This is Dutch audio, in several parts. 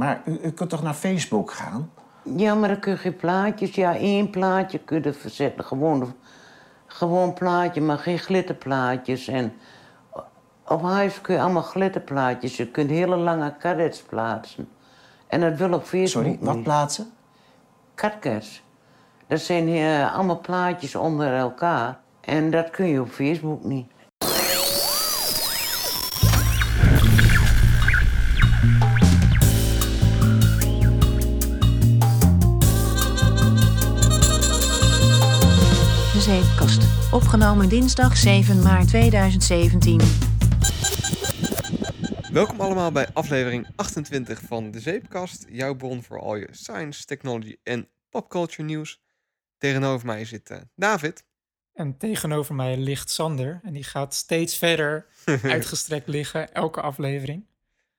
Maar u, u kunt toch naar Facebook gaan? Ja, maar dan kun je geen plaatjes. Ja, één plaatje kun je verzetten. Gewoon, gewoon plaatje, maar geen glitterplaatjes. En op huis kun je allemaal glitterplaatjes. Je kunt hele lange karrets plaatsen. En dat wil op Facebook Sorry, wat niet. plaatsen? Karkers. Dat zijn eh, allemaal plaatjes onder elkaar. En dat kun je op Facebook niet. Opgenomen dinsdag 7 maart 2017. Welkom allemaal bij aflevering 28 van De Zeepkast. Jouw bron voor al je science, technology en popculture nieuws. Tegenover mij zit eh, David. En tegenover mij ligt Sander. En die gaat steeds verder uitgestrekt liggen, elke aflevering.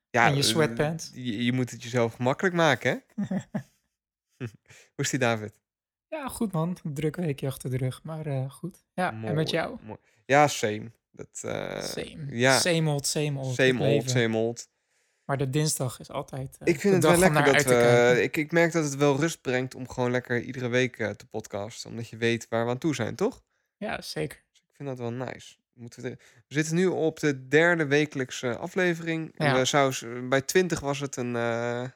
Ja, In je eh, sweatpants. Je, je moet het jezelf gemakkelijk maken, hè? Hoe is die, David? Ja, goed man. Een druk weekje achter de rug, maar eh, goed. Ja, en met jou? mooi. Ja, same. Dat, eh, Same. Ja, Same old, same old. same old, same old. Maar de dinsdag is altijd eh, Ik vind het wel lekker dat we... Ik, ik merk dat het wel rust brengt om gewoon lekker iedere week te podcasten. Omdat je weet waar we aan toe zijn, toch? Ja, zeker. Dus ik vind dat wel nice. Moeten we, de- we zitten nu op de derde wekelijkse aflevering. En Ja. we zou, bij 20 was het een.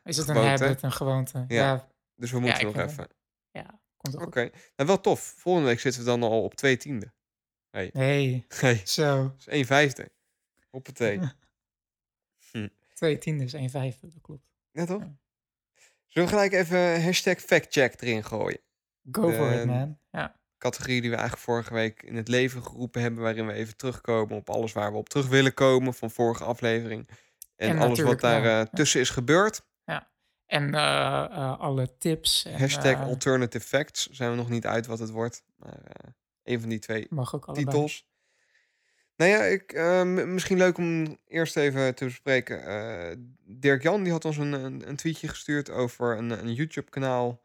Is het een habit, een gewoonte? Ja. Ja, Dus we moeten nog even. ja Oké. Nou, wel tof. Volgende week zitten we dan al op twee tiende. Hey. Nee, Hey. zo. Dat is 1 vijfde. Hoppatee. Twee tiendes, één vijfde, dat klopt. Ja, toch? Ja. Zullen we gelijk even hashtag factcheck erin gooien? Go for it, Eh, man. Ja. Categorie die we eigenlijk vorige week in het leven geroepen hebben. Waarin we even terugkomen op alles waar we op terug willen komen van vorige aflevering. En, En alles wat daar eh, ja. tussen is gebeurd. En eh, eh, alle tips. En, Hashtag eh, alternative facts. Zijn we nog niet uit wat het wordt. Maar een van die twee mag ook allebei. titels. Nou ja, ik, misschien leuk om eerst even te bespreken. Dirk Jan die had ons een, een, een tweetje gestuurd over een, een YouTube kanaal.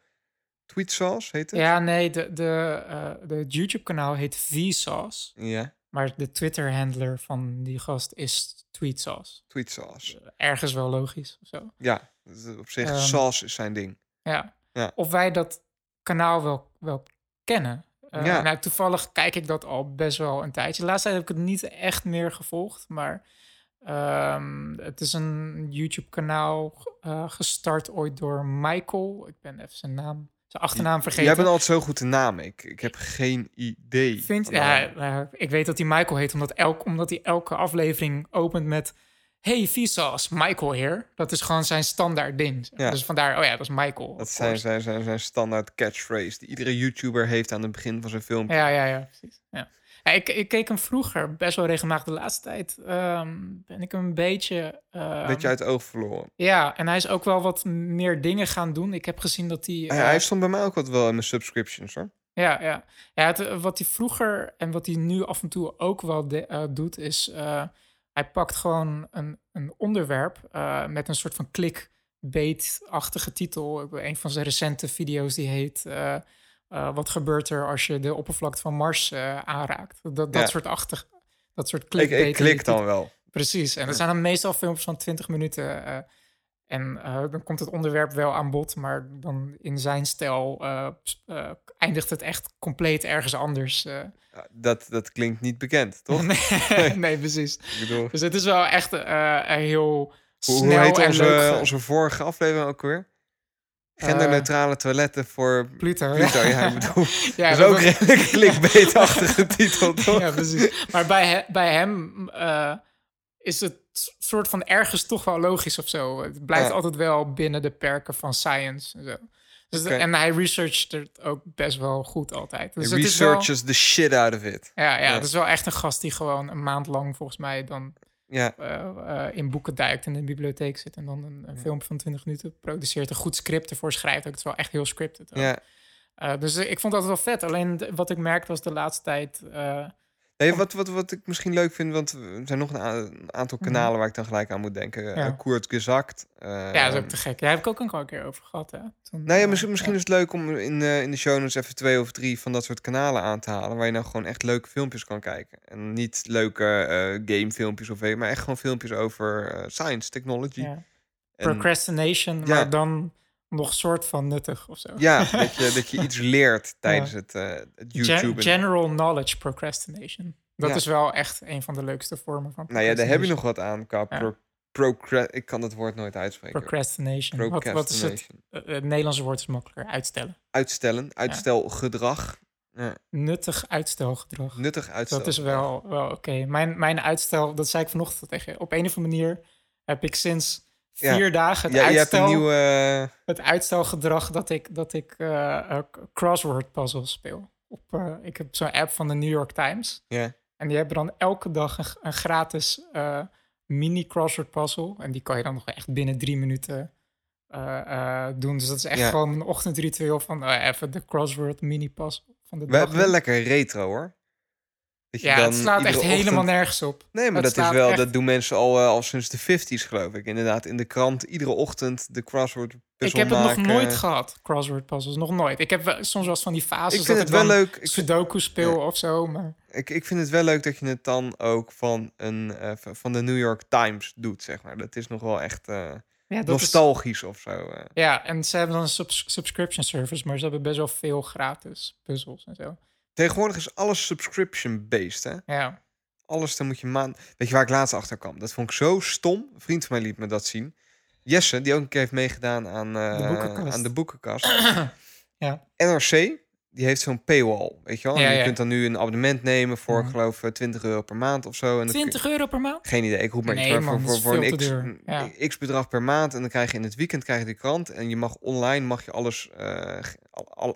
Tweetsauce heet het? Ja, nee, de, de, de YouTube-kanaal heet Vsauce. Ja, Maar de Twitter-handler van die gast is Tweetsauce. Tweetsauce. Ergens wel logisch of zo. Ja, dat is op zich Ehm, sauce is zijn ding. Ja. Ja. Of wij dat kanaal wel, wel kennen. Eh, Ja. Nou, toevallig kijk ik dat al best wel een tijdje. Tijd heb ik het niet echt meer gevolgd, maar ehm, het is een YouTube-kanaal eh, gestart ooit door Michael. Ik ben even zijn naam, zijn achternaam vergeten. Jij bent altijd zo goed in namen. Ik, ik heb geen idee. Vind, ja, ik weet dat hij Michael heet, omdat, elk, omdat hij elke aflevering opent met... Hey, Vsauce, Michael hier. Dat is gewoon zijn standaard ding. Ja. Dus vandaar, oh ja, dat is Michael. Dat zijn zijn, zijn zijn standaard catchphrase die iedere YouTuber heeft aan het begin van zijn filmpje. Ja, ja, ja, precies. Ja. Ja, ik, ik keek hem vroeger best wel regelmatig. De laatste tijd ehm, ben ik hem een beetje... ehm, Beetje uit het oog verloren. Ja, en hij is ook wel wat meer dingen gaan doen. Ik heb gezien dat hij... Hij, eh, hij stond bij mij ook wat wel in mijn subscriptions hoor. Ja, ja. ja het, eh, wat hij vroeger en wat hij nu af en toe ook wel de- eh, doet, is uh, hij pakt gewoon een, een onderwerp met een soort van clickbait-achtige titel. Een van zijn recente video's die heet uh, Wat gebeurt er als je de oppervlakte van Mars aanraakt? Dat, dat ja. soort achtig, dat soort clickbait. Ik, ik klik dan wel. Precies, en dat zijn dan meestal filmpjes van 20 minuten. En uh, dan komt het onderwerp wel aan bod, maar dan in zijn stijl eindigt het echt compleet ergens anders. Dat, dat klinkt niet bekend, toch? nee, nee, precies. Bedoel... Dus het is wel echt heel snel hoe, heet en onze, leuk. onze vorige aflevering ook weer? Genderneutrale toiletten voor Pluto. Pluto, ja, ja ik bedoel. ja, dat is ook redelijk clickbait-achtige titel, toch? Ja, precies. Maar bij, he, bij hem is het soort van ergens toch wel logisch of zo. Het blijft ja. altijd wel binnen de perken van science en zo. Dus okay. En hij researcht het ook best wel goed altijd. Dus He researches wel, the shit out of it. Ja, ja, ja, het is wel echt een gast die gewoon een maand lang volgens mij dan ja. uh, uh, in boeken duikt en in de bibliotheek zit en dan een, een ja. filmpje van 20 minuten produceert, een goed script ervoor schrijft. Ook. Het is wel echt heel scripted. Ja. Uh, dus ik vond dat wel vet. Alleen wat ik merkte was de laatste tijd Nee, wat, wat, wat ik misschien leuk vind, want er zijn nog een, aantal kanalen waar ik dan gelijk aan moet denken. Mhm. Ja. Uh, Koert Gezakt. Uh, ja, dat is ook te gek. Daar heb ik ook een keer over gehad. Hè? Toen, nou ja, misschien, misschien ja. is het leuk om in, uh, in de show notes even twee of drie van dat soort kanalen aan te halen. Waar je nou gewoon echt leuke filmpjes kan kijken. En niet leuke gamefilmpjes of maar echt gewoon filmpjes over science, technology. Ja. En- Procrastination, Ja. maar dan nog soort van nuttig of zo. Ja, dat je, dat je iets leert tijdens het, eh het Gen- YouTube. general knowledge procrastination. Dat Ja. is wel echt een van de leukste vormen van nou ja, daar heb je nog wat aan qua Ja. pro, procra- Ik kan het woord nooit uitspreken. Procrastination. Wat, wat is het? Procrastination. Eh, Het Nederlandse woord is makkelijker. Uitstellen. Uitstellen, uitstelgedrag. Ja, Nuttig uitstelgedrag. nuttig uitstel. Dat is wel, wel oké. Mijn, mijn uitstel, dat zei ik vanochtend tegen je. Op een of andere manier heb ik sinds Ja. vier dagen het, Ja, je hebt uitstel, een nieuwe... het uitstelgedrag dat ik, dat ik eh, eh, crossword puzzles speel. Op, eh, ik heb zo'n app van de New York Times. Ja. En die hebben dan elke dag een, een gratis eh, mini crossword puzzle. En die kan je dan nog echt binnen drie minuten eh, eh, doen. Dus dat is echt Ja. gewoon een ochtendritueel van eh, even de crossword mini puzzle van de Wel, dag. wel lekker retro hoor. Dat je ja, dan het slaat echt helemaal nergens op. Nee, maar Het dat is wel, echt- dat doen mensen al, eh, al sinds de 50s geloof ik. Inderdaad, in de krant iedere ochtend de crossword Ik puzzel heb het nog nooit gehad, crossword puzzles. Nog nooit. Ik heb wel- soms wel eens van die fases Ik vind dat het ik wel leuk. Ik Sudoku speel of zo. Maar ik, ik vind het wel leuk dat je het dan ook van, een, eh, van de New York Times doet, zeg maar. Dat is nog wel echt eh, ja, dat is, nostalgisch of zo. ja, en ze hebben dan een subs- subscription service, maar ze hebben best wel veel gratis puzzels en zo. Tegenwoordig is alles subscription-based, hè? Ja, Alles, dan moet je maand... Weet je waar ik laatst achter kwam? Dat vond ik zo stom. Een vriend van mij liet me dat zien. Jesse, die ook een keer heeft meegedaan aan, eh, De boekenkast. aan de boekenkast. ja. NRC, die heeft zo'n paywall, weet je wel? En Ja, je ja. kunt dan nu een abonnement nemen voor, Mhm. ik geloof, eh, 20 euro per maand of zo. En dan kun- 20 euro per maand? Geen idee, ik roep maar. Nee, voor, voor, voor een x, Ja. bedrag per maand. En dan krijg je in het weekend krijg je die krant. En je mag online mag je alles, eh,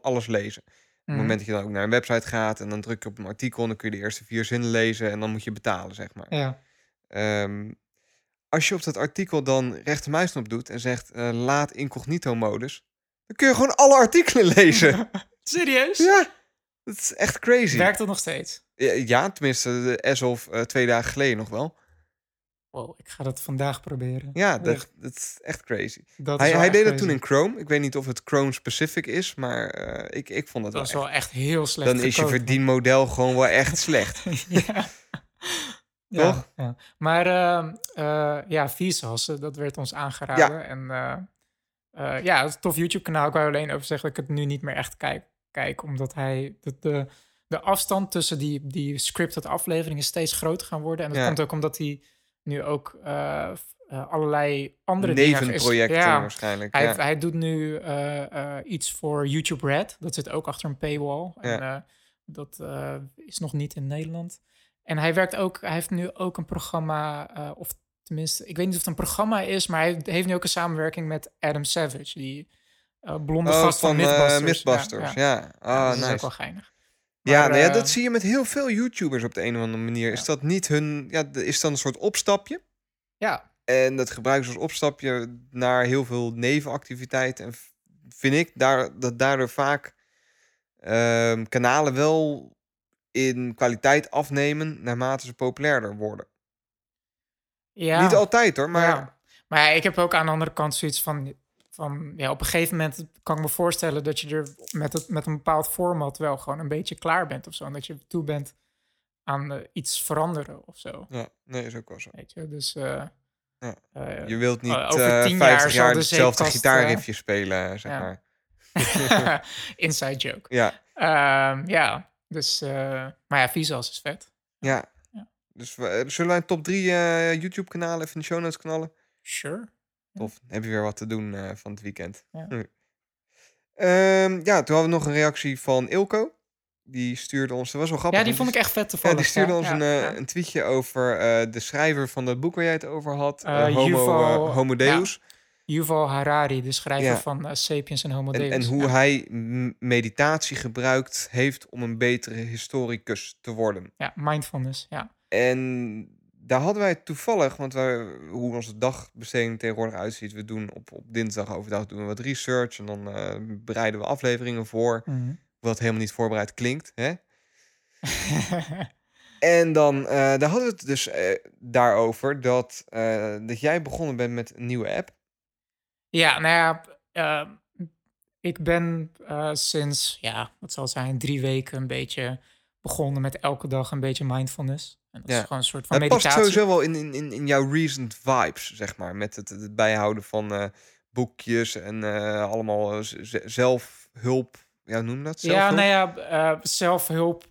alles lezen. Op het Mhm. moment dat je dan ook naar een website gaat en dan druk je op een artikel... en dan kun je de eerste vier zinnen lezen en dan moet je betalen, zeg maar. Ja. Ehm, als je op dat artikel dan rechtermuisknop doet en zegt eh, laat incognito modus... dan kun je gewoon alle artikelen lezen. Serieus? ja, dat is echt crazy. Werkt dat nog steeds? Ja, Ja, tenminste, de as of eh, twee dagen geleden nog wel. Wow, ik ga dat vandaag proberen. Ja, dat, dat is echt crazy. dat Hij, hij deed dat toen in Chrome. Ik weet niet of het Chrome specific is, maar eh, ik, ik vond het Dat wel is echt. wel echt heel slecht Dan is je verdienmodel gewoon wel echt slecht. ja. Toch? Ja, ja. Maar ehm, eh, ja, Vsauce, eh, dat werd ons aangeraden. En eh, ja, het is een tof YouTube-kanaal. Ik wou alleen over zeggen dat ik het nu niet meer echt kijk. kijk omdat hij... De, de, de afstand tussen die, die scripted afleveringen steeds groter gaan worden. En dat Ja. komt ook omdat hij nu ook eh, eh, allerlei andere Nevenprojecten Ja, waarschijnlijk. hij, ja. hij doet nu eh, iets voor YouTube Red. Dat zit ook achter een paywall. En dat is nog niet in Nederland. En hij werkt ook, hij heeft nu ook een programma, of tenminste, ik weet niet of het een programma is, maar hij heeft nu ook een samenwerking met Adam Savage, die blonde Oh, gast van, van Mythbusters. Mythbusters, Ja, ja. Ah, dat is ook nice. wel geinig. Ja, nou ja, eh, dat zie je met heel veel YouTubers op de een of andere manier. Is dat niet hun... Ja, is dan een soort opstapje. Ja, En dat gebruiken ze als opstapje naar heel veel nevenactiviteiten. En vind ik daar, dat daardoor vaak ehm, kanalen wel in kwaliteit afnemen naarmate ze populairder worden. ja. Niet altijd hoor, maar Ja. Maar ik heb ook aan de andere kant zoiets van, van ja, op een gegeven moment kan ik me voorstellen dat je er met, het, met een bepaald format wel gewoon een beetje klaar bent of zo. En dat je toe bent aan eh, iets veranderen of zo. ja, nee, is ook wel zo. Weet je, dus... eh, Ja. eh, Je wilt niet over eh, tien jaar 50 zal jaar de hetzelfde gitaarriffje spelen, zeg ja. maar. inside joke. Ja, Ehm, ja, dus... maar ja, Visuals is vet. ja. Ja. Dus we, zullen wij een top 3 YouTube-kanalen even in de show notes knallen? Sure. Tof, dan heb je weer wat te doen eh, van het weekend. Ja. Ehm, ja, toen hadden we nog een reactie van Ilko. Die stuurde ons, dat was wel grappig. Ja, die vond ik echt vet Ja, toevallig. die stuurde ja, ons ja, een, eh, ja. een tweetje over eh, de schrijver van het boek waar jij het over had. Eh, Homo, Yuval- Homo Deus. Yuval Harari, de schrijver Ja. van Sapiens en Homo En, Deus. en hoe ja. hij meditatie gebruikt heeft om een betere historicus te worden. Ja, mindfulness, ja. En daar hadden wij toevallig, want wij, hoe onze dagbesteding tegenwoordig uitziet, we doen op, op dinsdag overdag doen we wat research en dan eh, bereiden we afleveringen voor, Mhm. wat helemaal niet voorbereid klinkt. Hè? En dan eh, daar hadden we het dus eh, daarover dat, dat jij begonnen bent met een nieuwe app. ja, nou ja, ik ben sinds, ja, wat zal zijn, drie weken een beetje begonnen met elke dag een beetje mindfulness. En dat Ja. is gewoon een soort van Het past sowieso wel in, in, in, in jouw recent vibes, zeg maar. Met het, het bijhouden van eh, boekjes en eh, allemaal eh, zelfhulp. Ja, noem dat? Ja, Zelfhulp? nou ja, zelfhulp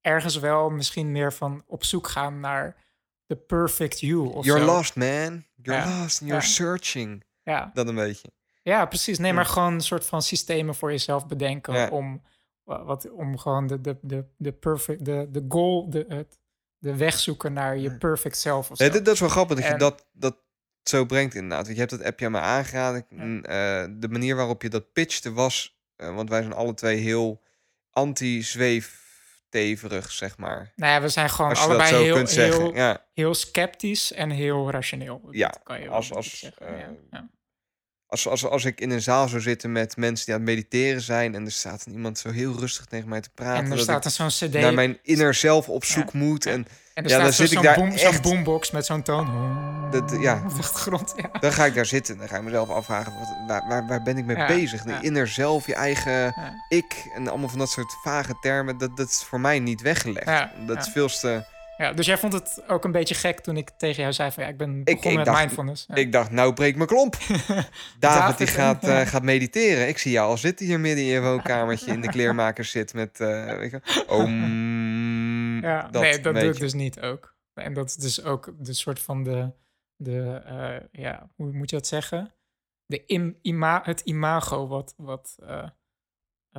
ergens wel. Misschien meer van op zoek gaan naar the perfect you of You're zo. lost, man. You're Ja. lost and you're Ja. searching. Ja. Dat een beetje. ja, precies. Nee, Ja. maar gewoon een soort van systemen voor jezelf bedenken Ja. om, wa- wat, om gewoon de, de, de, de perfect, de, de goal, de, het, de weg zoeken naar je perfect self of zo. Nee, dat, dat is wel grappig dat je dat, dat zo brengt inderdaad. Want je hebt dat appje aan me aangeraden. Eh, de manier waarop je dat pitchte was... eh, want wij zijn alle twee heel anti-zweefteverig, zeg maar. Nou ja, we zijn gewoon allebei heel, heel, ja, heel sceptisch en heel rationeel. Dat Ja, kan je wel als- als, zeggen. eh, ja. Als, als, als ik in een zaal zou zitten met mensen die aan het mediteren zijn... en er staat iemand zo heel rustig tegen mij te praten... En er staat een zo'n cd naar mijn inner zelf op zoek moet. En en er ja, dan staat zit ik daar boom, zo'n echt- boombox met zo'n toon. Dat- ja. Op de achtergrond, ja. dan ga ik daar zitten. Dan ga ik mezelf afvragen, wat, waar, waar, waar ben ik mee Ja, bezig? De inner zelf, je eigen ik en allemaal van dat soort vage termen. Dat, dat is voor mij niet weggelegd. Dat is veel te... Ja, dus jij vond het ook een beetje gek toen ik tegen jou zei van ja, ik ben begonnen ik, met dacht, mindfulness. Ja. ik dacht, nou breek mijn klomp. David, David, die gaat, eh, gaat mediteren. Ik zie jou al zitten hier midden in je woonkamertje in de kleermaker zit met... eh weet je, om, ja, dat nee, dat doe ik dus niet ook. En dat is dus ook de soort van de, de eh, ja, hoe moet je dat zeggen? De im, ima, het imago wat, wat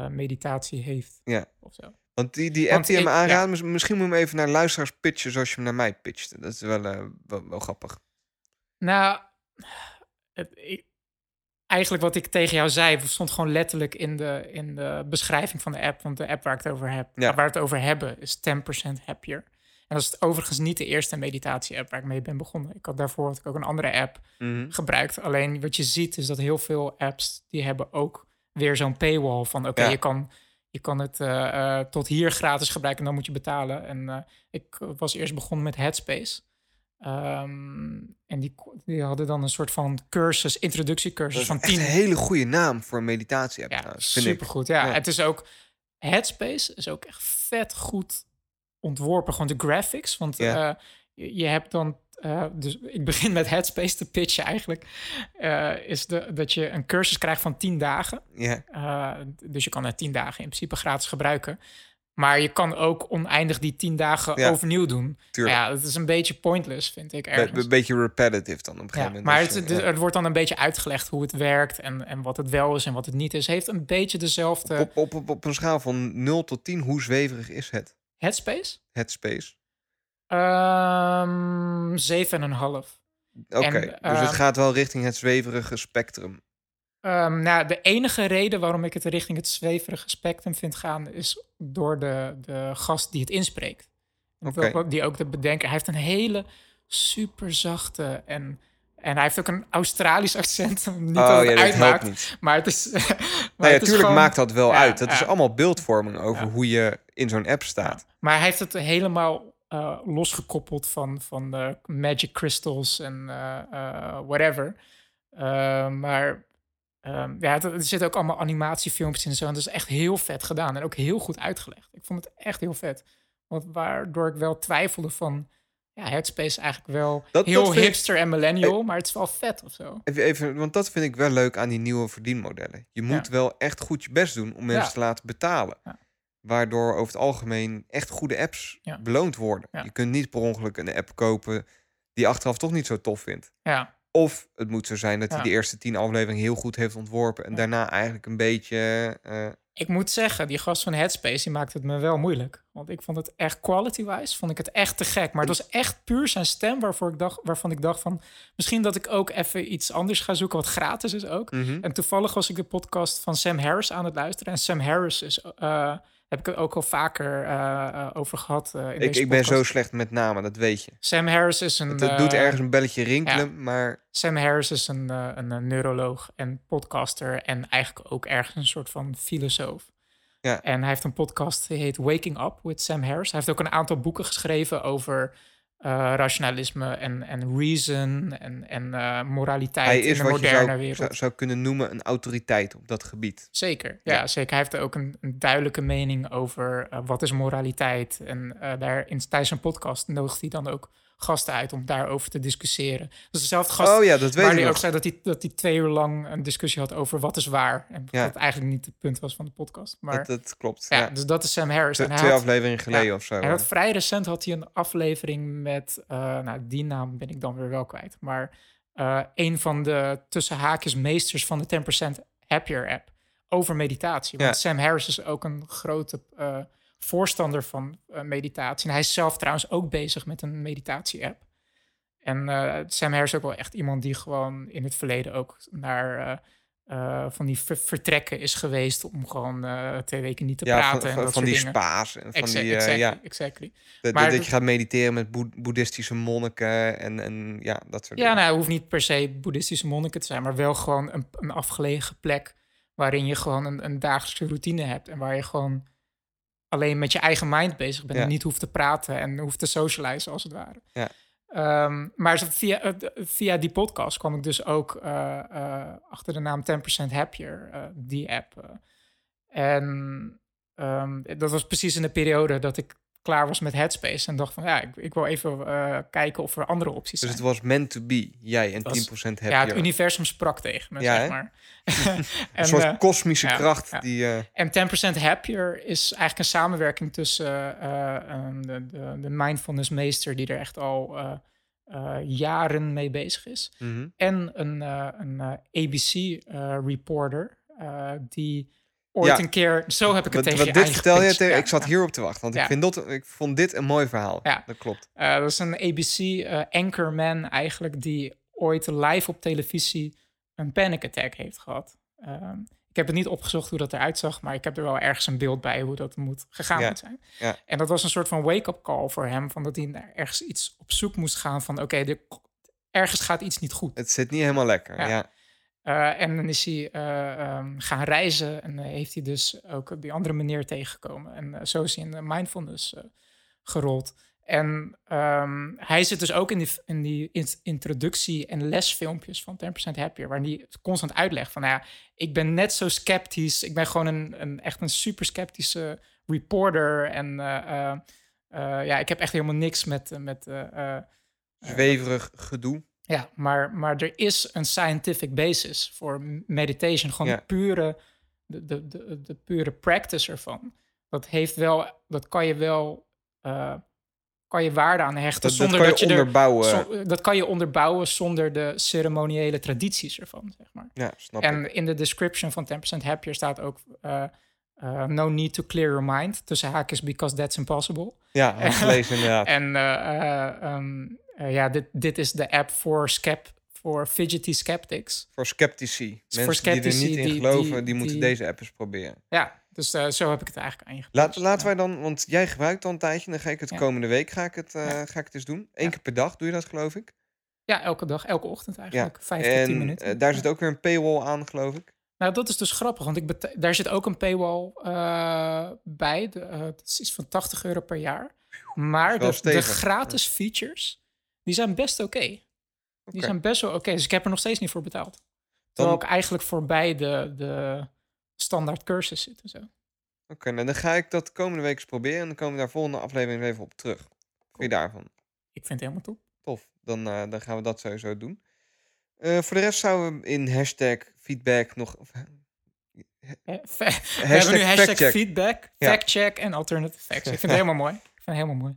meditatie heeft. Ja. Of zo. Want die, die app die je me ja. aanraadt, mis- misschien moet je hem even naar luisteraars pitchen zoals je hem naar mij pitchte. Dat is wel, eh, wel, wel grappig. Nou, het, ik- eigenlijk wat ik tegen jou zei, stond gewoon letterlijk in de, in de beschrijving van de app. Want de app waar ik het over heb, Ja. waar we het over hebben, is 10% happier. En dat is overigens niet de eerste meditatie-app waar ik mee ben begonnen. Ik had daarvoor had ik ook een andere app Mhm. gebruikt. Alleen wat je ziet is dat heel veel apps die hebben ook weer zo'n paywall van oké, Ja. je kan je kan het eh, eh, tot hier gratis gebruiken en dan moet je betalen. En eh, ik was eerst begonnen met Headspace. Ehm, en die, die hadden dan een soort van cursus, introductiecursus van echt 10 een hele goede naam voor een meditatie-app ja, trouwens, supergoed. Ja, Ja. het is ook Headspace is ook echt vet goed ontworpen. Gewoon de graphics, want Ja. je, je hebt dan eh, dus ik begin met Headspace te pitchen eigenlijk. eh, is de, dat je een cursus krijgt van 10 dagen. Ja, Eh, dus je kan het 10 dagen in principe gratis gebruiken. Maar je kan ook oneindig die 10 dagen overnieuw doen. tuurlijk. Ja, dat is een beetje pointless, vind ik Be- ergens. Een beetje repetitive dan op een gegeven Ja, moment. maar het, je- het, ja. het wordt dan een beetje uitgelegd hoe het werkt en, en wat het wel is en wat het niet is. Heeft een beetje dezelfde op, op, op, op een schaal van 0 tot 10, hoe zweverig is het? headspace. Headspace. Ehm 7,5. Oké, dus het ehm, gaat wel richting het zweverige spectrum. Ehm, nou, de enige reden waarom ik het richting het zweverige spectrum vind gaan, is door de, de gast die het inspreekt. Wel- Die ook de bedenker. Hij heeft een hele super zachte en, en hij heeft ook een Australisch accent. Niet dat oh het ja, dat uitmaakt, niet. maar het is. maar ja, het natuurlijk gewoon- maakt dat wel Ja, uit. Dat is allemaal beeldvorming over hoe je in zo'n app staat. Maar hij heeft het helemaal eh, losgekoppeld van, van de magic crystals en eh, eh, whatever. Maar ehm, ja, er, er zitten ook allemaal animatiefilmpjes in zo. En dat is echt heel vet gedaan en ook heel goed uitgelegd. Ik vond het echt heel vet. Want waardoor ik wel twijfelde van... Ja, Headspace is eigenlijk wel Dat- heel dat vind ik- hipster en millennial, maar het is wel vet of zo. Even, even, want dat vind ik wel leuk aan die nieuwe verdienmodellen. Je moet Ja. wel echt goed je best doen om mensen Ja. te laten betalen. Ja. Waardoor over het algemeen echt goede apps Ja. beloond worden. Ja. Je kunt niet per ongeluk een app kopen die je achteraf toch niet zo tof vindt. Ja, Of het moet zo zijn dat hij de eerste tien afleveringen heel goed heeft ontworpen. En daarna eigenlijk een beetje. eh, ik moet zeggen, die gast van Headspace, die maakt het me wel moeilijk. Want ik vond het echt quality-wise, vond ik het echt te gek. Maar het was echt puur zijn stem waarvoor ik dacht, waarvan ik dacht van... misschien dat ik ook even iets anders ga zoeken, wat gratis is ook. mhm. En toevallig was ik de podcast van Sam Harris aan het luisteren. En Sam Harris is, eh, heb ik het ook al vaker eh, eh, over gehad eh, in ik, deze ik ben zo slecht met namen, dat weet je. Sam Harris is een... Het, het doet ergens een belletje rinkelen, maar Sam Harris is een, een, neuroloog en podcaster en eigenlijk ook ergens een soort van filosoof. Ja. En hij heeft een podcast die heet Waking Up with Sam Harris. Hij heeft ook een aantal boeken geschreven over eh, rationalisme en, en reason en, en eh, moraliteit Hij in de wat je moderne zou, wereld. zou, zou kunnen noemen een autoriteit op dat gebied. Zeker, ja, Ja. zeker. Hij heeft ook een, een duidelijke mening over eh, wat is moraliteit. En daar in tijdens zijn podcast nodigt hij dan ook gasten uit om daarover te discussiëren. Dus dezelfde gast oh ja, dat weet waar hij ook zei dat hij, dat hij twee uur lang een discussie had over wat is waar. En Ja. dat eigenlijk niet het punt was van de podcast. Maar Dat, dat klopt. ja, Ja. dus dat is Sam Harris. En twee had- afleveringen geleden ja, of zo. had vrij recent had hij een aflevering met, eh, nou die naam ben ik dan weer wel kwijt, maar eh, een van de tussen haakjes meesters van de 10% Happier app over meditatie. Want. Sam Harris is ook een grote eh, voorstander van eh, meditatie. En hij is zelf trouwens ook bezig met een meditatie app. En eh, Sam Harris is ook wel echt iemand die gewoon in het verleden ook naar eh, van die ver- vertrekken is geweest om gewoon twee weken niet te ja, praten van, en dat van soort die dingen. spa's. En van die, exactly, ja, exactly. dat, maar dat dat- je gaat mediteren met boe- boeddhistische monniken en, en ja, dat soort Ja, dingen. nou, het hoeft niet per se boeddhistische monniken te zijn, maar wel gewoon een, een afgelegen plek waarin je gewoon een, een dagelijkse routine hebt en waar je gewoon alleen met je eigen mind bezig bent Ja. en niet hoeft te praten en hoeft te socializen als het ware. Ja. Ehm, maar via, eh, via die podcast kwam ik dus ook eh, eh, achter de naam 10% Happier, die app. en ehm, dat was precies in de periode dat ik klaar was met Headspace en dacht van ja, ik, ik wil even eh, kijken of er andere opties Dus zijn. het was meant to be, jij en was- 10% happier. Ja, het universum sprak tegen me, Ja, zeg maar. een en, soort eh, kosmische ja, kracht ja. die... eh, en 10% Happier is eigenlijk een samenwerking tussen eh, ehm, de, de, de mindfulness meester... die er echt al eh, eh, jaren mee bezig is... mhm. en een, eh, een ABC-reporter die ooit Ja. een keer... Zo heb ik het Wat, tegen wat je dit vertel je aangepitcht. tegen... Ja, ik zat hierop te wachten, want ik, vind dat, ik vond dit een mooi verhaal. Ja. Dat klopt. Eh, dat is een ABC-anchorman eigenlijk... die ooit live op televisie een panic attack heeft gehad. Ehm, ik heb het niet opgezocht hoe dat eruit zag... maar ik heb er wel ergens een beeld bij hoe dat moet gegaan Ja, moet zijn. ja. En dat was een soort van wake-up call voor hem... van dat hij ergens iets op zoek moest gaan van... oké, er- ergens gaat iets niet goed. Het zit niet helemaal lekker. Ja. Ja. Eh, en dan is hij eh, ehm, gaan reizen en eh, heeft hij dus ook die andere meneer tegengekomen. En zo is hij in de mindfulness gerold. En ehm, hij zit dus ook in die, in die in- introductie- en lesfilmpjes van 10% Happier, waar hij constant uitlegt van, nou ja, ik ben net zo sceptisch. Ik ben gewoon een, een echt een super sceptische reporter. En ja, ik heb echt helemaal niks met, met Zweverig gedoe. Ja, maar, maar er is een scientific basis voor meditation. Gewoon Ja. de pure, de, de, de, de pure practice ervan. Dat heeft wel, dat kan je wel, eh, kan je waarde aan hechten Dat, dat zonder kan dat je je, onderbouwen. er, zo- dat kan je onderbouwen zonder de ceremoniële tradities ervan, zeg maar. ja, snap ik. En in de description van 10% Happier staat ook eh, eh, no need to clear your mind. Tussen haakjes because that's impossible. Ja, gelezen inderdaad. En eh, eh, ja, dit, dit is de app voor skep, voor fidgety skeptics. Voor sceptici. Mensen die er niet in die- geloven, die- die, moeten deze app eens proberen. Ja, dus eh, zo heb ik het eigenlijk aangepakt. Laat, laten wij dan, want jij gebruikt dan een tijdje, dan ga ik het Ja. komende week ga ik het, eh, Ja. ga ik het eens doen. Eén Ja. keer per dag doe je dat, geloof ik. Ja, elke dag, elke ochtend eigenlijk. Vijf tot en tien minuten. daar zit ook weer een paywall aan, geloof ik. Nou, dat is dus grappig, want ik daar zit ook een paywall bij. De, het is iets van 80 euro per jaar. Maar de, de gratis features, die zijn best oké. Die zijn best wel oké. Dus ik heb er nog steeds niet voor betaald. Terwijl ik eigenlijk voorbij de, de standaard cursus zit en zo. Oké, nou dan ga ik dat komende week eens proberen en dan komen we daar volgende aflevering even op terug. Wat vind je daarvan? Ik vind het helemaal top. Tof, dan, eh, dan gaan we dat sowieso doen. Eh, voor de rest zouden we in hashtag feedback nog... Of, fe- We hebben nu hashtag factcheck. feedback, Ja. factcheck en alternative facts. Ik vind het helemaal mooi. Ik vind het helemaal mooi.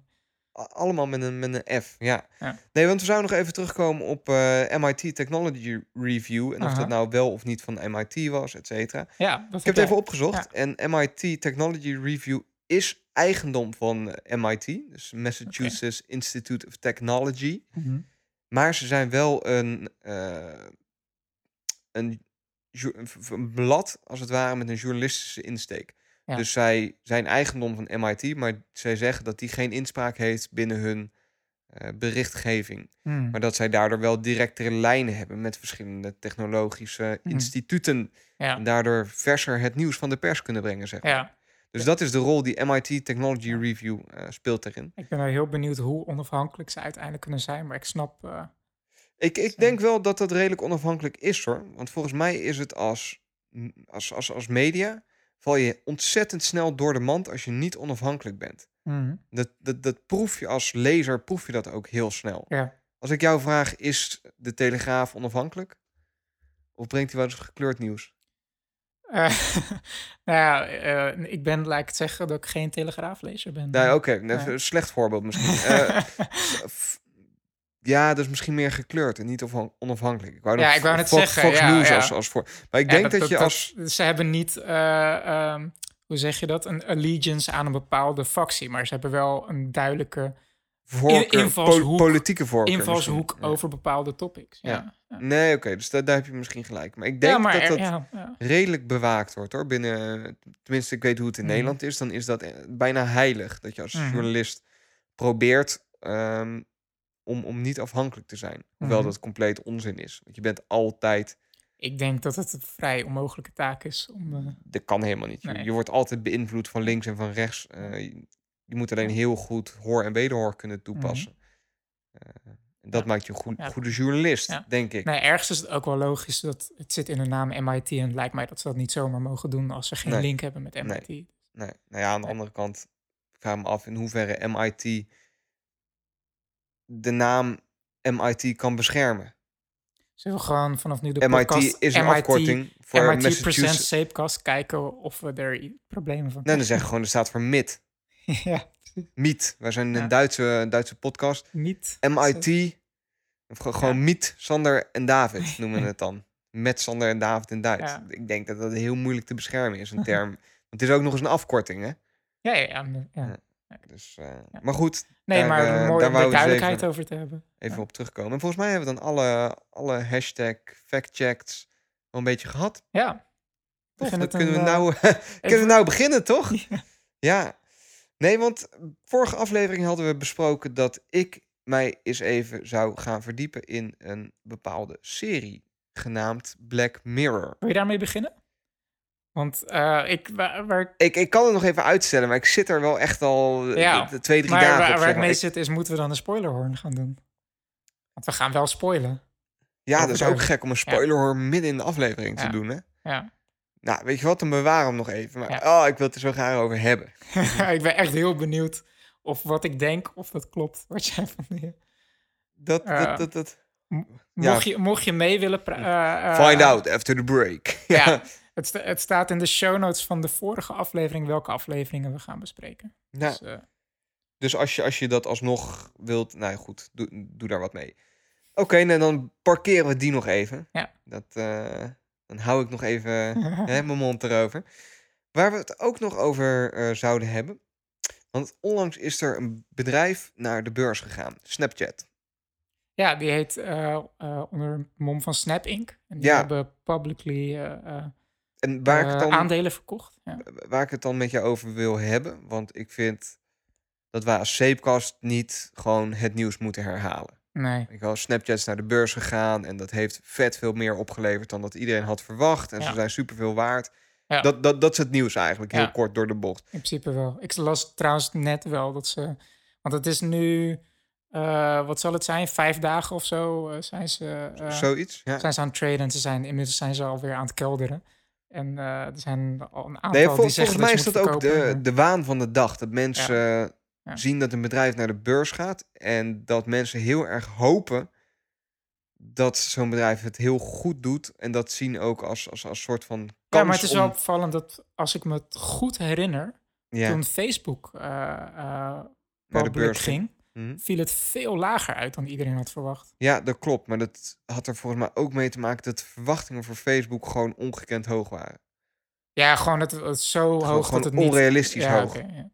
Allemaal met een, met een F, ja. Ja. Nee, want we zouden nog even terugkomen op eh, MIT Technology Review. En of Aha. dat nou wel of niet van MIT was, et cetera. Ja, dat Ik heb het even opgezocht. En MIT Technology Review is eigendom van eh, MIT. Dus Massachusetts Institute of Technology. Mhm. Maar ze zijn wel een, eh, een, een blad, als het ware, met een journalistische insteek. Ja. Dus zij zijn eigendom van MIT, maar zij zeggen dat die geen inspraak heeft binnen hun eh, berichtgeving. Hmm. Maar dat zij daardoor wel directere lijnen hebben met verschillende technologische Mhm. instituten. Ja. En daardoor verser het nieuws van de pers kunnen brengen, zeg maar. Ja. Dus dat is de rol die MIT Technology Review eh, speelt erin. Ik ben heel benieuwd hoe onafhankelijk ze uiteindelijk kunnen zijn. Maar ik snap... eh, Ik, ik denk wel dat dat redelijk onafhankelijk is hoor. Want volgens mij is het als, als, als, als media... val je ontzettend snel door de mand als je niet onafhankelijk bent. mhm, Dat, dat, dat proef je als lezer, proef je dat ook heel snel. ja. Als ik jou vraag, is de Telegraaf onafhankelijk? Of brengt hij wel eens gekleurd nieuws? Eh, nou ja, eh, ik ben, laat ik het zeggen, dat ik geen telegraaflezer ben. Nee, oké. Een slecht voorbeeld misschien. F- ja, dus misschien meer gekleurd en niet onafhan- onafhankelijk. Ik wou Ja, ik wou net Fox, zeggen, Fox ja, News ja. Als, als voor. Maar ik denk dat, je als... Ze hebben niet, eh, ehm, hoe zeg je dat, een allegiance aan een bepaalde factie. Maar ze hebben wel een duidelijke Voorkeur, invalshoek- po- politieke voorkeur. invalshoek misschien. Over bepaalde topics. Ja. Nee, oké, dus daar, daar heb je misschien gelijk. Maar ik denk maar dat dat redelijk bewaakt wordt hoor. Binnen, tenminste, ik weet hoe het in Mhm. Nederland is. Dan is dat eh, bijna heilig. Dat je als Mhm. journalist probeert ehm, om, om niet afhankelijk te zijn. Hoewel Mhm. dat compleet onzin is. Want je bent altijd... Ik denk dat het een vrij onmogelijke taak is om... eh, Dat kan helemaal niet. Je, Nee. je wordt altijd beïnvloed van links en van rechts. Eh, je, je moet alleen heel goed hoor en wederhoor kunnen toepassen. Eh, dat Mhm. Ja. maakt je een goed, Ja. goede journalist, Ja. denk ik. Nee, ergens is het ook wel logisch dat het zit in de naam MIT. En het lijkt mij dat ze dat niet zomaar mogen doen als ze geen Nee. link hebben met. MIT. Nee. Nou ja, aan de andere kant ik vraag me af in hoeverre MIT de naam MIT kan beschermen. Zullen we gewoon vanaf nu de MIT podcast is een afkorting voor MIT Massachusetts. Sapecast kijken of we er problemen van Nee, dan zeggen gewoon, er staat voor MIT. ja, MIT. Wij zijn een Ja. Duitse, Duitse podcast. niet. MIT. Of ge- gewoon Ja. Miet, Sander en David noemen we het dan. Met Sander en David in Duits. Ja. Ik denk dat dat heel moeilijk te beschermen is, een term. Want het is ook nog eens een afkorting, hè? Ja, ja, ja. Ja. Dus, eh, Maar goed, Nee, Daar, maar eh, mooi daar om duidelijkheid even- over te hebben. even Ja. op terugkomen. En volgens mij hebben we dan alle, alle hashtag factchecks wel een beetje gehad. Ja. Toch? Het kunnen, we een, eh, nou, kunnen we nou beginnen, toch? Ja. Ja. Nee, want vorige aflevering hadden we besproken dat ik mij eens even zou gaan verdiepen in een bepaalde serie genaamd Black Mirror. Wil je daarmee beginnen? Want eh, ik, waar, waar, Ik, ik kan het nog even uitstellen, maar ik zit er wel echt al eh, Ja, twee, drie maar dagen waar, op. waar zeg mee zit is, moeten we dan een spoilerhorn gaan doen? Want we gaan wel spoilen. ja, dat is ook gek om een spoiler hoor midden in de aflevering te doen, hè? Ja. Nou, weet je wat, dan bewaren we hem nog even. Maar oh, ik wil het er zo graag over hebben. ik ben echt heel benieuwd of wat ik denk, of dat klopt. Wat jij van die... Dat, dat, dat, dat. Mocht, je, mocht je mee willen... pra- eh, eh, Find out after the break. Ja, het, sta- het staat in de show notes van de vorige aflevering welke afleveringen we gaan bespreken. Nou, Dus, eh, Dus als je, als je dat alsnog wilt, nou ja, goed, doe, doe daar wat mee. Oké, nou dan parkeren we die nog even. Ja. Dat, eh, dan hou ik nog even hè, mijn mond erover. Waar we het ook nog over eh, zouden hebben. Want onlangs is er een bedrijf naar de beurs gegaan, Snapchat. ja, die heet onder het mom van Snap Inc. En die Ja. hebben publicly En waar, ik eh, het dan, aandelen verkocht. Ja. waar ik het dan met je over wil hebben, want ik vind dat wij als Zeepkast niet gewoon het nieuws moeten herhalen. Nee, Ik wel, Snapchat naar de beurs gegaan en dat heeft vet veel meer opgeleverd dan dat iedereen had verwacht. En Ja. ze zijn superveel waard. Ja. Dat, dat, dat is het nieuws eigenlijk, heel Ja. kort door de bocht. in principe wel. Ik las trouwens net wel dat ze... Want het is nu, eh, wat zal het zijn, vijf dagen of zo eh, zijn ze... eh, Zoiets, zijn ze aan het traden en ze zijn, inmiddels zijn ze alweer aan het kelderen. En eh, er zijn al een aantal Nee, vol- die zeggen volgens mij is dat ook de, de waan van de dag. Dat mensen eh, Ja. zien dat een bedrijf naar de beurs gaat. En dat mensen heel erg hopen dat zo'n bedrijf het heel goed doet. En dat zien ook als, als, als soort van kans Ja, maar het is wel opvallend dat als ik me het goed herinner, ja, toen Facebook eh naar de beurs ging, Mhm. viel het veel lager uit dan iedereen had verwacht. Ja, dat klopt. Maar dat had er volgens mij ook mee te maken dat de verwachtingen voor Facebook gewoon ongekend hoog waren. Ja, gewoon het, het zo Gewoon, hoog gewoon dat het niet... onrealistisch ja, hoog. oké, ja,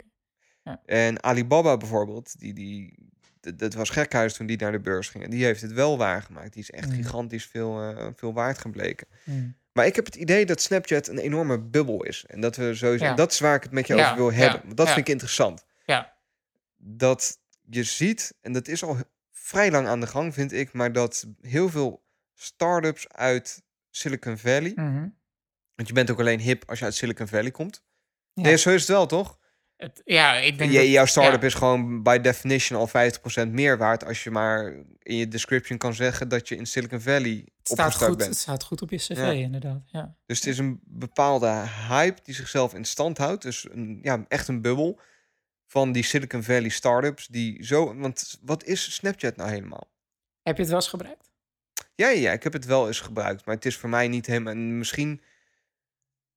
oké. En Alibaba bijvoorbeeld, die, die, dat, dat was gekhuis toen die naar de beurs ging. En die heeft het wel waargemaakt. Die is echt Mm. gigantisch veel, eh, veel waard gebleken. Hmm. Maar ik heb het idee dat Snapchat een enorme bubbel is. En dat we sowieso. Dat is waar ik het met je over wil hebben. Want dat vind ik interessant. Ja. Dat je ziet, en dat is al vrij lang aan de gang, vind ik, maar dat heel veel start-ups uit Silicon Valley. Mhm. Want je bent ook alleen hip als je uit Silicon Valley komt. Ja. Nee, zo is het wel, toch? Het, ja, ik denk Je, dat, jouw start-up ja. is gewoon by definition al 50% meer waard als je maar in je description kan zeggen dat je in Silicon Valley het staat, goed, bent. het staat goed op je cv, Ja. inderdaad. Ja. Dus het is een bepaalde hype die zichzelf in stand houdt. Dus een, ja, echt een bubbel van die Silicon Valley startups die zo. Want wat is Snapchat nou helemaal? Heb je het wel eens gebruikt? Ja, ja, ik heb het wel eens gebruikt, maar het is voor mij niet helemaal. En misschien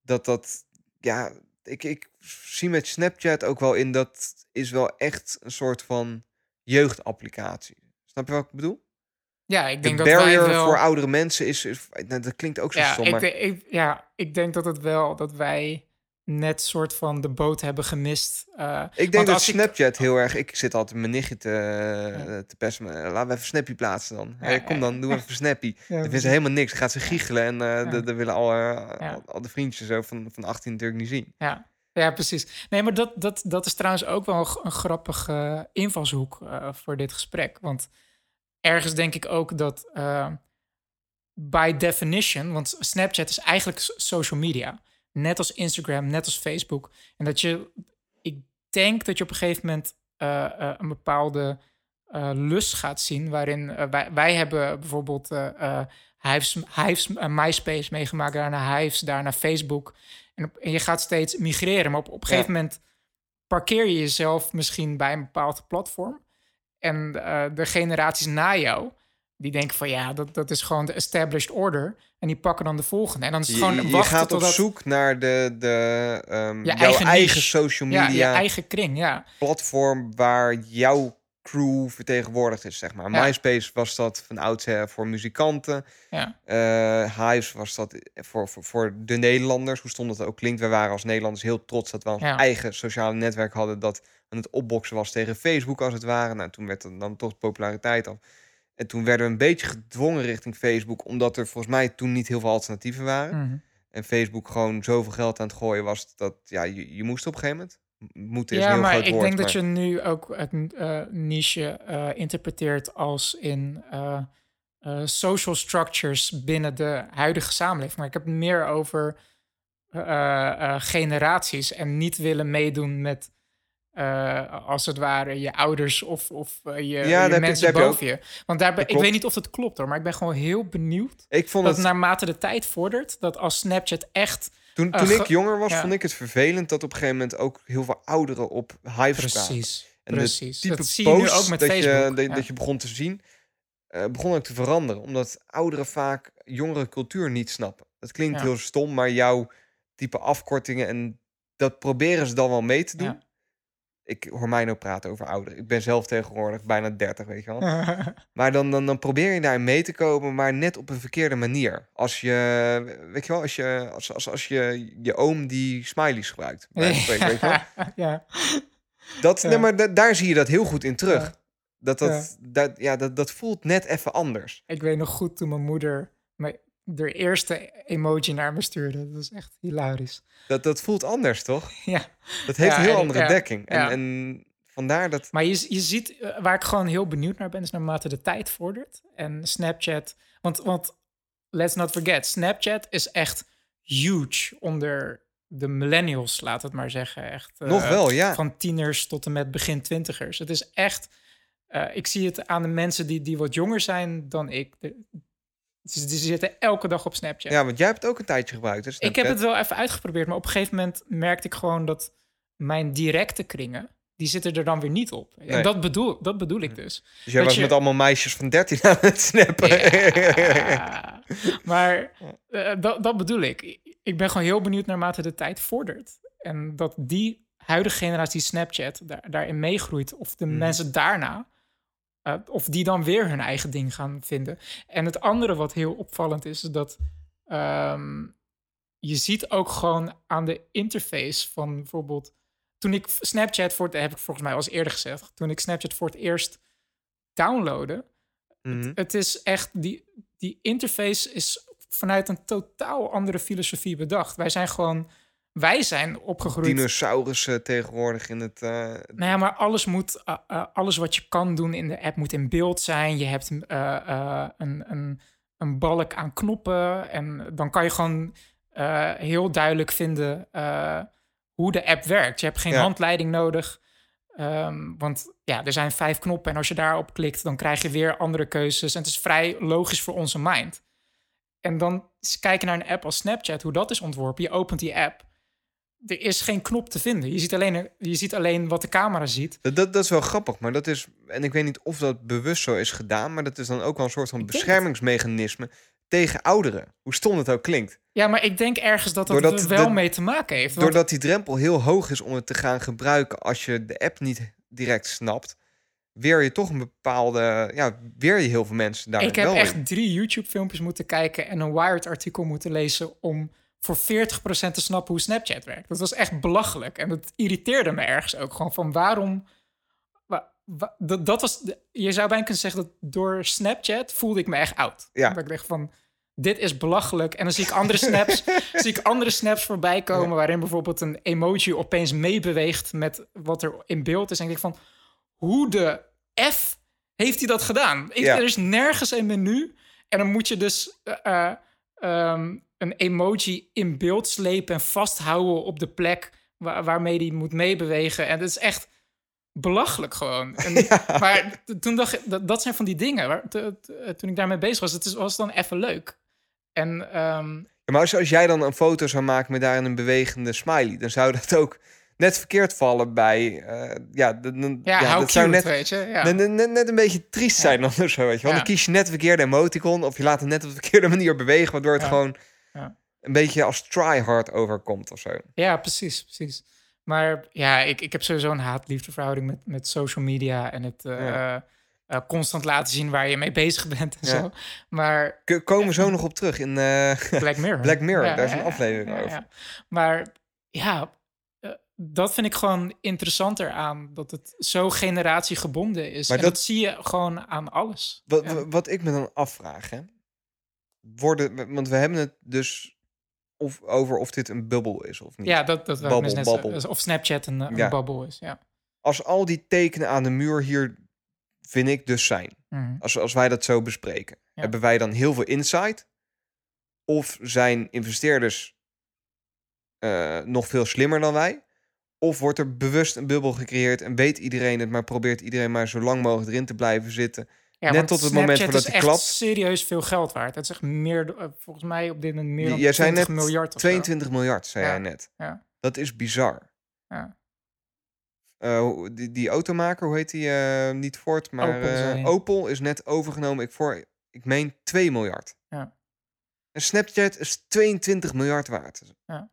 dat dat. Ja, ik, ik zie met Snapchat ook wel in dat is wel echt een soort van jeugdapplicatie. Snap je wat ik bedoel? Ja, ik De denk dat wij barrier wel... voor oudere mensen is. is nou, dat klinkt ook zo ja, stom, maar ik, ja, ik denk dat het wel dat wij net soort van de boot hebben gemist. Eh, Ik denk dat ik- Snapchat heel erg... Ik zit altijd mijn nichtje te, te pesten. maar Laten we even Snappy plaatsen dan. Ja, Hey, kom dan, doe even Snappy. ja, Dan vindt ze helemaal niks. Dan gaat ze giechelen. En eh dat dat willen al, eh, al, de vriendjes zo van, van 18 natuurlijk niet zien. Ja, ja precies. Nee, maar dat, dat, dat is trouwens ook wel een een grappige invalshoek eh, voor dit gesprek. Want ergens denk ik ook dat eh, by definition, want Snapchat is eigenlijk social media. Net als Instagram, net als Facebook. En dat je, ik denk dat je op een gegeven moment eh, eh, een bepaalde eh, lust gaat zien. Waarin wij, wij hebben bijvoorbeeld Hives, Hives MySpace meegemaakt, daarna Hives, daarna Facebook. En, op- en je gaat steeds migreren. Maar op, op een gegeven moment parkeer je jezelf misschien bij een bepaald platform. En de generaties na jou, die denken van ja, dat, dat is gewoon de established order. En die pakken dan de volgende. En dan is het Je, gewoon je wachten gaat op totdat... zoek naar de, de, Je jouw eigen eigen, social ja, media je eigen kring, ja. platform waar jouw crew vertegenwoordigd is, zeg maar. Ja. MySpace was dat van oudsher voor muzikanten. ja. Hives was dat voor, voor, voor de Nederlanders, hoe stond het ook klinkt. We waren als Nederlanders heel trots dat we ons Ja. eigen sociale netwerk hadden dat aan het opboksen was tegen Facebook als het ware. Nou, toen werd er dan toch de populariteit af. En toen werden we een beetje gedwongen richting Facebook, omdat er volgens mij toen niet heel veel alternatieven waren. Mhm. En Facebook gewoon zoveel geld aan het gooien was dat ja, je, je moest op een gegeven moment. Moeten is Ja, heel maar groot ik woord. denk dat je nu ook het eh, niche eh, interpreteert als in eh, social structures binnen de huidige samenleving. Maar ik heb het meer over generaties en niet willen meedoen met, eh, als het ware, je ouders of, of eh, je, Ja, je mensen je boven je. Want daar ben, Dat ik weet niet of het klopt hoor, maar ik ben gewoon heel benieuwd Ik vond dat het, naarmate de tijd vordert, dat als Snapchat echt toen, eh, toen ik ge- jonger was, ja. vond ik het vervelend dat op een gegeven moment ook heel veel ouderen op Hives kwamen. precies, En precies. type Dat zie je nu ook met dat Facebook. Je, dat, Ja. dat je begon te zien, eh, begon ook te veranderen. Omdat ouderen vaak jongere cultuur niet snappen. Dat klinkt Ja. heel stom, maar jouw type afkortingen en dat proberen ze dan wel mee te doen. Ja. Ik hoor mij nou praten over ouderen. Ik ben zelf tegenwoordig bijna 30, weet je wel. Maar dan, dan, dan probeer je daarin mee te komen, maar net op een verkeerde manier. Als je, weet je wel, als je, als, als, als je, je oom die smileys gebruikt. bij spreken, weet je wel. ja. Dat, Ja. nee, maar da- daar zie je dat heel goed in terug. Ja. Dat, dat, dat, ja, dat, dat voelt net even anders. Ik weet nog goed toen mijn moeder de eerste emoji naar me stuurde. Dat was echt hilarisch. Dat, dat voelt anders, toch? Ja. Dat heeft Ja, een heel en- andere ja, dekking. En, ja. en vandaar dat... Maar je, je ziet, eh, waar ik gewoon heel benieuwd naar ben, is naarmate de tijd vordert. En Snapchat, want, want let's not forget, Snapchat is echt huge onder de millennials, laat het maar zeggen. Echt, eh, Nog wel, ja. Van tieners tot en met begin twintigers. Het is echt, eh, ik zie het aan de mensen die, die wat jonger zijn dan ik. De- ze, ze zitten elke dag op Snapchat. Ja, want jij hebt het ook een tijdje gebruikt, hè, Ik heb het wel even uitgeprobeerd, maar op een gegeven moment merkte ik gewoon dat mijn directe kringen, die zitten er dan weer niet op. Nee. En dat bedoel, dat bedoel ik dus. Dus jij dat was je- met allemaal meisjes van 13 aan het snappen. Ja, maar eh, dat, dat bedoel ik. Ik ben gewoon heel benieuwd naarmate de tijd vordert. En dat die huidige generatie Snapchat daar, daarin meegroeit. Of de Mhm. mensen daarna, eh, of die dan weer hun eigen ding gaan vinden. En het andere wat heel opvallend is, is dat ehm, je ziet ook gewoon aan de interface van bijvoorbeeld... Toen ik Snapchat voor het, heb ik volgens mij al eens eerder gezegd, toen ik Snapchat voor het eerst downloadde, Mhm. het is echt, die, die interface is vanuit een totaal andere filosofie bedacht. Wij zijn gewoon, wij zijn opgegroeid. Dinosaurussen tegenwoordig in het... eh, Nou ja, maar alles moet, eh, eh, alles wat je kan doen in de app moet in beeld zijn. Je hebt een, een, een balk aan knoppen en dan kan je gewoon heel duidelijk vinden hoe de app werkt. Je hebt geen Ja. handleiding nodig. Ehm, want ja, er zijn vijf knoppen en als je daarop klikt, dan krijg je weer andere keuzes. En het is vrij logisch voor onze mind. En dan kijken naar een app als Snapchat, hoe dat is ontworpen. Je opent die app. Er is geen knop te vinden. Je ziet alleen, je ziet alleen wat de camera ziet. Dat, dat, dat is wel grappig, maar dat is... En ik weet niet of dat bewust zo is gedaan... maar dat is dan ook wel een soort van beschermingsmechanisme... tegen ouderen. Hoe stom het ook klinkt. Ja, maar ik denk ergens dat dat Doordat er wel de- mee te maken heeft. Want Doordat die drempel heel hoog is om het te gaan gebruiken... als je de app niet direct snapt... weer je toch een bepaalde... Ja, weer je heel veel mensen daar ik heb wel echt in. drie YouTube-filmpjes moeten kijken en een Wired-artikel moeten lezen om voor 40% te snappen hoe Snapchat werkt. Dat was echt belachelijk. En dat irriteerde me ergens ook gewoon van waarom. wa- wa- dat, dat was, je zou bijna kunnen zeggen dat door Snapchat voelde ik me echt oud. Ja. Dat ik dacht van, dit is belachelijk. En dan zie ik andere snaps, zie ik andere snaps voorbij komen... waarin bijvoorbeeld een emoji opeens meebeweegt met wat er in beeld is. En ik denk van, hoe de F heeft hij dat gedaan? Ik, Ja. Er is nergens een menu. En dan moet je dus eh, eh, ehm, een emoji in beeld slepen... en vasthouden op de plek waar, waarmee die moet meebewegen. En dat is echt belachelijk gewoon. En, Maar toen dacht ik, dat, dat zijn van die dingen. Waar, t- toen ik daarmee bezig was, het is, was dan even leuk. En ehm, Ja, maar als, als jij dan een foto zou maken met daarin een bewegende smiley... dan zou dat ook net verkeerd vallen bij... eh, ja, dan- dan- ja, ja, dat cute, zou net, weet je. Ja. net, net, een beetje triest zijn dan of zo, weet je. Ja. Dan kies je net de verkeerde emoticon... of je laat het net op de verkeerde manier bewegen... waardoor het gewoon een beetje als tryhard overkomt of zo. Ja, precies, precies. Maar ja, ik, ik heb sowieso een haat-liefdeverhouding met, met social media en het eh, eh, constant laten zien waar je mee bezig bent en Ja. zo. Maar K- komen we zo nog op terug in... Black Mirror. Black Mirror, daar is een aflevering over. Maar ja, dat vind ik gewoon interessanter aan. Dat het zo generatiegebonden is. Maar en dat- dat zie je gewoon aan alles. Wat, Ja. wat ik me dan afvraag, hè. Worden, want we hebben het dus of, over of dit een bubbel is of niet. Ja, dat, dat Babbel, net babbel. Of Snapchat een, een Ja. babbel is. Ja. Als al die tekenen aan de muur hier, vind ik dus zijn. Mhm. Als, als wij dat zo bespreken. Ja. Hebben wij dan heel veel insight? Of zijn investeerders eh, nog veel slimmer dan wij? Of wordt er bewust een bubbel gecreëerd en weet iedereen het, maar probeert iedereen maar zo lang mogelijk erin te blijven zitten? Ja, Net tot het moment voordat is hij echt klapt. serieus veel geld waard. Het is echt meer, eh, volgens mij op dit moment meer dan Jij zei 20 net miljard of zo. 22 miljard, zei Ja. jij net. Ja. Dat is bizar. Ja. Eh, die, die automaker, hoe heet die? eh, niet Ford, maar Opel. Opel is net overgenomen. Ik, voor, ik meen 2 miljard. Ja. En Snapchat is 22 miljard waard. Ja,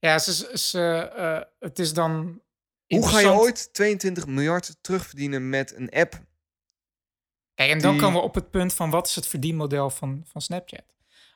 ze, ze, eh, het is dan. Hoe ga je ooit 22 miljard terugverdienen met een app? Kijk, en dan die- komen we op het punt van wat is het verdienmodel van, van Snapchat?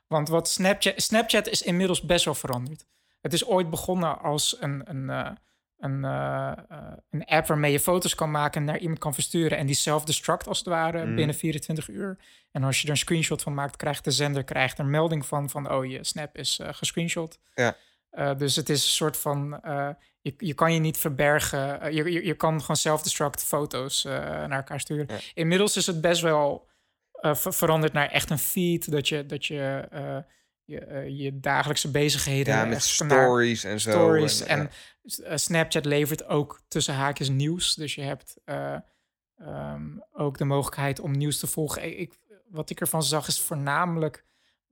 Want wat Snapchat, Snapchat is inmiddels best wel veranderd. Het is ooit begonnen als een, een, eh, een, eh, eh, een app waarmee je foto's kan maken en naar iemand kan versturen. En die self-destruct als het ware Mhm. binnen 24 uur. En als je er een screenshot van maakt, krijgt de zender krijgt er een melding van, van oh, je snap is eh gescreenshot. Ja. Eh, dus het is een soort van, eh, je, je kan je niet verbergen. Eh, je, je, je kan gewoon self-destruct foto's naar elkaar sturen. Ja. Inmiddels is het best wel ver- veranderd naar echt een feed. Dat je, dat je, je, je dagelijkse bezigheden... Ja, met stories en zo. stories. en, Snapchat levert ook tussen haakjes nieuws. Dus je hebt eh, ehm, ook de mogelijkheid om nieuws te volgen. Ik- wat ik ervan zag is voornamelijk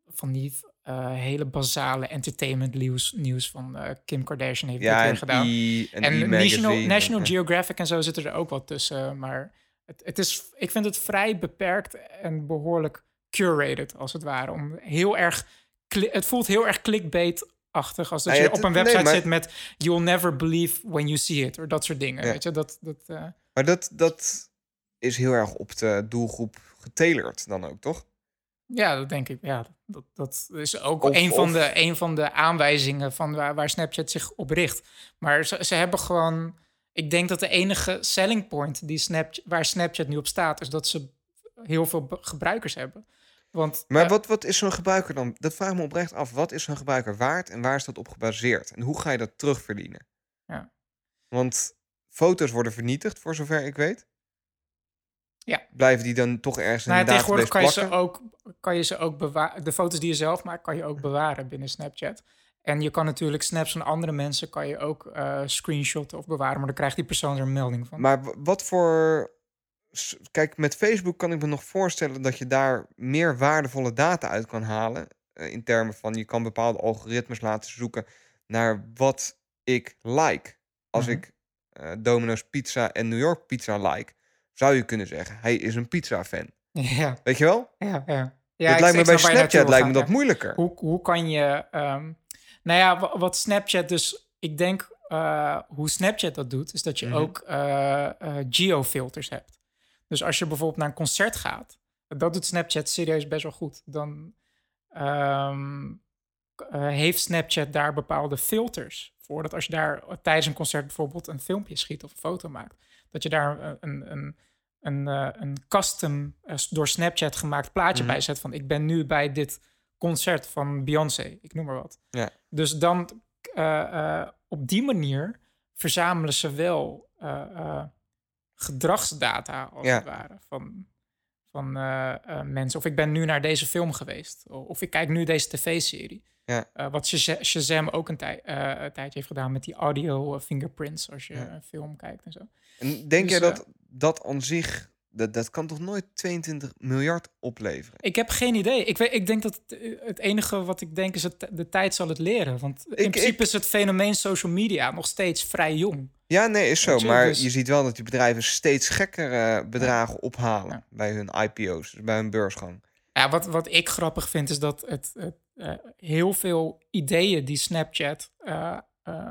van die eh, hele basale entertainment nieuws, nieuws van eh, Kim Kardashian heeft ja, dit weer en gedaan. E, en, En E National, National Geographic en zo zitten er ook wel tussen. Maar het, het is, ik vind het vrij beperkt en behoorlijk curated, als het ware. Om heel erg, het voelt heel erg clickbait-achtig. Als dat Nou je op een nee, website maar- zit met you'll never believe when you see it. Of dat soort dingen. Ja. Weet je, dat, dat, eh, Maar dat, dat is heel erg op de doelgroep getalerd dan ook, toch? Ja, dat denk ik. Ja, dat, dat is ook Of- een, van of- de, een van de aanwijzingen van waar, waar Snapchat zich op richt. Maar ze, ze hebben gewoon... Ik denk dat de enige selling point die Snapchat, waar Snapchat nu op staat... is dat ze heel veel gebruikers hebben. Want Maar eh, wat, wat is zo'n gebruiker dan? Dat vraag ik me oprecht af. Wat is zo'n gebruiker waard en waar is dat op gebaseerd? En hoe ga je dat terugverdienen? Ja. Want foto's worden vernietigd, voor zover ik weet. Ja. Blijven die dan toch ergens in nou, de ja, database tegenwoordig kan je, ze ook, kan je ze ook bewaren. De foto's die je zelf maakt, kan je ook bewaren binnen Snapchat. En je kan natuurlijk snaps van andere mensen kan je ook eh, screenshotten of bewaren, maar dan krijgt die persoon er een melding van. Maar wat voor. Kijk, met Facebook kan ik me nog voorstellen dat je daar meer waardevolle data uit kan halen. eh, in termen van je kan bepaalde algoritmes laten zoeken naar wat ik like. Als Mhm. ik eh, Domino's Pizza en New York Pizza like, zou je kunnen zeggen: hij is een pizza-fan. ja, Weet je wel? ja, ja. dat Ja, lijkt me bij Snapchat lijkt me dat ja. moeilijker. Hoe, hoe kan je. ehm, nou ja, wa- wat Snapchat dus. Ik denk eh, hoe Snapchat dat doet, is dat je Mhm. ook eh, eh, geofilters hebt. Dus als je bijvoorbeeld naar een concert gaat, dat doet Snapchat serieus best wel goed. Dan ehm, eh, heeft Snapchat daar bepaalde filters voor. Dat als je daar tijdens een concert bijvoorbeeld een filmpje schiet of een foto maakt, dat je daar een, een, een, een, eh, een custom eh, door Snapchat gemaakt plaatje Mhm. bij zet van ik ben nu bij dit concert van Beyoncé, ik noem maar wat. Ja. Dus dan eh, eh, op die manier verzamelen ze wel eh, eh, gedragsdata, als Ja. het ware, van, van eh, eh, mensen. Of ik ben nu naar deze film geweest, of ik kijk nu deze tv-serie. Ja. Eh, wat Shaza- Shazam ook een, tij- eh, een tijdje heeft gedaan met die audio eh, fingerprints als je Ja. een film kijkt en zo. En denk Dus, jij dat dat aan zich, dat, dat kan toch nooit 22 miljard opleveren? Ik heb geen idee. Ik, weet, ik denk dat het, het enige wat ik denk is dat de tijd zal het leren. Want in Ik- principe ik- is het fenomeen social media nog steeds vrij jong. Ja, nee, is zo. Je, maar dus- je ziet wel dat die bedrijven steeds gekkere bedragen ophalen bij hun IPO's, dus bij hun beursgang. Ja, wat, wat ik grappig vind is dat het, het heel veel ideeën die Snapchat eh, eh,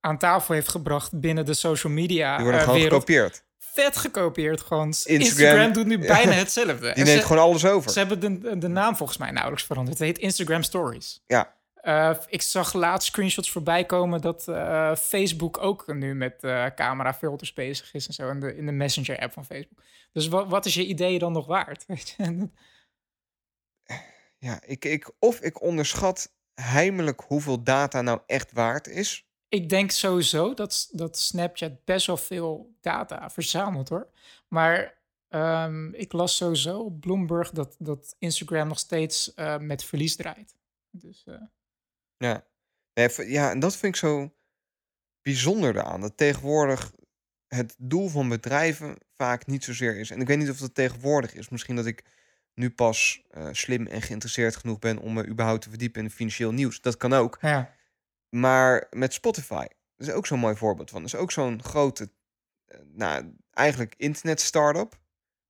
aan tafel heeft gebracht binnen de social media Die worden eh, gewoon wereld, gekopieerd. vet gekopieerd. Gewoon Instagram- Instagram, doet nu bijna hetzelfde. Die neemt ze, gewoon alles over. ze hebben de, de naam volgens mij nauwelijks veranderd. Het heet Instagram Stories. Ja. Eh, ik zag laatst screenshots voorbij komen dat eh, Facebook ook nu met eh camerafilters bezig is en zo in de, in de Messenger-app van Facebook. Dus wat, wat is je idee dan nog waard? Weet je? Ja, ik, ik, of ik onderschat heimelijk hoeveel data nou echt waard is. Ik denk sowieso dat, dat Snapchat best wel veel data verzamelt hoor. Maar ehm, ik las sowieso op Bloomberg dat, dat Instagram nog steeds eh, met verlies draait. Dus eh, Ja. Nee, ja, en dat vind ik zo bijzonder eraan. Dat tegenwoordig het doel van bedrijven vaak niet zozeer is. En ik weet niet of dat tegenwoordig is. Misschien dat ik nu pas eh, slim en geïnteresseerd genoeg ben om me überhaupt te verdiepen in financieel nieuws. Dat kan ook. ja. Maar met Spotify, dat is ook zo'n mooi voorbeeld van. Dat is ook zo'n grote, eh, nou, eigenlijk internet-startup. Ik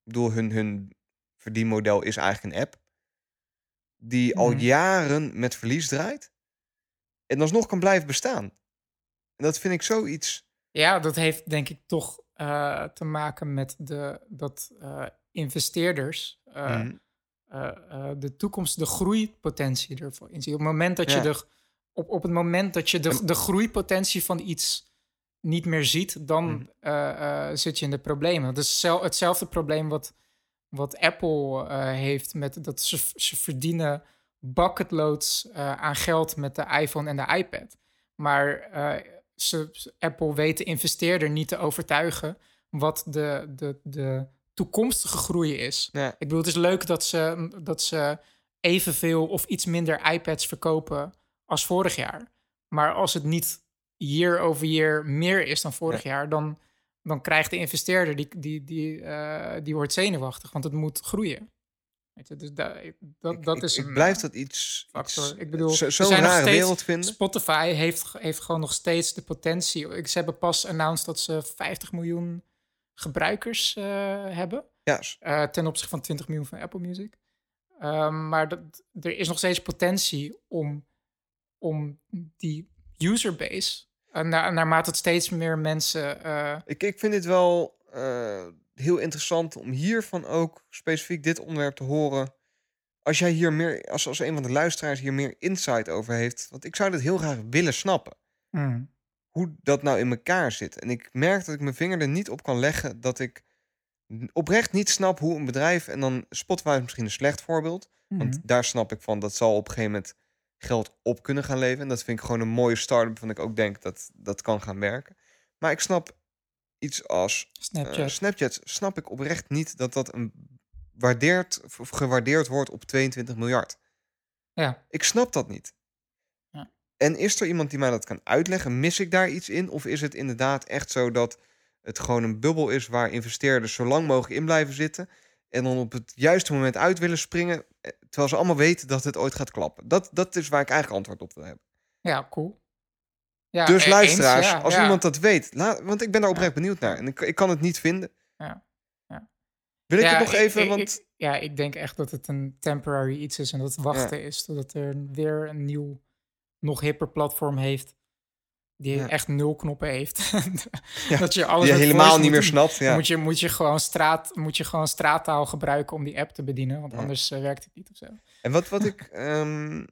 bedoel, hun, hun verdienmodel is eigenlijk een app. Die al Mhm. jaren met verlies draait. En alsnog kan blijven bestaan. En dat vind ik zoiets... ja, dat heeft denk ik toch eh, te maken met de, dat eh, investeerders eh, Mhm. de toekomst, de groeipotentie ervoor inzien. Op het moment dat je de, op, op het moment dat je de, de groeipotentie van iets niet meer ziet, dan Mhm. zit je in de problemen. Dat is zel- hetzelfde probleem wat, wat Apple heeft met dat ze, ze verdienen bucketloads aan geld met de iPhone en de iPad. Maar ze, Apple weet de investeerder niet te overtuigen wat de, de, de toekomstige groei is. Ik bedoel, het is leuk dat ze, dat ze evenveel of iets minder iPads verkopen als vorig jaar. Maar als het niet year over year meer is dan vorig jaar, dan, dan krijgt de investeerder, die, die, die, eh, die wordt zenuwachtig, want het moet groeien. Weet je, dus da- dat, ik, dat is ik blijf eh, dat iets... iets- Ik bedoel, zo- er zo'n rare steeds- wereld vinden. Spotify heeft, heeft gewoon nog steeds de potentie. Ik, ze hebben pas announced dat ze 50 miljoen gebruikers eh, hebben. Ja, Eh, ten opzichte van 20 miljoen van Apple Music. Ehm, maar dat, er is nog steeds potentie om, om die userbase, na, naarmate het steeds meer mensen. eh, ik, ik vind dit wel eh, heel interessant om hiervan ook specifiek dit onderwerp te horen. Als jij hier meer, als, als een van de luisteraars hier meer insight over heeft. Want ik zou dit heel graag willen snappen. hmm, Hoe dat nou in elkaar zit. En ik merk dat ik mijn vinger er niet op kan leggen. Dat ik oprecht niet snap hoe een bedrijf. En dan Spotify is misschien een slecht voorbeeld. Want hmm. daar snap ik van, dat zal op een gegeven moment geld op kunnen gaan leveren. En dat vind ik gewoon een mooie start-up, van ik ook denk dat dat kan gaan werken. Maar ik snap iets als eh, Snapchat. Snapchat, snap ik oprecht niet dat dat een of gewaardeerd wordt op 22 miljard. ja. Ik snap dat niet. Ja. En is er iemand die mij dat kan uitleggen? Mis ik daar iets in? Of is het inderdaad echt zo dat het gewoon een bubbel is waar investeerders zo lang mogelijk in blijven zitten en dan op het juiste moment uit willen springen, eh, terwijl ze allemaal weten dat het ooit gaat klappen? Dat, dat is waar ik eigenlijk antwoord op wil hebben. Ja, cool. Ja, dus e- luisteraars, eens, ja, als ja. iemand dat weet, laat, want ik ben daar oprecht benieuwd naar en ik, ik kan het niet vinden. Ja, ja. Wil ik het nog even, ik- want ja, ik denk echt dat het een temporary iets is en dat het wachten is. Totdat er weer een nieuw, nog hipper platform heeft. Die echt nul knoppen heeft. Ja, dat je alles je helemaal niet meer snapt. Ja. Moet, je, moet, je gewoon straat, moet je gewoon straattaal gebruiken om die app te bedienen. Want anders eh, werkt het niet of zo. En wat, wat ik ehm,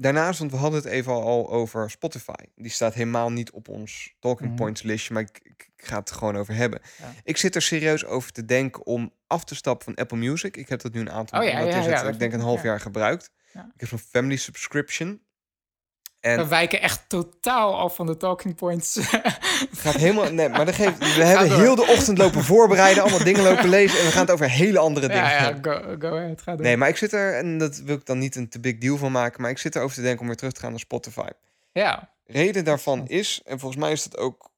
daarnaast, want we hadden het even al over Spotify. Die staat helemaal niet op ons talking Mhm. points listje, maar ik, ik, ik ga het er gewoon over hebben. Ja. Ik zit er serieus over te denken om af te stappen van Apple Music. Ik heb dat nu een aantal, Oh ja, ja, ja, ik denk een half ja. jaar gebruikt. Ik heb zo'n family subscription. En We wijken echt totaal af van de talking points. het gaat helemaal. Nee, maar dat geeft, we hebben heel de ochtend lopen voorbereiden, allemaal dingen lopen lezen en we gaan het over hele andere dingen ja, ja, go, go ahead, ga door. Nee, maar ik zit er, en dat wil ik dan niet een te big deal van maken, maar ik zit erover te denken om weer terug te gaan naar Spotify. Ja, Reden daarvan is, en volgens mij is dat ook,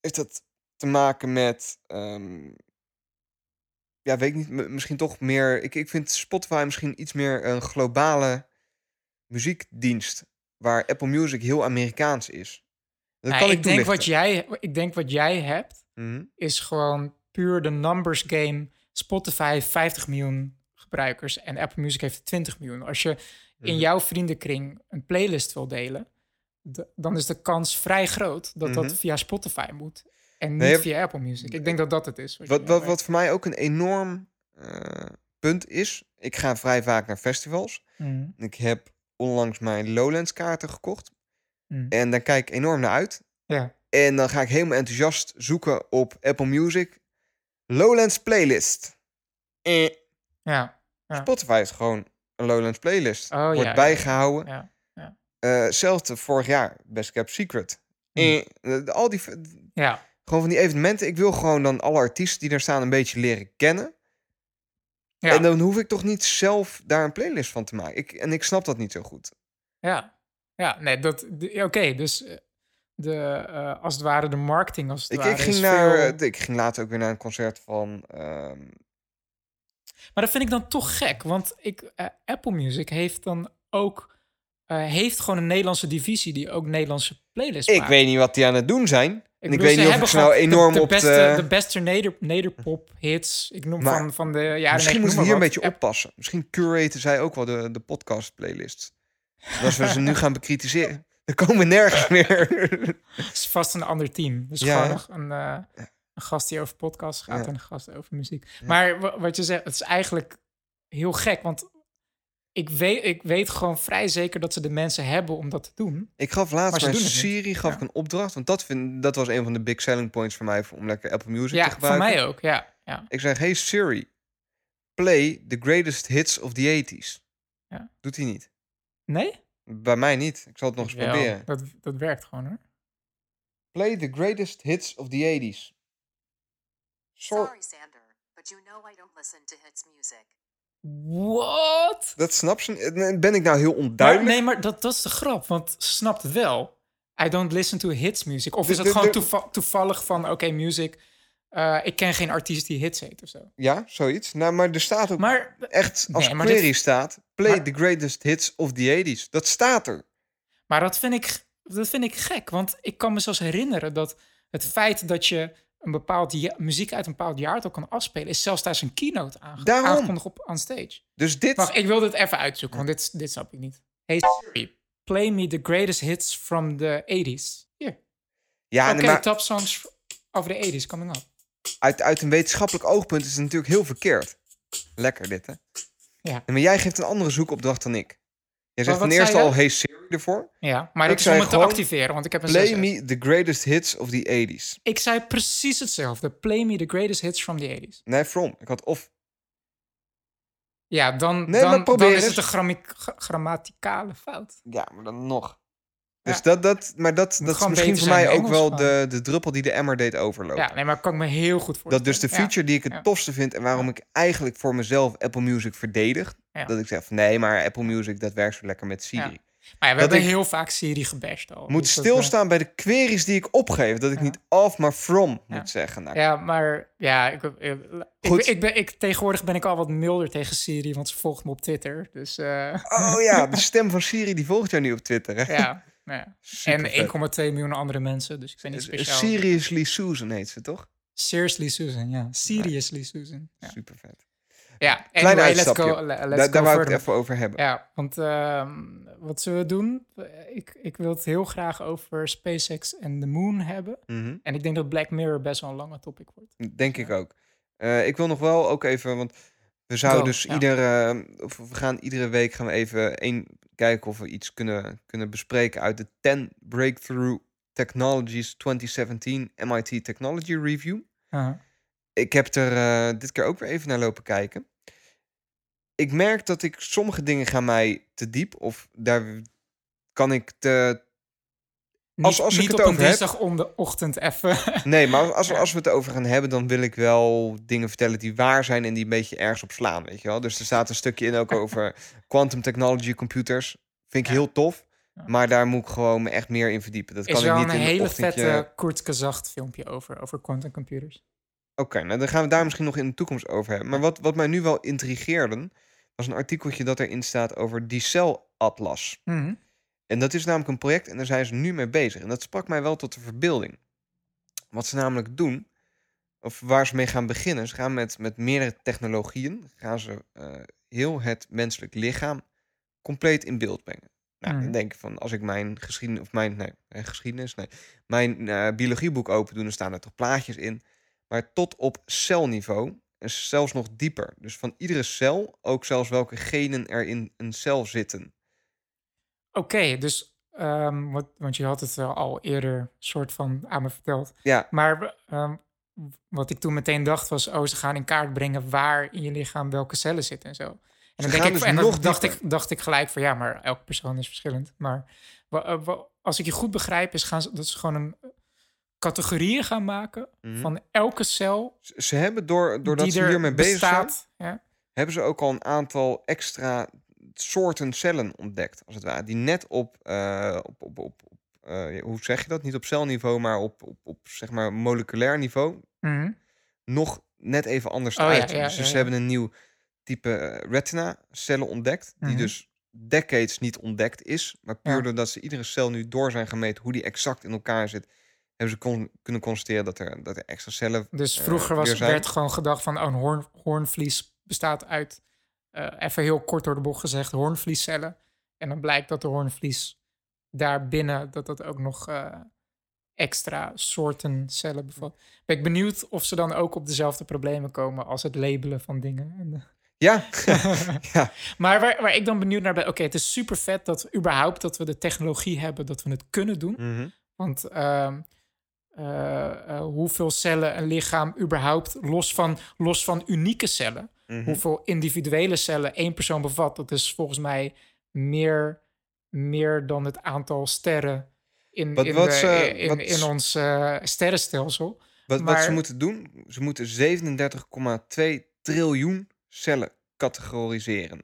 is dat te maken met, ehm, ja, weet ik niet, misschien toch meer, ik, ik vind Spotify misschien iets meer een globale muziekdienst, waar Apple Music heel Amerikaans is. Dat Nou, kan ik, ik, denk wat jij, ik denk wat jij hebt, Mhm. is gewoon puur de numbers game. Spotify heeft 50 miljoen gebruikers en Apple Music heeft 20 miljoen. Als je in Mhm. jouw vriendenkring een playlist wil delen, dan is de kans vrij groot dat dat Mhm. via Spotify moet. En niet Nee, via Apple Music. Ik denk dat dat het is. Wat, wat, wat voor mij ook een enorm eh, punt is, ik ga vrij vaak naar festivals. Ik heb onlangs mijn Lowlands kaarten gekocht. Mhm. En daar kijk ik enorm naar uit. Ja. En dan ga ik helemaal enthousiast zoeken op Apple Music. Lowlands playlist. Eh, Ja. Ja. Spotify is gewoon een Lowlands playlist. Oh, Wordt ja, ja, bijgehouden. Ja. Eh, Hetzelfde vorig jaar, Best Kept Secret. Eh, eh, al die, Ja. gewoon van die evenementen. Ik wil gewoon dan alle artiesten die daar staan een beetje leren kennen. Ja. En dan hoef ik toch niet zelf daar een playlist van te maken. Ik, en ik snap dat niet zo goed. Ja, ja, nee, dat. Oké, dus eh, de, eh, als het ware de marketing, als het Ik, ware. ik, ging naar, veel- eh, ik ging later ook weer naar een concert van... ehm, Maar dat vind ik dan toch gek, want ik, Apple Music heeft dan ook. heeft gewoon een Nederlandse divisie die ook Nederlandse playlists ik maakt. weet niet wat die aan het doen zijn. En ik bedoel, weet niet of ik ze nou gewoon de- enorm de, op beste, de... de beste neder, nederpop hits. Ik noem Maar van, van de jaren Misschien 90, moeten we hier een beetje oppassen. Misschien curaten zij ook wel de, de podcast playlist. Als we ze nu gaan bekritiseren, dan komen we nergens meer. Het is vast een ander team. Dus Ja, gewoon een, eh, een gast die over podcast gaat Ja. en een gast over muziek. Maar wa- wat je zegt, het is eigenlijk heel gek. Want ik weet, ik weet gewoon vrij zeker dat ze de mensen hebben om dat te doen. ik gaf laatst niet. Siri gaf Ja. ik een opdracht. Want dat, vind, dat was een van de big selling points voor mij... voor- om lekker Apple Music ja, te voor gebruiken. mij ook. Ja, ja. Ik zeg, hey Siri, play the greatest hits of the 80s. Ja. Doet hij niet. Nee? Bij mij niet. Ik zal het nog eens Wel, proberen. Dat, dat werkt gewoon hoor. Play the greatest hits of the 80s. Sorry. Sorry, Sander, but you know I don't listen to hits music. What? Dat snap ze. eh, Ben ik nou heel Maar, onduidelijk? nee, maar dat, dat is de grap, want snapt het wel. I don't listen to hits music. Of is het de- gewoon toeval- toevallig van, oké, music. eh, ik ken geen artiest die hits heet of zo. Ja, zoiets. Nou, maar er staat ook Maar echt, als Nee, query dit- staat... Play maar- the greatest hits of the 80s. Dat staat er. Maar dat vind, ik, dat vind ik gek, want ik kan me zelfs herinneren dat het feit dat je een bepaald muziek uit een bepaald jaartal kan afspelen, is zelfs tijdens een keynote aange Daarom. aangekondigd op on stage. Dus dit... Wacht, ik wil dit even uitzoeken, want dit, dit snap ik niet. Hey Siri, play me the greatest hits from the 80s. Hier. ja, Oké, maar top songs over de 80s coming up. uit, uit een wetenschappelijk oogpunt is het natuurlijk heel verkeerd. Lekker dit, hè? Ja. Maar jij geeft een andere zoekopdracht dan ik. Jij zegt ten eerste al hey Siri ervoor. Ja, maar Ik dat is zei om het te activeren, want ik heb een Play 6S. me the greatest hits of the 80s. Ik zei precies hetzelfde. Play me the greatest hits from the 80s. Nee, from. Ik had of. Ja, dan, Nee, dan, dan is het een grammaticale fout. Ja, maar dan nog. Dus Ja. dat, dat, maar dat, dat is misschien voor mij ook wel de, de druppel die de emmer deed overlopen. Ja, nee, maar kan ik me heel goed voorstellen. dat dus de Ja. feature die ik het Ja. tofste vind en waarom ik eigenlijk voor mezelf Apple Music verdedig. Dat ik zeg van nee, maar Apple Music dat werkt zo lekker met Siri. Maar ja, we Dat hebben heel vaak Siri gebashed al. Moet dus eh, stilstaan bij de queries die ik opgeef. Dat ik Ja. niet of, maar from Ja. moet zeggen. Nou, Ja, maar ja, ik, ik, Goed. ik ben, ik, tegenwoordig ben ik al wat milder tegen Siri, want ze volgt me op Twitter. Dus eh, Oh ja, de stem van Siri die volgt jou nu op Twitter. Hè? ja, ja. En 1,2 miljoen andere mensen, dus ik ben niet speciaal. Seriously Susan heet ze, toch? Seriously Susan, ja. Seriously Susan. Ja, Super vet. Ja anyway, let's uitstapje. go, le- let's Daar, go daar wou ik het even over hebben. Ja, want ehm, wat zullen we doen? Ik, ik wil het heel graag over SpaceX en de Moon hebben. Mhm. En ik denk dat Black Mirror best wel een lange topic wordt. Denk ik ook. Eh, ik wil nog wel ook even, want we zouden Go, dus ja. iedere, of we gaan iedere week gaan we even één kijken of we iets kunnen, kunnen bespreken uit de 10 Breakthrough Technologies 2017 MIT Technology Review. Aha. Ik heb er eh, dit keer ook weer even naar lopen kijken. Ik merk dat ik sommige dingen gaan mij te diep of daar kan ik te Niet, Als- als ik niet het op een over heb- dinsdagochtend even. Nee, maar als, als we het over gaan hebben, dan wil ik wel dingen vertellen die waar zijn en die een beetje ergens op slaan, weet je wel. Dus er staat een stukje in ook over quantum technology computers. Vind ik Ja. heel tof, maar daar moet ik gewoon me echt meer in verdiepen. Dat is kan ik wel niet een in een hele ochtendje... vette Kurt Kazacht filmpje over, over quantum computers. Oké, nou dan gaan we daar misschien nog in de toekomst over hebben. Maar wat, wat mij nu wel intrigeerde, was een artikeltje dat erin staat over die celatlas. Mhm. En dat is namelijk een project en daar zijn ze nu mee bezig. En dat sprak mij wel tot de verbeelding. Wat ze namelijk doen, of waar ze mee gaan beginnen, ze gaan met, met meerdere technologieën, gaan ze eh, heel het menselijk lichaam compleet in beeld brengen. Nou, Mhm. dan denk ik van, als ik mijn geschiedenis, of mijn, nee, eh, geschiedenis, nee, mijn eh, biologieboek open doe, dan staan er toch plaatjes in. Maar tot op celniveau, en zelfs nog dieper. Dus van iedere cel, ook zelfs welke genen er in een cel zitten. Oké, dus, ehm, wat, want je had het wel al eerder soort van aan me verteld. Ja, Maar ehm, wat ik toen meteen dacht was, oh, ze gaan in kaart brengen waar in je lichaam welke cellen zitten en zo. En dan, denk ik, dus en dan dacht, ik, dacht ik gelijk van ja, maar elke persoon is verschillend. Maar eh, als ik je goed begrijp, is gaan ze, dat ze gewoon een eh, categorieën gaan maken Mhm. van elke cel Ze- Ze hebben door, doordat ze er hiermee bezig zijn, bestaat. Ja? hebben ze ook al een aantal extra soorten cellen ontdekt, als het ware. Die net op, eh, op, op, op, eh, hoe zeg je dat? Niet op celniveau, maar op, op, op zeg maar moleculair niveau Mhm. nog net even anders Oh ja, uit. ja, dus ze hebben een nieuw type eh, retina-cellen ontdekt, die Mhm. dus decades niet ontdekt is. Maar puur doordat ze iedere cel nu door zijn gemeten hoe die exact in elkaar zit, hebben ze kon, kunnen constateren dat er, dat er extra cellen Dus eh, vroeger was, zijn. werd gewoon gedacht van oh, een hoorn, hoornvlies bestaat uit, eh, even heel kort door de bocht gezegd, hoornvliescellen. En dan blijkt dat de hoornvlies daarbinnen, dat dat ook nog eh, extra soorten cellen bevat. Ben ik benieuwd of ze dan ook op dezelfde problemen komen als het labelen van dingen. En, Ja, ja. maar waar, waar ik dan benieuwd naar ben, oké, het is super vet dat überhaupt dat we de technologie hebben dat we het kunnen doen. Mhm. Want ehm, eh, eh, hoeveel cellen een lichaam überhaupt, los van, los van unieke cellen, Mhm. hoeveel individuele cellen één persoon bevat, dat is volgens mij meer, meer dan het aantal sterren in, Wat- in, wat ze- in, wat in ze- ons eh, sterrenstelsel. Wat, wat ze moeten doen, ze moeten 37,2 triljoen cellen categoriseren.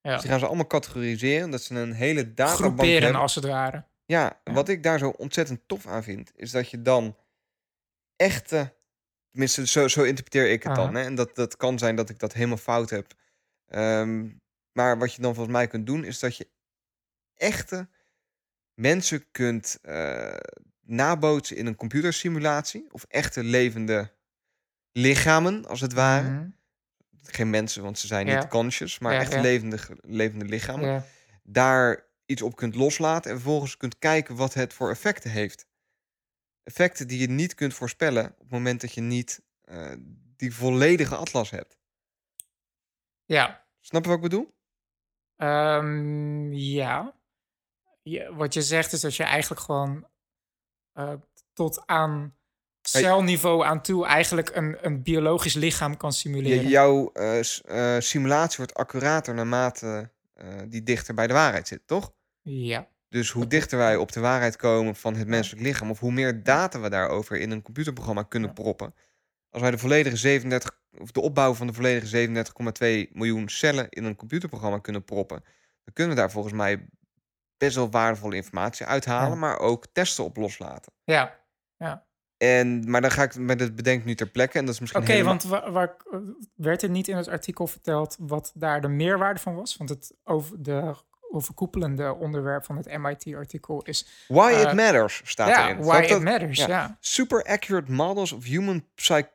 Ja. Dus die gaan ze allemaal categoriseren, dat ze een hele databank Groeperen hebben. als het ware. Ja, Ja. wat ik daar zo ontzettend tof aan vind, is dat je dan echte, tenminste zo, zo interpreteer ik het dan, hè? en dat, dat kan zijn dat ik dat helemaal fout heb. Ehm, maar wat je dan volgens mij kunt doen, is dat je echte mensen kunt eh, nabootsen in een computersimulatie, of echte levende lichamen, als het ware. Mhm. Geen mensen, want ze zijn Ja. niet conscious, maar Ja, echt levende, levende lichamen daar iets op kunt loslaten en vervolgens kunt kijken wat het voor effecten heeft. Effecten die je niet kunt voorspellen op het moment dat je niet eh, die volledige atlas hebt. ja. Snap je wat ik bedoel? Ehm, ja. Wat je zegt is dat je eigenlijk gewoon eh, tot aan celniveau aan toe eigenlijk een, een biologisch lichaam kan simuleren. jouw eh, simulatie wordt accurater naarmate die dichter bij de waarheid zit, toch? Ja. Dus hoe dichter wij op de waarheid komen van het menselijk lichaam, of hoe meer data we daarover in een computerprogramma kunnen Ja. proppen. Als wij de volledige 37, of de opbouw van de volledige 37,2 miljoen cellen in een computerprogramma kunnen proppen, dan kunnen we daar volgens mij best wel waardevolle informatie uithalen, Ja. maar ook testen op loslaten. Ja, En, maar dan ga ik met het bedenk nu ter plekke. En dat is misschien oké, helemaal- want wa- waar, werd er niet in het artikel verteld wat daar de meerwaarde van was? Want het over de overkoepelende onderwerp van het MIT-artikel is... Why eh, it matters staat ja, erin. why it dat- matters, ja. ja. Super accurate models of human psych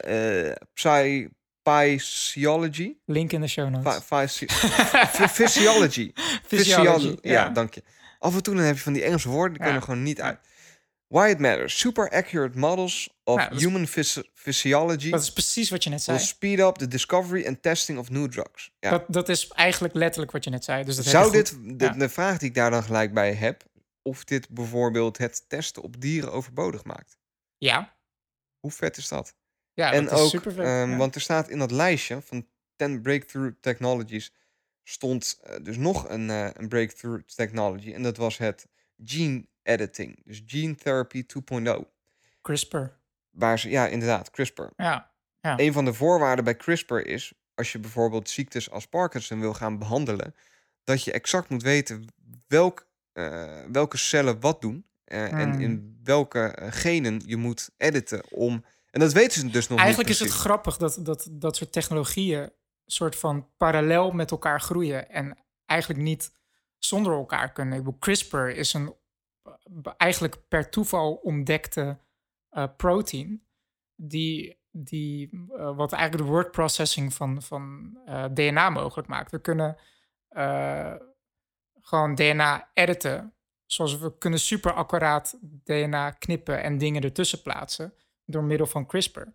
eh, psy- physiology. Link in de show notes. Phy- physi- phy- Physiology. Physiology, ja. ja. dank je. Af en toe dan heb je van die Engelse woorden, die kunnen gewoon niet uit. Why it matters. Super accurate models of is- human phys- physiology Dat is precies wat je net will zei. speed up the discovery and testing of new drugs. Ja. Dat, dat is eigenlijk letterlijk wat je net zei. Dus dat Zou dit, de, ja. de vraag die ik daar dan gelijk bij heb, of dit bijvoorbeeld het testen op dieren overbodig maakt? Ja, Hoe vet is dat? ja en dat is ook, super vet. ehm, ja. want er staat in dat lijstje van 10 breakthrough technologies, stond eh, dus nog een, eh, een breakthrough technology. En dat was het gene editing. Dus gene therapy 2.0. CRISPR. Waar ze, ja, inderdaad, CRISPR. Ja, Een van de voorwaarden bij CRISPR is, als je bijvoorbeeld ziektes als Parkinson wil gaan behandelen, dat je exact moet weten welk, eh, welke cellen wat doen. eh, En Hmm. in welke eh, genen je moet editen om. En dat weten ze dus nog Eigenlijk niet. is het grappig dat, dat dat soort technologieën soort van parallel met elkaar groeien en eigenlijk niet zonder elkaar kunnen. Ik bedoel, CRISPR is een eh, eigenlijk per toeval ontdekte eh, protein die, die eh, wat eigenlijk de word processing van, van DNA mogelijk maakt. We kunnen gewoon DNA editen, zoals we kunnen super accuraat DNA knippen en dingen ertussen plaatsen door middel van CRISPR.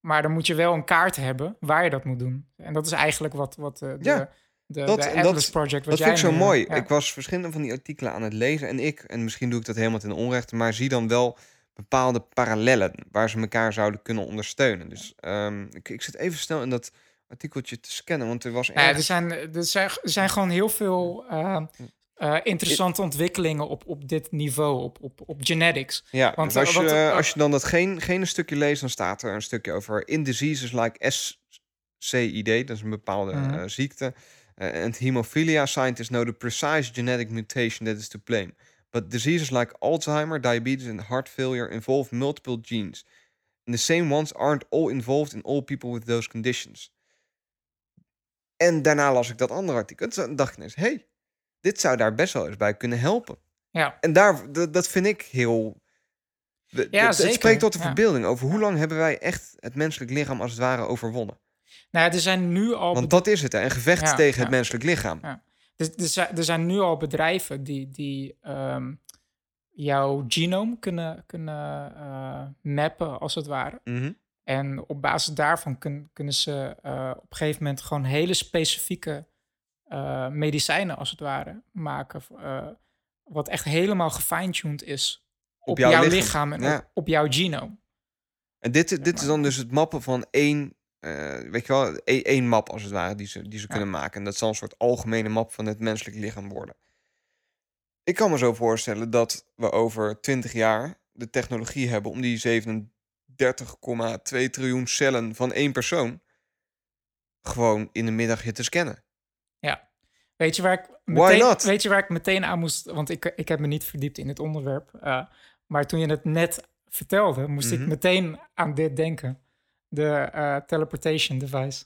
Maar dan moet je wel een kaart hebben waar je dat moet doen. En dat is eigenlijk wat, wat de, Ja, de, dat- de dat- Project... Wat Dat vind ik jij zo nu, mooi. ja. Ik was verschillende van die artikelen aan het lezen en ik, en misschien doe ik dat helemaal ten onrechte, maar zie dan wel bepaalde parallellen waar ze elkaar zouden kunnen ondersteunen. Dus ehm, ik, ik zit even snel in dat artikeltje te scannen, want er was ja, er, zijn, er, zijn, er zijn gewoon heel veel eh, eh, interessante ontwikkelingen op, op dit niveau, op, op, op genetics. Ja, Want, dus als, eh, je, als je dan dat geen, geen stukje leest, dan staat er een stukje over in diseases like SCID, dat is een bepaalde Mhm. eh, ziekte. Eh, and hemophilia scientists know the precise genetic mutation that is to blame. But diseases like Alzheimer, diabetes and heart failure involve multiple genes. And the same ones aren't all involved in all people with those conditions. En daarna las ik dat andere artikel. En toen dacht ik ineens, hey, dit zou daar best wel eens bij kunnen helpen. Ja, En daar, dat, dat vind ik heel. Ja, zeker, Het spreekt tot de ja. verbeelding over hoe lang hebben wij echt het menselijk lichaam als het ware overwonnen. Nou er zijn nu al... Want dat is het, hè? een gevecht Ja, tegen ja. het menselijk lichaam. Ja. Dus er zijn, er zijn nu al bedrijven die, die ehm, jouw genoom kunnen, kunnen eh, mappen, als het ware. Mhm. En op basis daarvan kun- kunnen ze eh, op een gegeven moment gewoon hele specifieke eh, medicijnen, als het ware, maken. wat echt helemaal gefine-tuned is op, jouw, lichaam, en op, op jouw genoom. En dit, dit is dan dus het mappen van één, eh, weet je wel, één, één map als het ware die ze, die ze Ja. kunnen maken. En dat zal een soort algemene map van het menselijk lichaam worden. Ik kan me zo voorstellen dat we over 20 jaar de technologie hebben om die 37,2 triljoen cellen van één persoon gewoon in de middagje te scannen. Ja. Weet je waar ik meteen? Weet je waar ik meteen aan moest... Want ik, ik heb me niet verdiept in het onderwerp. eh, maar toen je het net vertelde, moest Mhm. ik meteen aan dit denken. De eh, teleportation device.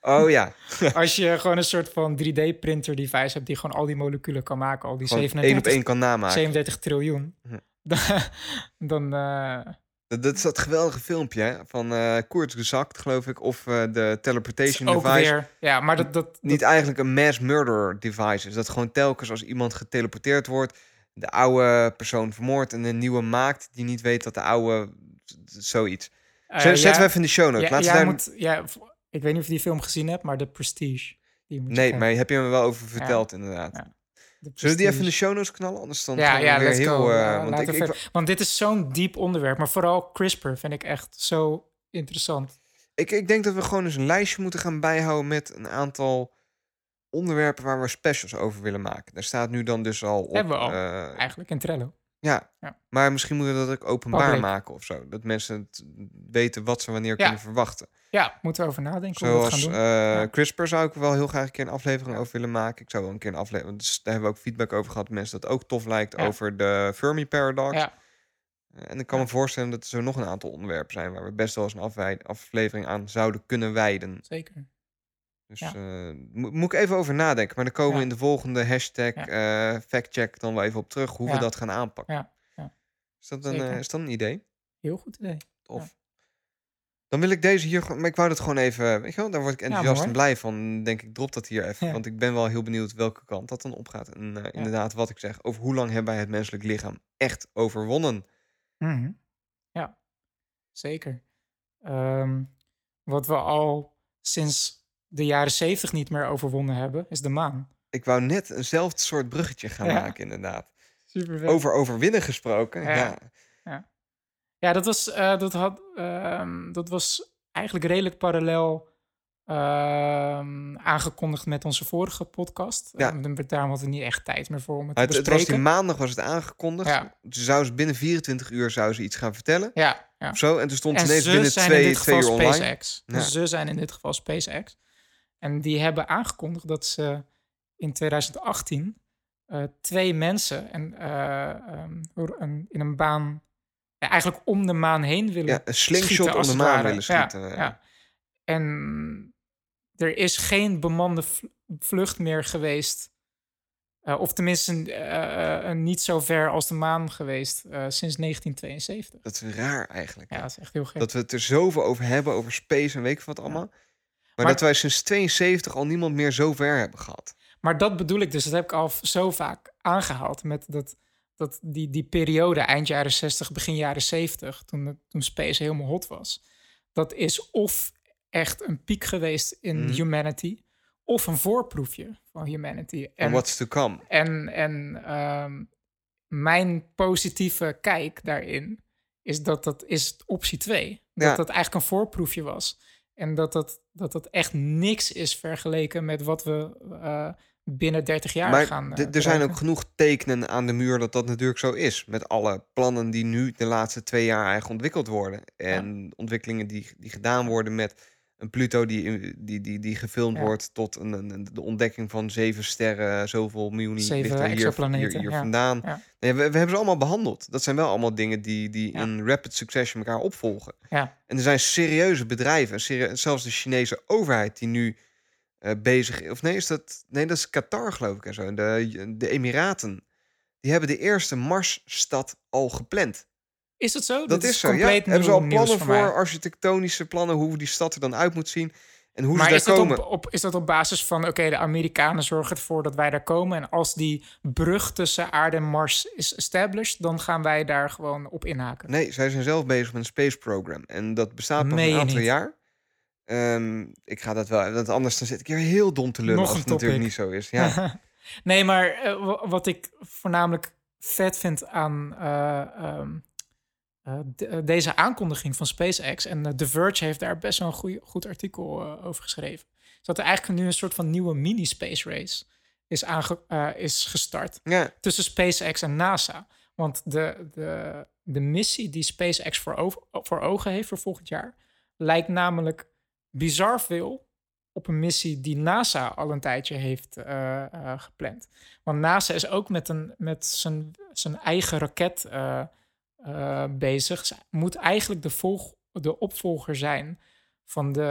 Oh ja, Als je gewoon een soort van 3D-printer device hebt... die gewoon al die moleculen kan maken. Al die gewoon één op 37, één kan namaken. 37 triljoen. Dan... eh, Dat, dat is dat geweldige filmpje hè, van eh Koorts gezakt, geloof ik. Of de teleportation ook device. weer... Ja, maar dat... dat, Niet eigenlijk een mass murder device is. Dat gewoon telkens als iemand geteleporteerd wordt... de oude persoon vermoordt en een nieuwe maakt... die niet weet dat de oude... zoiets. Eh, Zet, zetten ja, we even in de show notes. ja, daar... moet, ja, ik weet niet of je die film gezien hebt, maar The Prestige. Die moet je Nee, maar heb je me wel over verteld inderdaad. Zullen we die even in de show notes knallen? Anders dan Ja, ja, let's heel... go. eh, want, ik, want dit is zo'n diep onderwerp. Maar vooral CRISPR vind ik echt zo interessant. ik, ik denk dat we gewoon eens een lijstje moeten gaan bijhouden... met een aantal onderwerpen waar we specials over willen maken. Daar staat nu dan dus al op... Hebben we al. eh, Eigenlijk in Trello. Ja. Ja. maar misschien moeten we dat ook openbaar Public. maken of zo. Dat mensen het weten wat ze wanneer kunnen verwachten. Ja, moeten we over nadenken hoe we dat gaan Zoals doen. eh. CRISPR zou ik wel heel graag een keer een aflevering over willen maken. Ik zou wel een keer een aflevering... Dus daar hebben we ook feedback over gehad. Mensen dat ook tof lijkt over de Fermi Paradox. ja, Eh, En ik kan me voorstellen dat er zo nog een aantal onderwerpen zijn... waar we best wel eens een aflevering aan zouden kunnen wijden. zeker. Dus Ja. eh, mo- moet ik even over nadenken. Maar dan komen we Ja. in de volgende hashtag eh, factcheck dan wel even op terug... hoe we dat gaan aanpakken. Ja, ja. Is, dat een, eh, is dat een idee? Heel goed idee. Tof. Ja. Dan wil ik deze hier gewoon... Maar ik wou dat gewoon even... Weet je wel, daar word ik enthousiast en blij van. Denk ik, drop dat hier even. Want ik ben wel heel benieuwd welke kant dat dan opgaat. En inderdaad, wat ik zeg. Over hoe lang hebben wij het menselijk lichaam echt overwonnen? Mhm. Ja, zeker. Ehm, wat we al sinds de jaren zeventig niet meer overwonnen hebben, is de maan. Ik wou net eenzelfde soort bruggetje gaan Ja. maken, inderdaad. Super Over overwinnen gesproken. Ja. Ja. Ja, dat was, eh, dat, had, ehm, dat was eigenlijk redelijk parallel ehm, aangekondigd met onze vorige podcast. Ja. Eh, daarom hadden we niet echt tijd meer voor om het te Het, het was die bespreken. maandag was het aangekondigd. Ja. Ze zou ze binnen 24 uur zou ze iets gaan vertellen. Ja, ja. Of zo. En toen stond En ineens binnen twee, in dit twee uur geval online. SpaceX. Ja. Ze zijn in dit geval SpaceX. En die hebben aangekondigd dat ze in 2018 eh, twee mensen en, eh, ehm, een, in een baan ja, eigenlijk om de maan heen willen Ja, een slingshot om de maan willen schieten. Ja, ja. En er is geen bemande vl- vlucht meer geweest. eh, of tenminste eh, eh, niet zo ver als de maan geweest eh, sinds 1972. Dat is raar eigenlijk. Ja, dat is echt heel gek. Dat we het er zoveel over hebben, over space en weet ik wat allemaal. Maar, Maar- dat wij sinds 72 al niemand meer zo ver hebben gehad. Maar dat bedoel ik dus. Dat heb ik al zo vaak aangehaald. Met dat, dat die, die periode, eind jaren 60, begin jaren 70, toen, toen space helemaal hot was. Dat is of echt een piek geweest in Mhm. humanity, of een voorproefje van humanity. En En, what's to come. en, en ehm, mijn positieve kijk daarin is dat dat is optie 2. Dat Ja. dat eigenlijk een voorproefje was. En dat dat, dat dat echt niks is vergeleken met wat we eh, binnen 30 jaar maar gaan. eh, er zijn ook genoeg tekenen aan de muur dat dat natuurlijk zo is. Met alle plannen die nu de laatste twee jaar eigenlijk ontwikkeld worden. En ontwikkelingen die, die gedaan worden met een Pluto die, die, die, die gefilmd Ja. wordt tot een, een, de ontdekking van zeven sterren, zoveel miljoen hier, hier, hier ja. vandaan. Ja. Nee, we, we hebben ze allemaal behandeld. Dat zijn wel allemaal dingen die, die in rapid succession elkaar opvolgen. Ja, En er zijn serieuze bedrijven, serie- zelfs de Chinese overheid, die nu eh, bezig is. Of nee, is dat, nee, dat is Qatar, geloof ik en zo. De, de Emiraten. Die hebben de eerste Marsstad al gepland. Is dat zo? Dat is zo. Ja, hebben ze al plannen voor architectonische plannen, hoe die stad er dan uit moet zien. En hoe Maar ze is daar dat, komen. op, op, is dat op basis van, oké, de Amerikanen zorgen ervoor dat wij daar komen. En als die brug tussen aarde en Mars is established, dan gaan wij daar gewoon op inhaken. Nee, zij zijn zelf bezig met een space program. En dat bestaat Meen een aantal niet? jaar. Ehm, ik ga dat wel, want anders dan zit ik hier heel dom te lullen Nog als het natuurlijk niet zo is. Ja. nee, maar eh, wa- wat ik voornamelijk vet vind aan eh, ehm, eh, de- eh, deze aankondiging van SpaceX... en eh, The Verge heeft daar best wel een goeie, goed artikel over geschreven... is dat er eigenlijk nu een soort van nieuwe mini-space race is, aange, is gestart... tussen SpaceX en NASA. Want de, de, de missie die SpaceX voor, over- voor ogen heeft voor volgend jaar... lijkt namelijk bizar veel op een missie die NASA al een tijdje heeft gepland. Want NASA is ook met, een, met zijn, zijn eigen raket eh, bezig. Moet eigenlijk de, volg, de opvolger zijn van de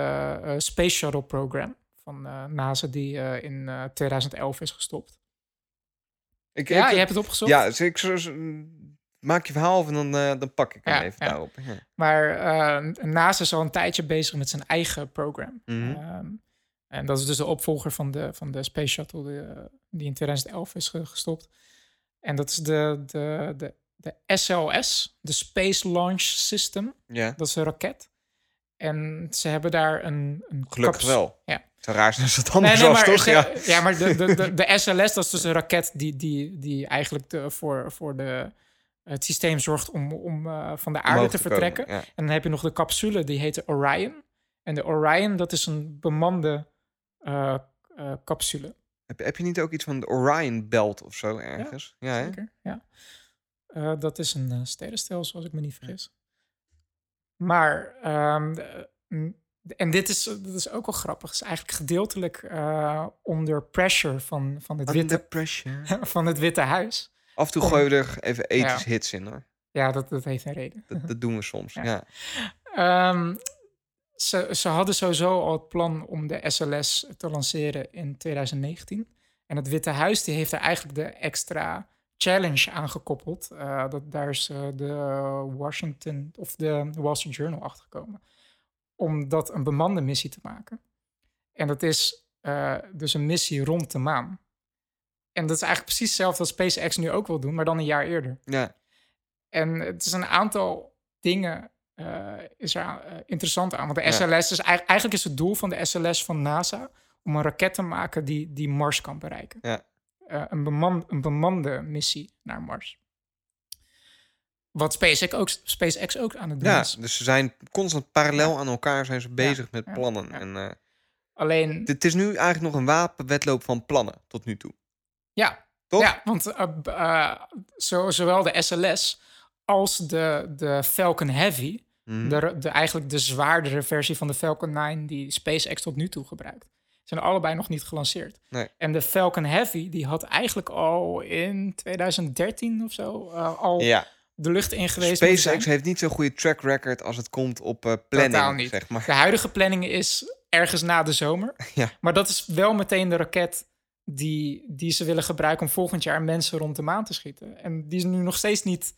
eh, Space Shuttle Program van eh, NASA, die in eh, 2011 is gestopt. ik, Ja, ik- je hebt het opgezocht? Ja, dus ik, maak je verhaal en dan, dan pak ik hem Ja, even ja. daarop. Ja. Maar NASA is al een tijdje bezig met zijn eigen program. Mhm. Ehm, en dat is dus de opvolger van de, van de Space Shuttle die, die in 2011 is ge- gestopt. En dat is de, de, de, de SLS, de Space Launch System. ja, Dat is een raket. En ze hebben daar een... een gelukkig kaps- wel. Ja. Zou raar als het anders nee, maar, toch? Ja. ja, maar de, de, de, de SLS, dat is dus een raket die, die, die eigenlijk de, voor, voor de, het systeem zorgt om, om eh, van de aarde Omhoog te komen, vertrekken. ja. En dan heb je nog de capsule, die heet de Orion. En de Orion, dat is een bemande eh, capsule. Heb, heb je niet ook iets van de Orion Belt of zo ergens? Ja, hè? Zeker, ja. Eh, dat is een eh, sterrenstelsel, als ik me niet vergis. Maar, ehm, de- mm, en dit is, dit is ook wel grappig. Het is eigenlijk gedeeltelijk eh, onder pressure van, van, het Under witte, pressure. van het Witte Huis. Af en toe Om- gooien we er even ethisch Ja. hits in hoor. Ja, dat, dat heeft een reden. Dat, dat doen we soms. Ja. Ja. Ehm, ze, ze hadden sowieso al het plan om de SLS te lanceren in 2019. En het Witte Huis die heeft er eigenlijk de extra challenge aan gekoppeld. Eh, dat, daar is eh, de Washington of de Wall Street Journal achtergekomen. Om dat een bemande missie te maken. En dat is eh, dus een missie rond de maan. En dat is eigenlijk precies hetzelfde wat SpaceX nu ook wil doen, maar dan een jaar eerder. ja. En het is een aantal dingen is er aan- interessant aan. Want de Ja. SLS is eigenlijk, eigenlijk is het doel van de SLS van NASA om een raket te maken die, die Mars kan bereiken. Ja. Eh, een, beman, een bemande missie naar Mars. Wat SpaceX ook, SpaceX ook aan het doen ja, is. dus ze zijn constant parallel aan elkaar zijn ze bezig met ja, plannen. En, eh, Alleen, het is nu eigenlijk nog een wapenwedloop van plannen tot nu toe. ja, Toch? ja want eh, zo, zowel de SLS als de, de Falcon Heavy Mhm. De, de, eigenlijk de zwaardere versie van de Falcon 9 die SpaceX tot nu toe gebruikt. Zijn allebei nog niet gelanceerd. Nee. En de Falcon Heavy, die had eigenlijk al in 2013 of zo eh, al Ja, de lucht in geweest. moeten SpaceX heeft niet zo'n goede track record als het komt op Totaal planning, niet. zeg maar. De huidige planning is ergens na de zomer. Ja. Maar dat is wel meteen de raket die, die ze willen gebruiken om volgend jaar mensen rond de maan te schieten. En die is nu nog steeds niet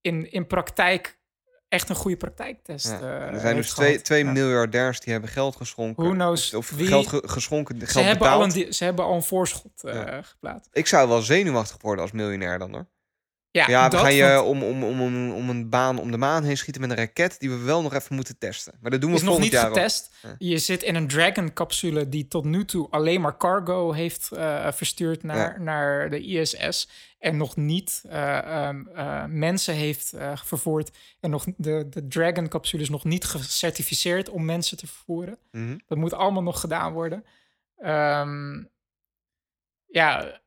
in, in praktijk echt een goede praktijktest. Ja, eh, er zijn dus twee, twee Ja. miljardairs die hebben geld geschonken. Who knows Of wie- geld ge- geschonken, geld Ze hebben, al een, ze hebben al een voorschot eh, geplaatst. Ik zou wel zenuwachtig worden als miljonair dan hoor. Ja, Ja, we gaan je om, om, om, om, om een baan om de maan heen schieten met een raket die we wel nog even moeten testen. Maar dat doen we is nog niet jaar getest. Je zit in een Dragon-capsule die tot nu toe alleen maar cargo heeft eh, verstuurd naar, Ja. naar de ISS. En nog niet eh, ehm, eh, mensen heeft vervoerd. En nog, de, de Dragon-capsule is nog niet gecertificeerd om mensen te vervoeren. Mhm. Dat moet allemaal nog gedaan worden. Ehm, ja,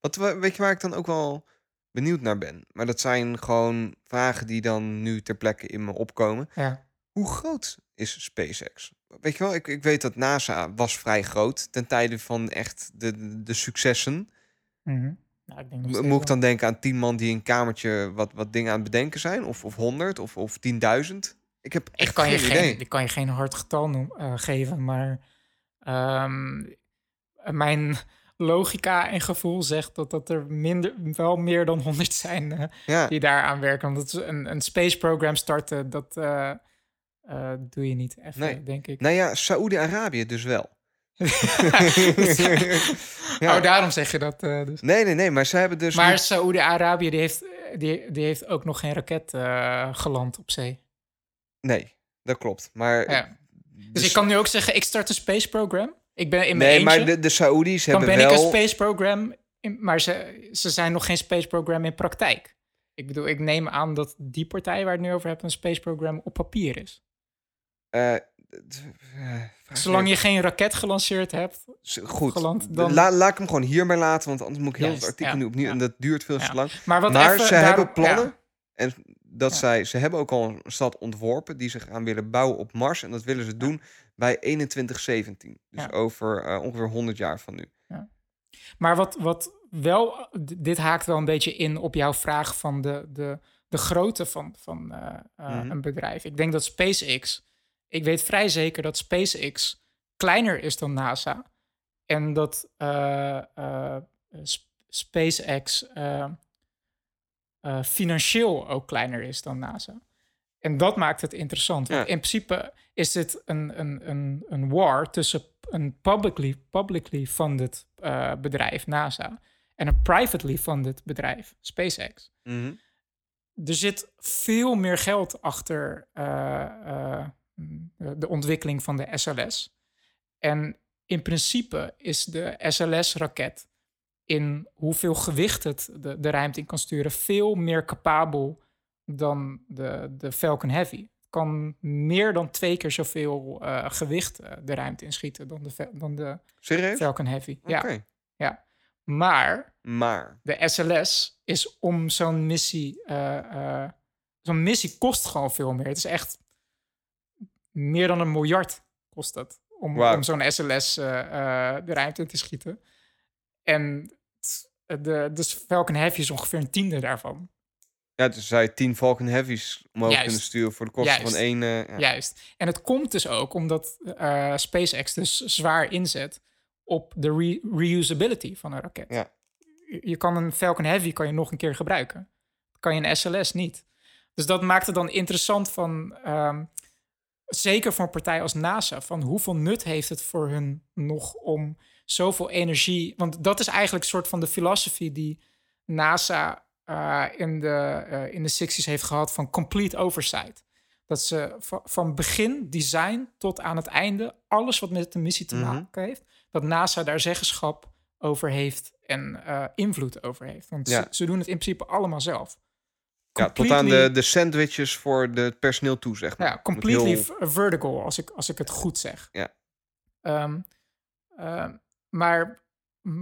Wat, we- weet je waar ik dan ook wel benieuwd naar ben? Maar dat zijn gewoon vragen die dan nu ter plekke in me opkomen. ja. Hoe groot is SpaceX? Weet je wel, ik, ik weet dat NASA was vrij groot ten tijde van echt de, de, successen. Mhm. Nou, ik denk Moet ik wel. dan denken aan tien man die in een kamertje wat, wat dingen aan het bedenken zijn? Of, of 100 of, of 10.000? Ik heb Ik echt kan, je geen geen, idee. ik kan je geen hard getal noem, eh, geven, maar ehm, mijn logica en gevoel zegt dat, dat er minder, wel meer dan 100 zijn Ja, die daaraan werken. Want dat is een, een space program starten, dat eh, eh, doe je niet even, Nee. denk ik. nou ja, Saoedi-Arabië dus wel. Ja. Oh, daarom zeg je dat. dus. Nee, nee, nee, maar ze hebben dus... Maar niet- Saoedi-Arabië die heeft, die, die heeft ook nog geen raket geland op zee. Nee, dat klopt. Maar... Ja. Dus dus- ik kan nu ook zeggen, ik start een space program. Ik ben in mijn Nee, eentje. maar de, de Saoedi's dan hebben ben wel... ik een space program, in, maar ze, ze zijn nog geen space program in praktijk. Ik bedoel, ik neem aan dat die partij waar het nu over hebt een space program op papier is. vraag Zolang je geen raket gelanceerd hebt. Goed, geland, dan- La- laat ik hem gewoon hierbij laten, want anders moet ik heel Juist, het artikel ja, nu opnieuw ja. en dat duurt veel te lang. Maar, wat maar even ze hebben plannen en dat zij, ze hebben ook al een stad ontworpen die ze gaan willen bouwen op Mars en dat willen ze doen bij 2117. Dus Ja. over eh, ongeveer 100 jaar van nu. Maar wat, wat wel, d- dit haakt wel een beetje in op jouw vraag van de, de, de grootte van, van eh, eh, Mhm. een bedrijf. Ik denk dat SpaceX, ik weet vrij zeker dat SpaceX kleiner is dan NASA. En dat eh, eh, SpaceX eh, eh, financieel ook kleiner is dan NASA. En dat maakt het interessant. Ja. in principe is dit een, een, een, een war tussen een publicly, publicly funded eh, bedrijf, NASA, en een privately funded bedrijf, SpaceX. Mhm. Er zit veel meer geld achter eh, eh, de ontwikkeling van de SLS. En in principe is de SLS-raket in hoeveel gewicht het de, de ruimte in kan sturen veel meer capabel dan de, de Falcon Heavy. Kan meer dan twee keer zoveel eh, gewicht eh, de ruimte inschieten dan de, dan de Serieus? Falcon Heavy. Oké. Ja, Maar Maar, de SLS is om zo'n missie. eh, zo'n missie kost gewoon veel meer. Het is echt meer dan een miljard kost dat. Om, om zo'n SLS de ruimte in te schieten. En de, de Falcon Heavy is ongeveer een tiende daarvan. Ja, dus je 10 Falcon Heavies omhoog Juist. kunnen sturen voor de kosten Juist. van één... eh, ja. Juist. En het komt dus ook omdat eh, SpaceX dus zwaar inzet op de re- reusability van een raket. Ja. Je, je kan een Falcon Heavy kan je nog een keer gebruiken. Kan je een SLS niet. Dus dat maakt het dan interessant van, ehm, zeker voor een partij als NASA, van hoeveel nut heeft het voor hun nog om zoveel energie, want dat is eigenlijk een soort van de filosofie die NASA eh, in, de, eh, in de 60s heeft gehad van complete oversight. Dat ze va- van begin design tot aan het einde alles wat met de missie te Mhm. maken heeft, dat NASA daar zeggenschap over heeft en eh, invloed over heeft. Want Ja. ze, ze doen het in principe allemaal zelf. Ja, tot aan de, de sandwiches voor het personeel toe, zeg maar. Ja, completely heel- vertical, als ik, als ik het goed zeg. Ja. Ehm, ehm, maar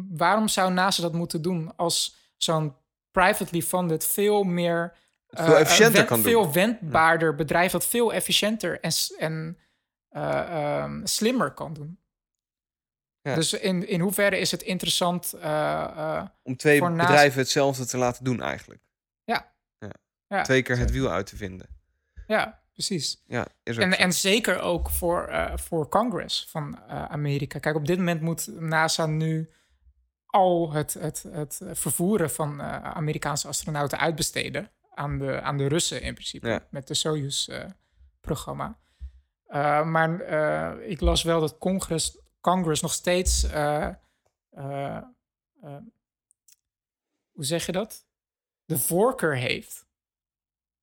waarom zou NASA dat moeten doen als zo'n privately funded veel meer... veel eh, efficiënter wen- kan doen. Veel wendbaarder bedrijf dat veel efficiënter en, en eh, ehm, slimmer kan doen. Ja. Dus in, in hoeverre is het interessant... eh, Om twee naast- bedrijven hetzelfde te laten doen eigenlijk. ja, Twee keer het wiel uit te vinden. Ja, precies. Ja, is En, zo. en zeker ook voor, voor Congress van Amerika. Kijk, op dit moment moet NASA nu al het, het, het vervoeren van eh, Amerikaanse astronauten uitbesteden aan de, aan de Russen in principe. Ja. Met de Soyuz-programma. maar eh, ik las wel dat Congress, Congress nog steeds. eh, eh, eh, hoe zeg je dat? De voorkeur heeft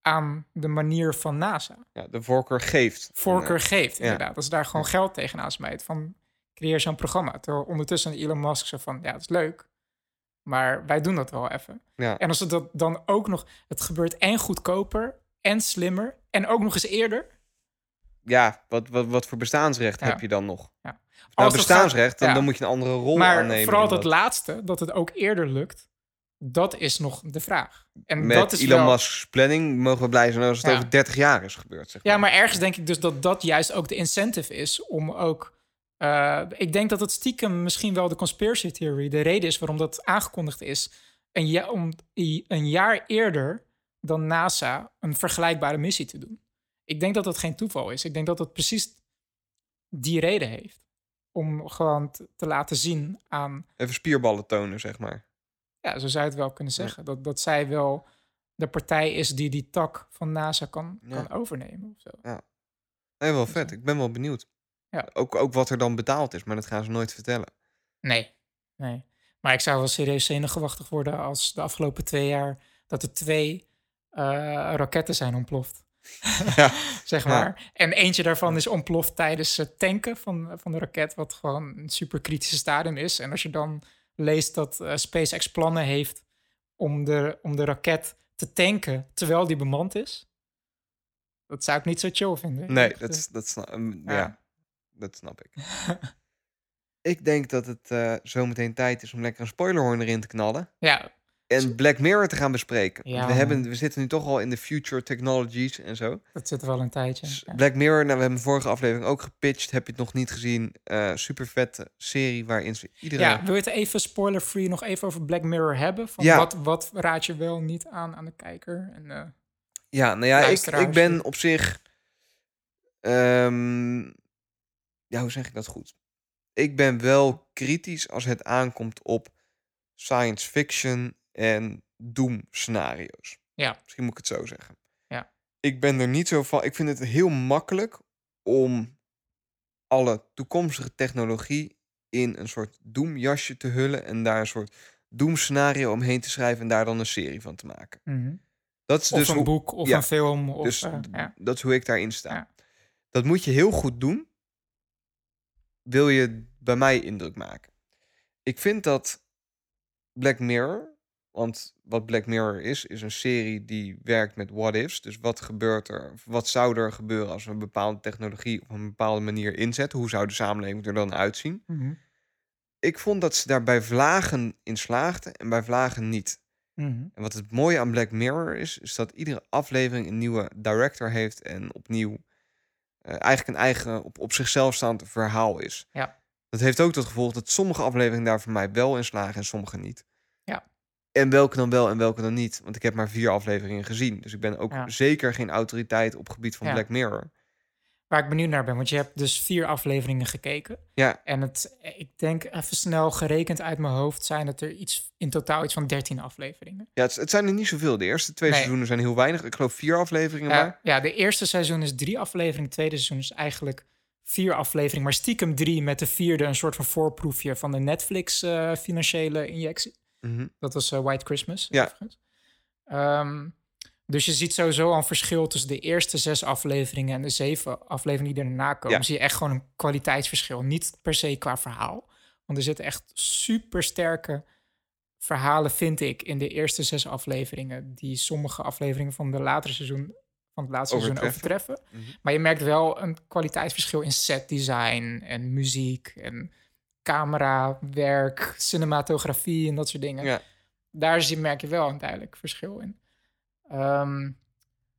aan de manier van NASA ja, de voorkeur geeft. voorkeur eh, geeft, inderdaad. Dat ze daar gewoon geld tegenaan smijt. Van, creëer zo'n programma. Terwijl ondertussen Elon Musk zo van, ja, dat is leuk. Maar wij doen dat wel even. ja. En als het dat dan ook nog... Het gebeurt en goedkoper en slimmer. En ook nog eens eerder. ja, wat, wat, wat voor bestaansrecht Ja. heb je dan nog? Ja. Nou, bestaansrecht, dan, ja. dan moet je een andere rol maar aannemen. vooral in dat laatste, dat het ook eerder lukt... Dat is nog de vraag. En Met dat is Elon wel... Musk's planning mogen we blij zijn als het Ja. over 30 jaar is gebeurd. Zeg Ja, maar ergens denk ik dus dat dat juist ook de incentive is om ook. Eh, ik denk dat het stiekem misschien wel de conspiracy theory, de reden is waarom dat aangekondigd is, een, ja, om een jaar eerder dan NASA een vergelijkbare missie te doen. Ik denk dat dat geen toeval is. Ik denk dat dat precies die reden heeft. Om gewoon te, te laten zien aan, Even spierballen tonen, zeg maar. ja, zo zou je het wel kunnen zeggen, dat, dat zij wel de partij is die die tak van NASA kan, Ja. kan overnemen. Of zo. Nee, wel vet. Ik ben wel benieuwd. Ja. Ook, ook wat er dan betaald is, maar dat gaan ze nooit vertellen. Nee, nee. Maar ik zou wel serieus zenuwachtig worden als de afgelopen twee jaar dat er twee eh, raketten zijn ontploft. Ja. zeg Ja. maar. En eentje daarvan is ontploft tijdens het tanken van, van de raket, wat gewoon een super kritische stadium is. En als je dan leest dat eh, SpaceX plannen heeft om de, om de raket te tanken terwijl die bemand is, dat zou ik niet zo chill vinden. Nee, dat, eh, is- dat, ja. Ja. Dat snap ik. ik denk dat het eh zometeen tijd is om lekker een spoilerhorn erin te knallen. ja, En Black Mirror te gaan bespreken. Ja, we, hebben, we zitten nu toch al in de future technologies en zo. dat zit er wel een tijdje. Dus Ja. Black Mirror, nou, we hebben de vorige aflevering ook gepitcht. Heb je het nog niet gezien? Eh super vette serie waarin ze iedere... Ja, wil je het even spoiler-free nog even over Black Mirror hebben? Van Ja. wat, wat raad je wel niet aan aan de kijker? En, eh, Ja, nou ja, ik, ik ben op zich. ehm, ja, hoe zeg ik dat goed? Ik ben wel kritisch als het aankomt op science fiction en doom scenario's. Ja. Misschien moet ik het zo zeggen. Ja. Ik ben er niet zo van. Ik vind het heel makkelijk om alle toekomstige technologie in een soort doemjasje te hullen en daar een soort doemscenario omheen te schrijven en daar dan een serie van te maken. Dat is Of dus een hoe- boek of ja, een film. Of, dus eh, d- ja. dat is hoe ik daarin sta. Ja. Dat moet je heel goed doen. Wil je bij mij indruk maken? Ik vind dat Black Mirror, want wat Black Mirror is, is een serie die werkt met what ifs. Dus wat gebeurt er, wat zou er gebeuren als we een bepaalde technologie op een bepaalde manier inzetten? Hoe zou de samenleving er dan uitzien? Mhm. ik vond dat ze daar bij Vlagen in slaagden en bij Vlagen niet. Mhm. En wat het mooie aan Black Mirror is, is dat iedere aflevering een nieuwe director heeft en opnieuw eigenlijk een eigen op, op zichzelf staand verhaal is. Ja. Dat heeft ook tot gevolg dat sommige afleveringen daar voor mij wel in slagen en sommige niet. Ja. En welke dan wel en welke dan niet. Want ik heb maar vier afleveringen gezien. Dus ik ben ook Ja. zeker geen autoriteit op het gebied van Ja. Black Mirror. Waar ik benieuwd naar ben, want je hebt dus vier afleveringen gekeken. Ja, En het, ik denk even snel gerekend uit mijn hoofd zijn het er iets, in totaal iets van 13 afleveringen. ja het, het zijn er niet zoveel. De eerste twee Nee. seizoenen zijn heel weinig. Ik geloof vier afleveringen Ja, maar. ja, de eerste seizoen is drie afleveringen, het tweede seizoen is eigenlijk vier afleveringen, maar stiekem drie met de vierde een soort van voorproefje van de Netflix eh, financiële injectie. Mhm. Dat was eh, White Christmas. Ja. Dus je ziet sowieso al een verschil tussen de eerste zes afleveringen en de zeven afleveringen die erna komen. Ja. Zie je echt gewoon een kwaliteitsverschil. Niet per se qua verhaal. Want er zitten echt super sterke verhalen, vind ik, in de eerste zes afleveringen. Die sommige afleveringen van de latere seizoen, van het laatste seizoen Overtreffen. Mhm. Maar je merkt wel een kwaliteitsverschil in setdesign en muziek en camerawerk, cinematografie en dat soort dingen Ja. daar zie, merk je wel een duidelijk verschil in. Ehm,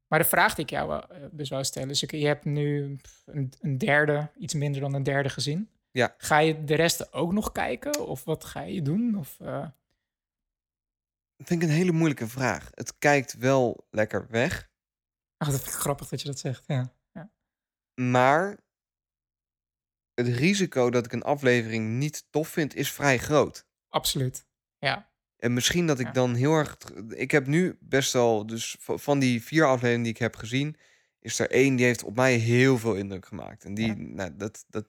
maar de vraag die ik jou wel, eh, dus wou stellen is... je hebt nu een, een derde, iets minder dan een derde gezien. Ja. Ga je de rest ook nog kijken? Of wat ga je doen? Of, eh, Dat vind ik een hele moeilijke vraag. Het kijkt wel lekker weg. Ach, dat vind ik grappig dat je dat zegt, ja. Maar het risico dat ik een aflevering niet tof vind, is vrij groot. Absoluut. Ja, En misschien dat ik dan heel erg. Ik heb nu best wel. Dus van die vier afleveringen die ik heb gezien. Is er één die heeft op mij heel veel indruk gemaakt. En die, Ja. nou, dat, dat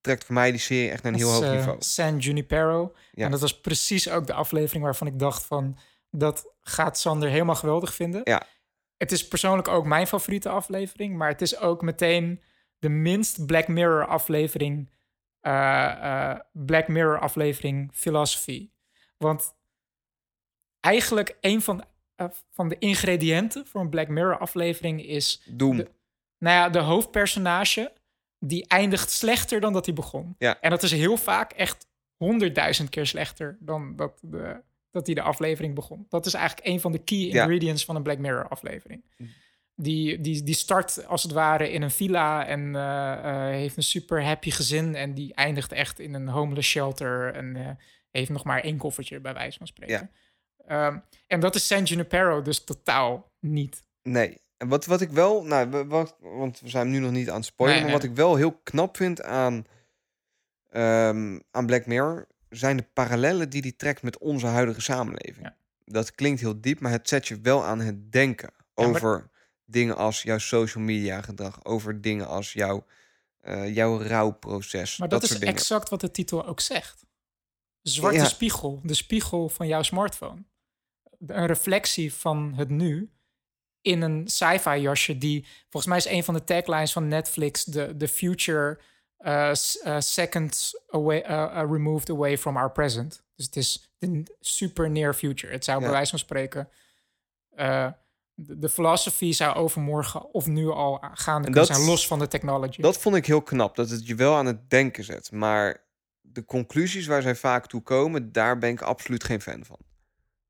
trekt voor mij die serie echt naar een dat heel is, hoog eh, niveau. San Junipero. Ja. En dat was precies ook de aflevering waarvan ik dacht van... dat gaat Sander helemaal geweldig vinden. Ja. Het is persoonlijk ook mijn favoriete aflevering... maar het is ook meteen de minst Black Mirror aflevering... eh, Black Mirror aflevering Philosophy. Want eigenlijk een van, eh, van de ingrediënten voor een Black Mirror aflevering is... Doom. de- nou ja, de hoofdpersonage die eindigt slechter dan dat hij begon. Ja. En dat is heel vaak echt honderdduizend keer slechter dan dat, de, dat hij de aflevering begon. Dat is eigenlijk een van de key Ja. ingredients van een Black Mirror aflevering. Hm. Die, die, die start als het ware in een villa en eh, eh, heeft een super happy gezin. En die eindigt echt in een homeless shelter en heeft nog maar één koffertje bij wijze van spreken. Ehm, en dat is San Junipero dus totaal niet. Nee. En wat, wat ik wel. Nou, wat, want we zijn nu nog niet aan het spoilen. Nee, maar wat ik wel heel knap vind aan. ehm, aan Black Mirror. zijn de parallellen die die trekt met onze huidige samenleving. Ja. Dat klinkt heel diep, maar het zet je wel aan het denken. Ja, maar- over dingen als jouw social media gedrag. Over dingen als jouw, eh, jouw rouwproces. Maar dat, is dingen. exact wat de titel ook zegt. Zwarte Ja. spiegel, de spiegel van jouw smartphone. Een reflectie van het nu in een sci-fi jasje die volgens mij is een van de taglines van Netflix de the future uh, uh, second away, uh, uh, removed away from our present. Dus het is de super near future. Het zou Ja. bij wijze van spreken de, de philosophy zou overmorgen of nu al gaande En kunnen dat- zijn los van de technology. Dat vond ik heel knap, dat het je wel aan het denken zet. Maar de conclusies waar zij vaak toe komen, daar ben ik absoluut geen fan van.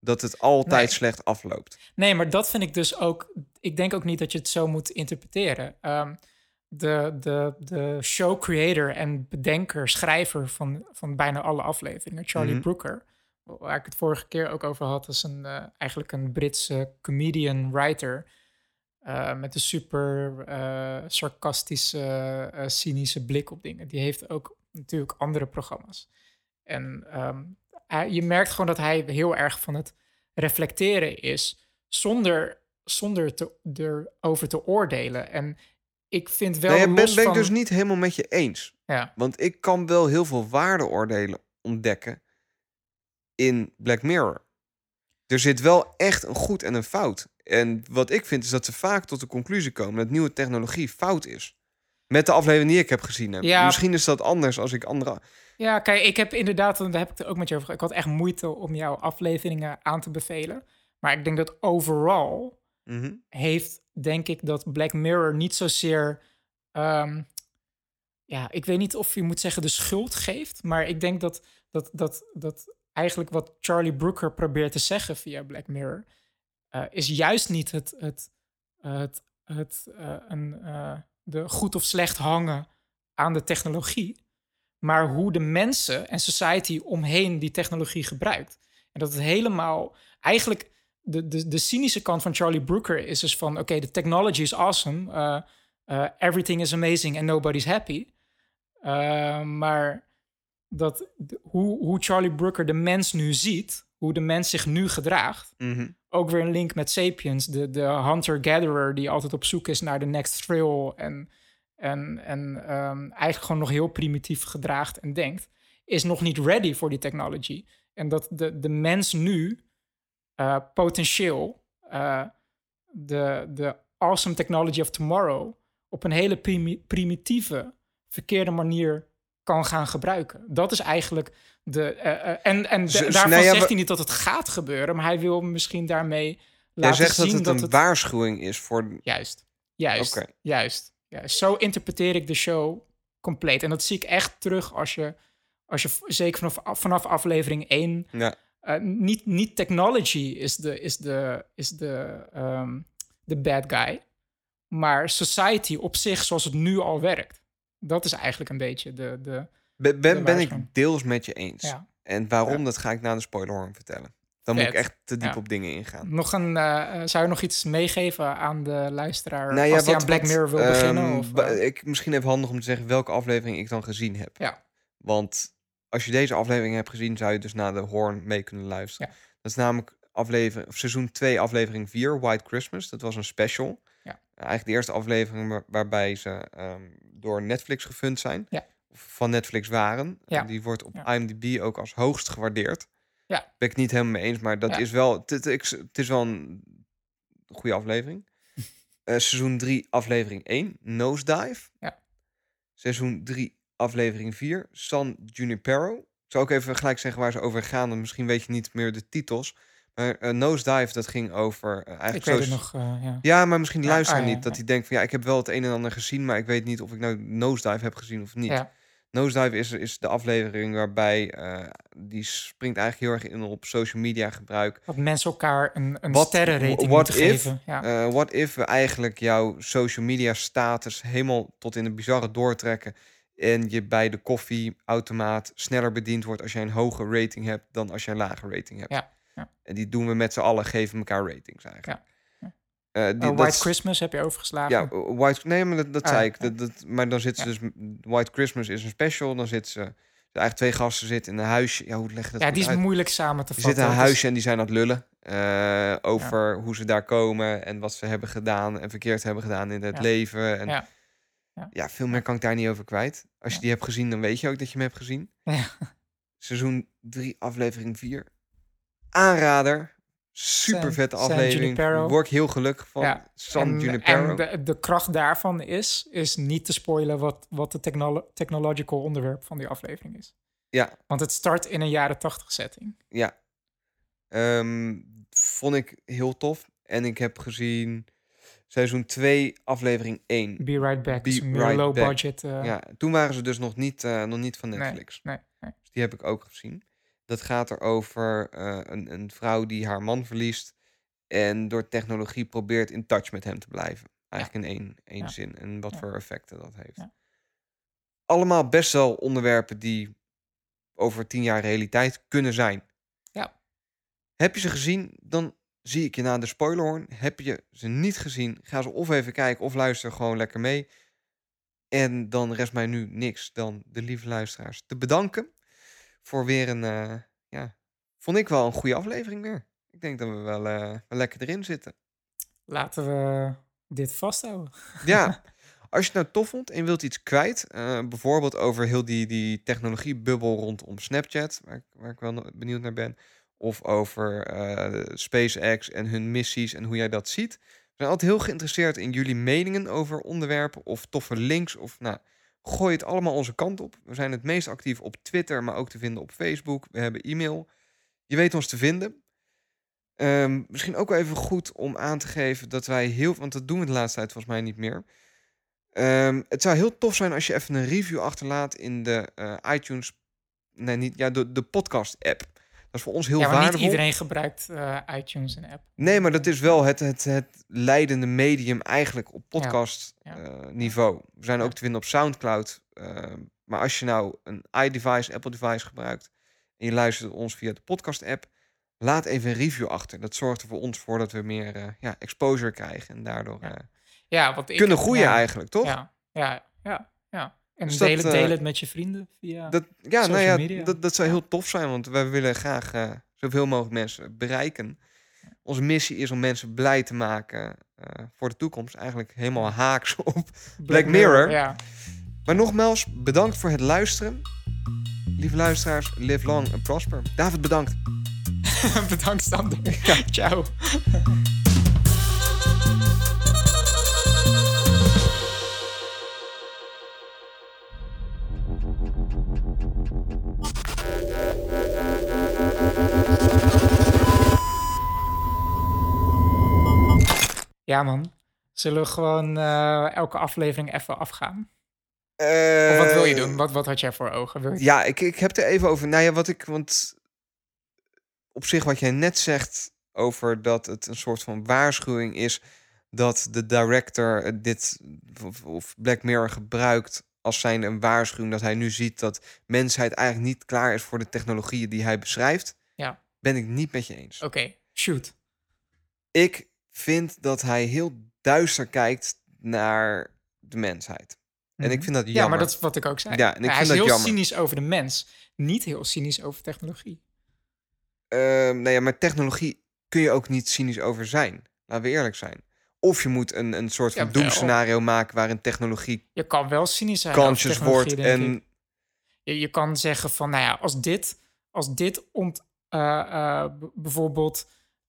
Dat het altijd Nee. slecht afloopt. Nee, maar dat vind ik dus ook. Ik denk ook niet dat je het zo moet interpreteren. Ehm, de, de, de show creator en bedenker, schrijver van, van bijna alle afleveringen, Charlie Mhm. Brooker, waar ik het vorige keer ook over had, is een, eh, eigenlijk een Britse comedian writer. eh, met een super eh, sarcastische, cynische blik op dingen. Die heeft ook natuurlijk andere programma's. En ehm, hij- je merkt gewoon dat hij heel erg van het reflecteren is, zonder, zonder te, erover te oordelen. En ik vind wel Nee, ben, ben van... ik dus niet helemaal met je eens. Ja, Want ik kan wel heel veel waardeoordelen ontdekken in Black Mirror. Er zit wel echt een goed en een fout. En wat ik vind is dat ze vaak tot de conclusie komen dat nieuwe technologie fout is. Met de aflevering die ik heb gezien. Heb. Ja. Misschien is dat anders als ik andere. ja kijk, ik heb inderdaad, daar heb ik het ook met je over. Ik had echt moeite om jouw afleveringen aan te bevelen. Maar ik denk dat overal Mhm. heeft, denk ik, dat Black Mirror niet zozeer. ehm, ja, ik weet niet of je moet zeggen de schuld geeft, maar ik denk dat, dat, dat, dat eigenlijk wat Charlie Brooker probeert te zeggen via Black Mirror, eh, is juist niet het, het, het, het eh, een, eh, de goed of slecht hangen aan de technologie, maar hoe de mensen en society omheen die technologie gebruikt. En dat het helemaal eigenlijk de, de, de cynische kant van Charlie Brooker is dus van oké, de technology is awesome, uh, uh, everything is amazing and nobody's happy. Uh, maar dat, hoe, hoe Charlie Brooker de mens nu ziet, hoe de mens zich nu gedraagt, Mhm. ook weer een link met Sapiens, de, de hunter-gatherer die altijd op zoek is naar de next thrill en, en, en ehm, eigenlijk gewoon nog heel primitief gedraagt en denkt, is nog niet ready voor die technology. En dat de, de mens nu eh, potentieel eh, de, de awesome technology of tomorrow op een hele primi- primitieve, verkeerde manier kan gaan gebruiken. Dat is eigenlijk de. eh, eh, en en daarvan ja, zegt hij niet dat het gaat gebeuren, maar hij wil misschien daarmee laten zegt dat zien het een waarschuwing is voor... Juist, juist, juist, juist. Zo interpreteer ik de show compleet. En dat zie ik echt terug als je, als je zeker vanaf, vanaf aflevering 1... Ja, eh, niet, niet technology is de, is de, is de, ehm, de bad guy, maar society op zich zoals het nu al werkt. Dat is eigenlijk een beetje de... de ben, ben, ik deels met je eens. ja. En waarom, Ja. dat ga ik na de spoilerhorn vertellen. Dan moet ik echt te diep Ja. op dingen ingaan. Nog een, eh, eh, zou je nog iets meegeven aan de luisteraar Nou ja, als hij wat- aan Black wat, Mirror wil ehm, beginnen? Of, eh, ik, misschien even handig om te zeggen welke aflevering ik dan gezien heb. ja, Want als je deze aflevering hebt gezien, zou je dus naar de Horn mee kunnen luisteren. Ja. Dat is namelijk aflevering, of seizoen 2, aflevering 4, White Christmas. Dat was een special. Ja. Eigenlijk de eerste aflevering waar- waarbij ze ehm, door Netflix gefund zijn. Ja. Of van Netflix waren. Ja. En die wordt op Ja. IMDb ook als hoogst gewaardeerd. Ja. Ben ik het niet helemaal mee eens, maar dat is wel... Het, het, is wel een goede aflevering. Eh, seizoen 3, aflevering 1, Nosedive. Ja. Seizoen 3, aflevering 4, San Junipero. Ik zal ook even gelijk zeggen waar ze over gaan. Want misschien weet je niet meer de titels. Eh, Nosedive, dat ging over... eh, eigenlijk ik weet zo- nog, ja. Ja, maar misschien luisteren ah, niet. Dat hij denkt van ja, ik heb wel het een en ander gezien, maar ik weet niet of ik nou Nosedive heb gezien of niet. Ja. Nosedive is, is de aflevering waarbij die springt eigenlijk heel erg in op social media gebruik. Dat mensen elkaar een, een sterrenrating what if, geven. Ja. What if we eigenlijk jouw social media status helemaal tot in de bizarre doortrekken en je bij de koffieautomaat sneller bediend wordt als jij een hoge rating hebt dan als jij een lage rating hebt. Ja. En die doen we met z'n allen, geven elkaar ratings eigenlijk. Ja, Eh, die, dat White is- Christmas heb je overgeslagen. Ja, White, nee, maar dat, dat Ah, zei ik. Dat, dat, maar dan zit ze Ja. dus... White Christmas is een special. Dan zitten ze... Eigenlijk twee gasten zitten in een huisje. Ja, hoe leg je dat ja, die is uit? moeilijk samen te Die vatten. zitten in een is- huisje en die zijn aan het lullen. eh, over hoe ze daar komen en wat ze hebben gedaan en verkeerd hebben gedaan in het Ja. leven. En Ja. ja. Ja. veel meer kan ik daar niet over kwijt. Als je die hebt gezien, dan weet je ook dat je hem hebt gezien. Ja. Seizoen 3, aflevering 4. Aanrader. Super vette aflevering. Word ik heel gelukkig van. Ja. San en, Junipero. en de, de kracht daarvan is, is niet te spoilen wat, wat de technolo- technological onderwerp van die aflevering is. Ja, Want het start in een jaren tachtig setting. Ja. Ehm, vond ik heel tof. En ik heb gezien seizoen 2, aflevering 1. Be Right Back Be is een meer Right low Back. budget. eh, Ja, toen waren ze dus nog niet, eh, nog niet van nee, Netflix. nee, nee. Dus die heb ik ook gezien. Dat gaat er over eh, een, een vrouw die haar man verliest. En door technologie probeert in touch met hem te blijven. Eigenlijk in één, één Ja. zin. En wat Ja. voor effecten dat heeft. Ja. Allemaal best wel onderwerpen die over tien jaar realiteit kunnen zijn. Ja. Heb je ze gezien, dan zie ik je na de spoilerhorn. Heb je ze niet gezien, ga ze of even kijken of luister gewoon lekker mee. En dan rest mij nu niks dan de lieve luisteraars te bedanken voor weer een, eh, ja, vond ik wel een goede aflevering weer. Ik denk dat we wel, eh, wel lekker erin zitten. Laten we dit vasthouden. Ja, als je het nou tof vond en wilt iets kwijt, eh, bijvoorbeeld over heel die, die technologiebubbel rondom Snapchat, waar ik, waar ik wel benieuwd naar ben, of over SpaceX en hun missies en hoe jij dat ziet. We zijn altijd heel geïnteresseerd in jullie meningen over onderwerpen of toffe links. Of nou, gooi het allemaal onze kant op. We zijn het meest actief op Twitter, maar ook te vinden op Facebook. We hebben e-mail. Je weet ons te vinden. Ehm, misschien ook wel even goed om aan te geven dat wij heel, want dat doen we de laatste tijd volgens mij niet meer. Ehm, het zou heel tof zijn als je even een review achterlaat in de eh, iTunes. Nee, niet. Ja, de, de podcast-app. Dat is voor ons heel ja, maar waardevol. niet iedereen gebruikt eh, iTunes en app. Nee, maar dat is wel het, het, het leidende medium eigenlijk op podcast Ja. eh, niveau. We zijn ook te vinden op Soundcloud. ehm, maar als je nou een iDevice, Apple device gebruikt en je luistert ons via de podcast app, laat even een review achter. Dat zorgt er voor ons voor dat we meer eh, ja, exposure krijgen en daardoor Ja. eh, Ja, wat ik, kunnen groeien eigenlijk, toch? Ja, ja, ja. En Dus deel, dat, het, eh, deel het met je vrienden via... Dat, ja, nou ja, media. dat, dat zou heel tof zijn, want wij willen graag eh, zoveel mogelijk mensen bereiken. Onze missie is om mensen blij te maken eh, voor de toekomst. Eigenlijk helemaal haaks op Black Mirror. Ja. Maar nogmaals, bedankt voor het luisteren. Lieve luisteraars, live long and prosper. David, bedankt. Bedankt, Sander. Ciao. Ja, man. Zullen we gewoon eh, elke aflevering even afgaan? Of wat wil je Eh, doen? Wat, wat had jij voor ogen? Wil je... Ja, ik, ik heb er even over. Nou ja, wat ik. Want op zich, wat jij net zegt over dat het een soort van waarschuwing is dat de director dit of, of Black Mirror gebruikt als zijn een waarschuwing dat hij nu ziet dat mensheid eigenlijk niet klaar is voor de technologieën die hij beschrijft. Ja. Ben ik niet met je eens. Oké, shoot. Ik vind dat hij heel duister kijkt naar de mensheid. En ik Mhm. vind dat jammer. Ja, maar dat is wat ik ook zei. Ja, en ik hij vind is dat heel jammer. cynisch over de mens. Niet heel cynisch over technologie. Ehm nou ja, maar technologie kun je ook niet cynisch over zijn. Laten we eerlijk zijn. Of je moet een, een soort van doemscenario maken waarin technologie Je kan wel cynisch zijn technologie, wordt. En Je, je kan zeggen van, nou ja, als dit, als dit ont, eh, eh, bijvoorbeeld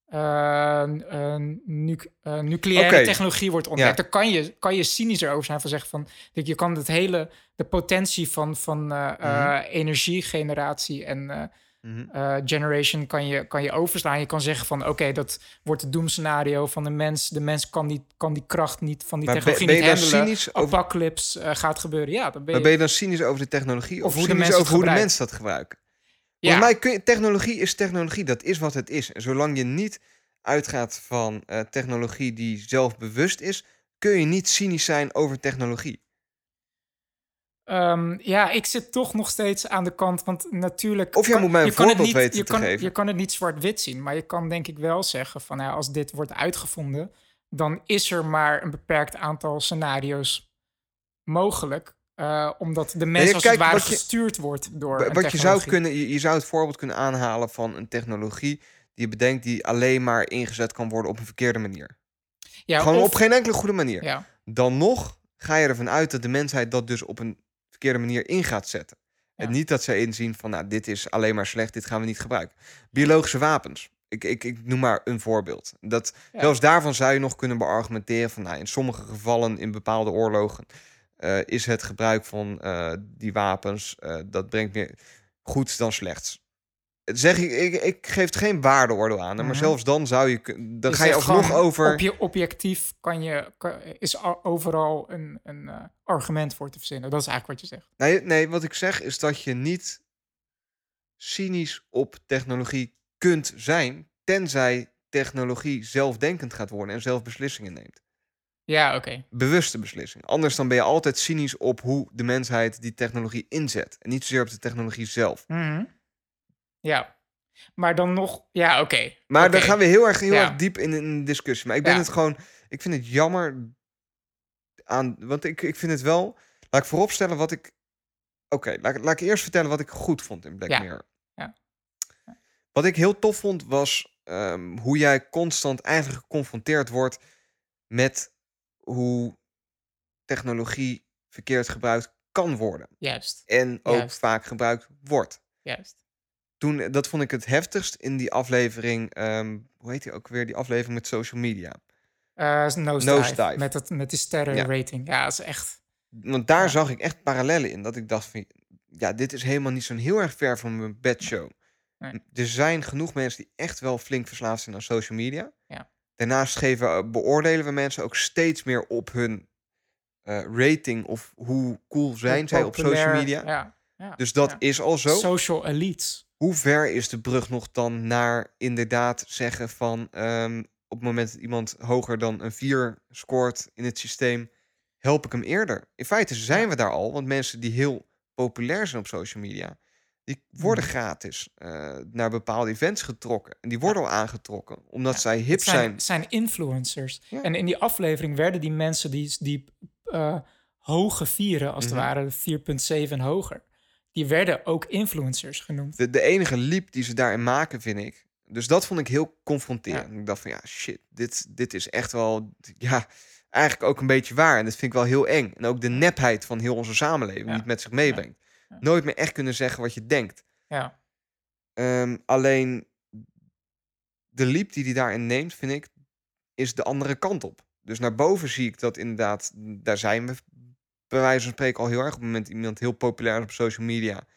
eh, eh, nu- eh, nucleaire technologie wordt ontdekt, Ja. dan kan je, kan je cynisch erover zijn van zeggen van, je kan het hele, de potentie van, van Mhm. energiegeneratie en Mhm. generation kan je, kan je overslaan. Je kan zeggen van, oké, dat wordt het doemscenario van de mens. De mens kan die, kan die kracht niet van die Maar technologie ben niet over- eh, gaat gebeuren. Ja, dan ben je... maar ben je dan cynisch over de technologie? Of, Of hoe de mensen over hoe de mensen dat gebruiken? Volgens mij kun je, technologie is technologie. Dat is wat het is. En zolang je niet uitgaat van eh, technologie die zelfbewust is, kun je niet cynisch zijn over technologie. Ehm, ja, ik zit toch nog steeds aan de kant, want natuurlijk... Of jij moet mij een voorbeeld niet, weten je te kan, geven. Je kan het niet zwart-wit zien, maar je kan denk ik wel zeggen van... Ja, als dit wordt uitgevonden, dan is er maar een beperkt aantal scenario's mogelijk. Eh, omdat de mens ja, als kijk, het ware wat je- gestuurd wordt door Wat je zou kunnen, je, je zou het voorbeeld kunnen aanhalen van een technologie die je bedenkt die alleen maar ingezet kan worden op een verkeerde manier. Ja, Gewoon of- op geen enkele goede manier. Ja, Dan nog ga je ervan uit dat de mensheid dat dus op een verkeerde manier in gaat zetten. En niet dat ze inzien van, nou, dit is alleen maar slecht, dit gaan we niet gebruiken. Biologische wapens. Ik, ik, ik noem maar een voorbeeld. Dat. Zelfs daarvan zou je nog kunnen beargumenteren van, nou, in sommige gevallen in bepaalde oorlogen eh, is het gebruik van eh, die wapens, eh, dat brengt meer goeds dan slechts. Zeg ik, ik, ik geef het geen waardeoordeel aan, maar Mhm. zelfs dan zou je, dan ga je alsnog over. Op je objectief kan je, kan- is overal een, een argument voor te verzinnen. Dat is eigenlijk wat je zegt. Nee, nee, wat ik zeg is dat je niet cynisch op technologie kunt zijn, tenzij technologie zelfdenkend gaat worden en zelf beslissingen neemt. Ja, oké. Bewuste beslissingen. Anders dan ben je altijd cynisch op hoe de mensheid die technologie inzet. En niet zozeer op de technologie zelf. Mhm. Ja. Maar dan nog... Ja, oké. Maar dan gaan we heel erg, heel Ja. erg diep in een discussie. Maar ik ben Ja. het gewoon... Ik vind het jammer aan... Want ik, ik vind het wel... Laat ik vooropstellen wat ik... Oké, laat, ik- laat ik eerst vertellen wat ik goed vond in Black Ja. Mirror. Ja. Wat ik heel tof vond was ehm, hoe jij constant eigenlijk geconfronteerd wordt met hoe technologie verkeerd gebruikt kan worden. Juist, En ook Juist. vaak gebruikt wordt. juist. Toen, dat vond ik het heftigst in die aflevering. ehm, hoe heet die ook weer? Die aflevering met social media. Eh nosedive, Nosedive. Met, het, met die sterrenrating. Ja. dat is echt... Want daar Ja. zag ik echt parallellen in. Dat ik dacht van, ja, dit is helemaal niet zo'n heel erg ver van mijn bedshow. Nee. Er zijn genoeg mensen die echt wel flink verslaafd zijn aan social media. Daarnaast geven, beoordelen we mensen ook steeds meer op hun eh, rating of hoe cool zijn zij op social media. Ja, ja, Dus dat ja. is al zo. Social elites. Hoe ver is de brug nog dan naar inderdaad zeggen van ehm, op het moment dat iemand hoger dan een 4 scoort in het systeem, help ik hem eerder? In feite zijn we daar al, want mensen die heel populair zijn op social media, die worden Mhm. gratis eh, naar bepaalde events getrokken. En die worden al aangetrokken, omdat zij hip zijn, zijn. zijn influencers. Ja. En in die aflevering werden die mensen die, die eh, hoge vieren, als Mhm. het ware, 4,7 hoger, die werden ook influencers genoemd. De, de enige liep die ze daarin maken, vind ik. Dus dat vond ik heel confronterend. Ik dacht van ja, shit, dit, dit is echt wel, ja, eigenlijk ook een beetje waar. En dat vind ik wel heel eng. En ook de nepheid van heel onze samenleving die het met zich meebrengt. Nooit meer echt kunnen zeggen wat je denkt. Ja, Ehm, alleen de liep die hij daarin neemt, vind ik, is de andere kant op. Dus naar boven zie ik dat inderdaad, daar zijn we bij wijze van spreken al heel erg. Op het moment dat iemand heel populair is op social media,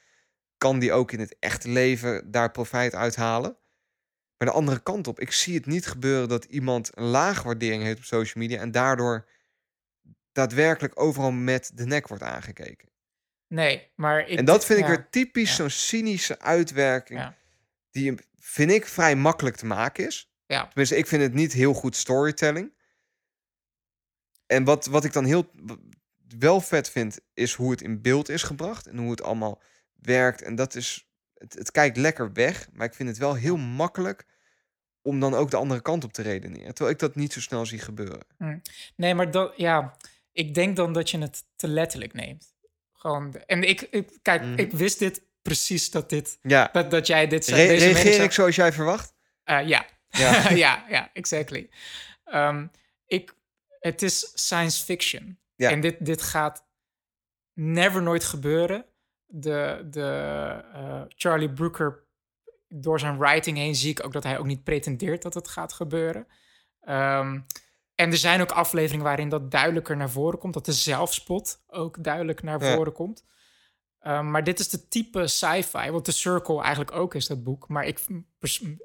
kan die ook in het echte leven daar profijt uithalen. Maar de andere kant op, ik zie het niet gebeuren dat iemand een lage waardering heeft op social media en daardoor daadwerkelijk overal met de nek wordt aangekeken. Nee, maar ik... en dat vind ik weer typisch ja. zo'n cynische uitwerking Ja. die vind ik vrij makkelijk te maken is. Ja, Tenminste, ik vind het niet heel goed storytelling. En wat, wat ik dan heel wel vet vind, is hoe het in beeld is gebracht en hoe het allemaal werkt. En dat is, het, het kijkt lekker weg, maar ik vind het wel heel makkelijk om dan ook de andere kant op te redeneren. Terwijl ik dat niet zo snel zie gebeuren. nee, maar dat, ja, ik denk dan dat je het te letterlijk neemt. Gewoon, de- en ik, ik kijk, Mhm. ik wist dit precies dat dit, Ja, dat, dat jij dit Re- deze mening reageer zou- ik zoals jij verwacht? Eh, ja. Ja. ja, ja, exactly. Ehm, ik, het is science fiction. Ja. En dit, dit gaat never nooit gebeuren. De, de eh, Charlie Brooker, door zijn writing heen zie ik ook dat hij ook niet pretendeert dat het gaat gebeuren. Ehm, en er zijn ook afleveringen waarin dat duidelijker naar voren komt. Dat de zelfspot ook duidelijk naar Ja. voren komt. Ehm, maar dit is de type sci-fi, wat The Circle eigenlijk ook is, dat boek. Maar ik,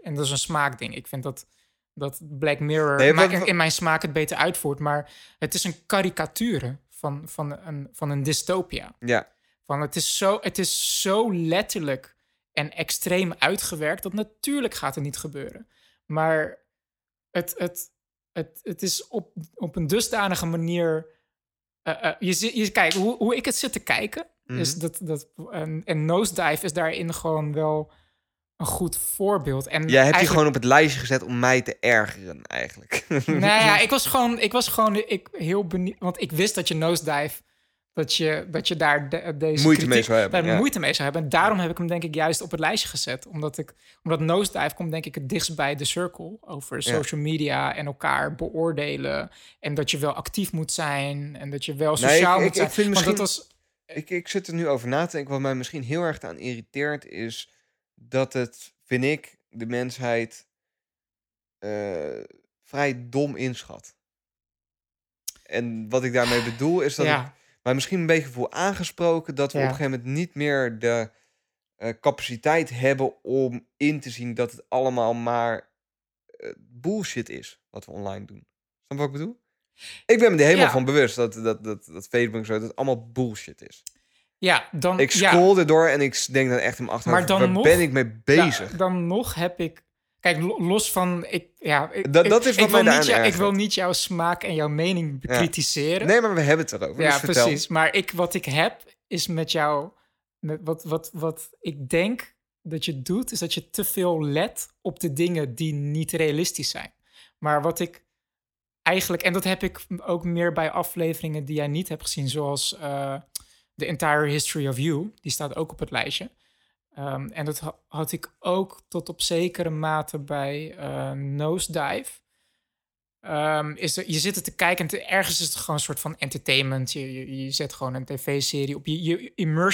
en dat is een smaakding. Ik vind dat, dat Black Mirror Nee, ma- wat- wat- in mijn smaak het beter uitvoert. Maar het is een karikatuur van, van, een, van een dystopia. Ja, Van het, is zo, het is zo letterlijk en extreem uitgewerkt dat natuurlijk gaat het niet gebeuren. Maar het, het, het, het is op, op een dusdanige manier. eh, eh, je, je, kijk, hoe, hoe ik het zit te kijken, is Mhm. dat. dat en, en Nosedive is daarin gewoon wel een goed voorbeeld. En jij hebt die eigenlijk- gewoon op het lijstje gezet om mij te ergeren, eigenlijk. nou ja, ik was gewoon, ik was gewoon ik, heel benieuwd. Want ik wist dat je nosedive, dat je, dat je daar de- deze Moeite mee kritiek- zou hebben, daar ja. moeite mee zou hebben. En daarom heb ik hem denk ik juist op het lijstje gezet. Omdat, ik, omdat nosedive komt denk ik het dichtst bij de circle. Over social media en elkaar beoordelen. En dat je wel actief moet zijn. En dat je wel Nee, sociaal ik- moet ik- zijn. ik vind misschien- was... Ik, ik zit er nu over na te denken. Wat mij misschien heel erg aan irriteert is dat het, vind ik, de mensheid eh, vrij dom inschat. En wat ik daarmee bedoel is dat ja, mij misschien een beetje voel aangesproken dat we Ja. op een gegeven moment niet meer de eh, capaciteit hebben om in te zien dat het allemaal maar eh, bullshit is wat we online doen. Snap wat ik bedoel? Ik ben me er helemaal Ja. van bewust dat, dat, dat, dat Facebook zo, dat het allemaal bullshit is. ja, dan... Ik ja. scroll erdoor en ik denk dan echt mijn achterhoofd, Maar dan waar nog- ben ik mee bezig? Ja, dan nog heb ik. Kijk, lo- los van. Ik, ja, ik, Dat- is wat ik wil niet jou- Ik wil niet jouw smaak en jouw mening Ja. bekritiseren. nee, maar we hebben het erover. ja, dus precies. Maar ik, wat ik heb is met jou. Met wat, wat, wat ik denk dat je doet, is dat je te veel let op de dingen die niet realistisch zijn. Maar wat ik eigenlijk, en dat heb ik ook meer bij afleveringen die jij niet hebt gezien, zoals eh The Entire History of You, die staat ook op het lijstje. Ehm, en dat ha- had ik ook tot op zekere mate bij eh Nosedive. Ehm, is er, je zit er te kijken en ergens is het gewoon een soort van entertainment. Je, je, je zet gewoon een tv-serie op. Je, je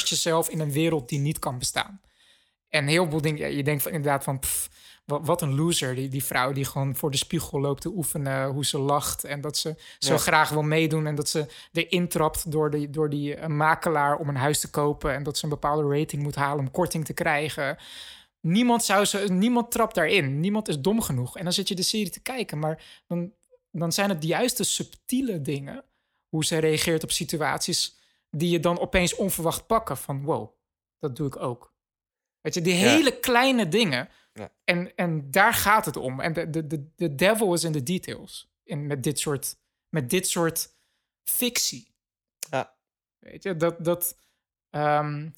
jezelf in een wereld die niet kan bestaan. En heel veel dingen, je denkt van, inderdaad van, wat, een loser. Die, die vrouw die gewoon voor de spiegel loopt te oefenen hoe ze lacht. En dat ze zo Ja. graag wil meedoen. En dat ze erin trapt door, die, door die eh, makelaar om een huis te kopen. En dat ze een bepaalde rating moet halen om korting te krijgen. Niemand, zou ze, niemand trapt daarin. Niemand is dom genoeg. En dan zit je de serie te kijken. Maar dan, dan zijn het de juiste subtiele dingen hoe ze reageert op situaties die je dan opeens onverwacht pakken. Van wow, dat doe ik ook. Weet je, die Ja. hele kleine dingen. Ja. En, en daar gaat het om. En de, de, de, de devil is in the details. In, met, dit soort, met dit soort fictie. Ja. Weet je, dat, dat, ehm,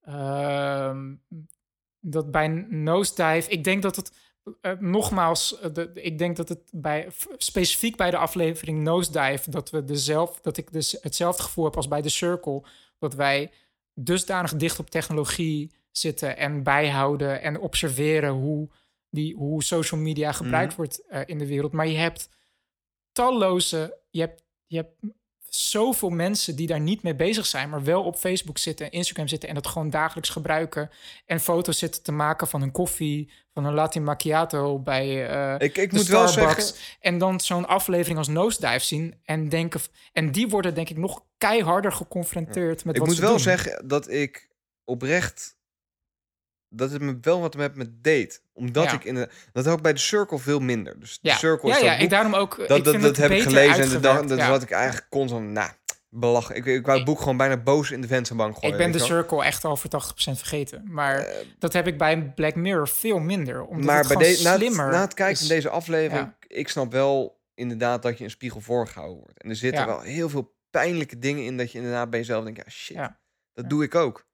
ehm, dat bij Nosedive, ik denk dat het, eh, nogmaals, eh, de, ik denk dat het bij, specifiek bij de aflevering Nosedive, dat, we dezelf, dat ik dus hetzelfde gevoel heb als bij The Circle, dat wij dusdanig dicht op technologie zitten en bijhouden en observeren hoe, die, hoe social media gebruikt wordt eh, in de wereld. Maar je hebt talloze, je hebt, je hebt zoveel mensen die daar niet mee bezig zijn, maar wel op Facebook zitten en Instagram zitten en dat gewoon dagelijks gebruiken en foto's zitten te maken van een koffie, van een latte macchiato bij eh Ik, ik de moet wel Starbucks zeggen... en dan zo'n aflevering als Nosedive zien en denken en die worden denk ik nog keiharder geconfronteerd met Ik wat moet ze wel doen. zeggen dat ik oprecht... Dat het me wel wat met me deed. Omdat Ja. ik in de... Dat had ik bij de Circle veel minder. Dus ja, de Circle ja, is ja, dat ik boek- daarom ook dat, ik dat, vind dat het heb ik gelezen en de dag, uitgewerkt, dat ja. had ik eigenlijk constant... Nou, belachelijk. Ik, ik wou het boek gewoon bijna boos in de vensterbank gooien. Ik ben de. Circle echt al voor 80% vergeten. Maar Eh, dat heb ik bij Black Mirror veel minder. Omdat maar het bij deze, na, het, slimmer na het kijken van deze aflevering, ik snap wel inderdaad dat je een spiegel voorgehouden wordt. En er zitten wel heel veel pijnlijke dingen in dat je inderdaad bij jezelf denkt, ja shit, dat doe ik ook.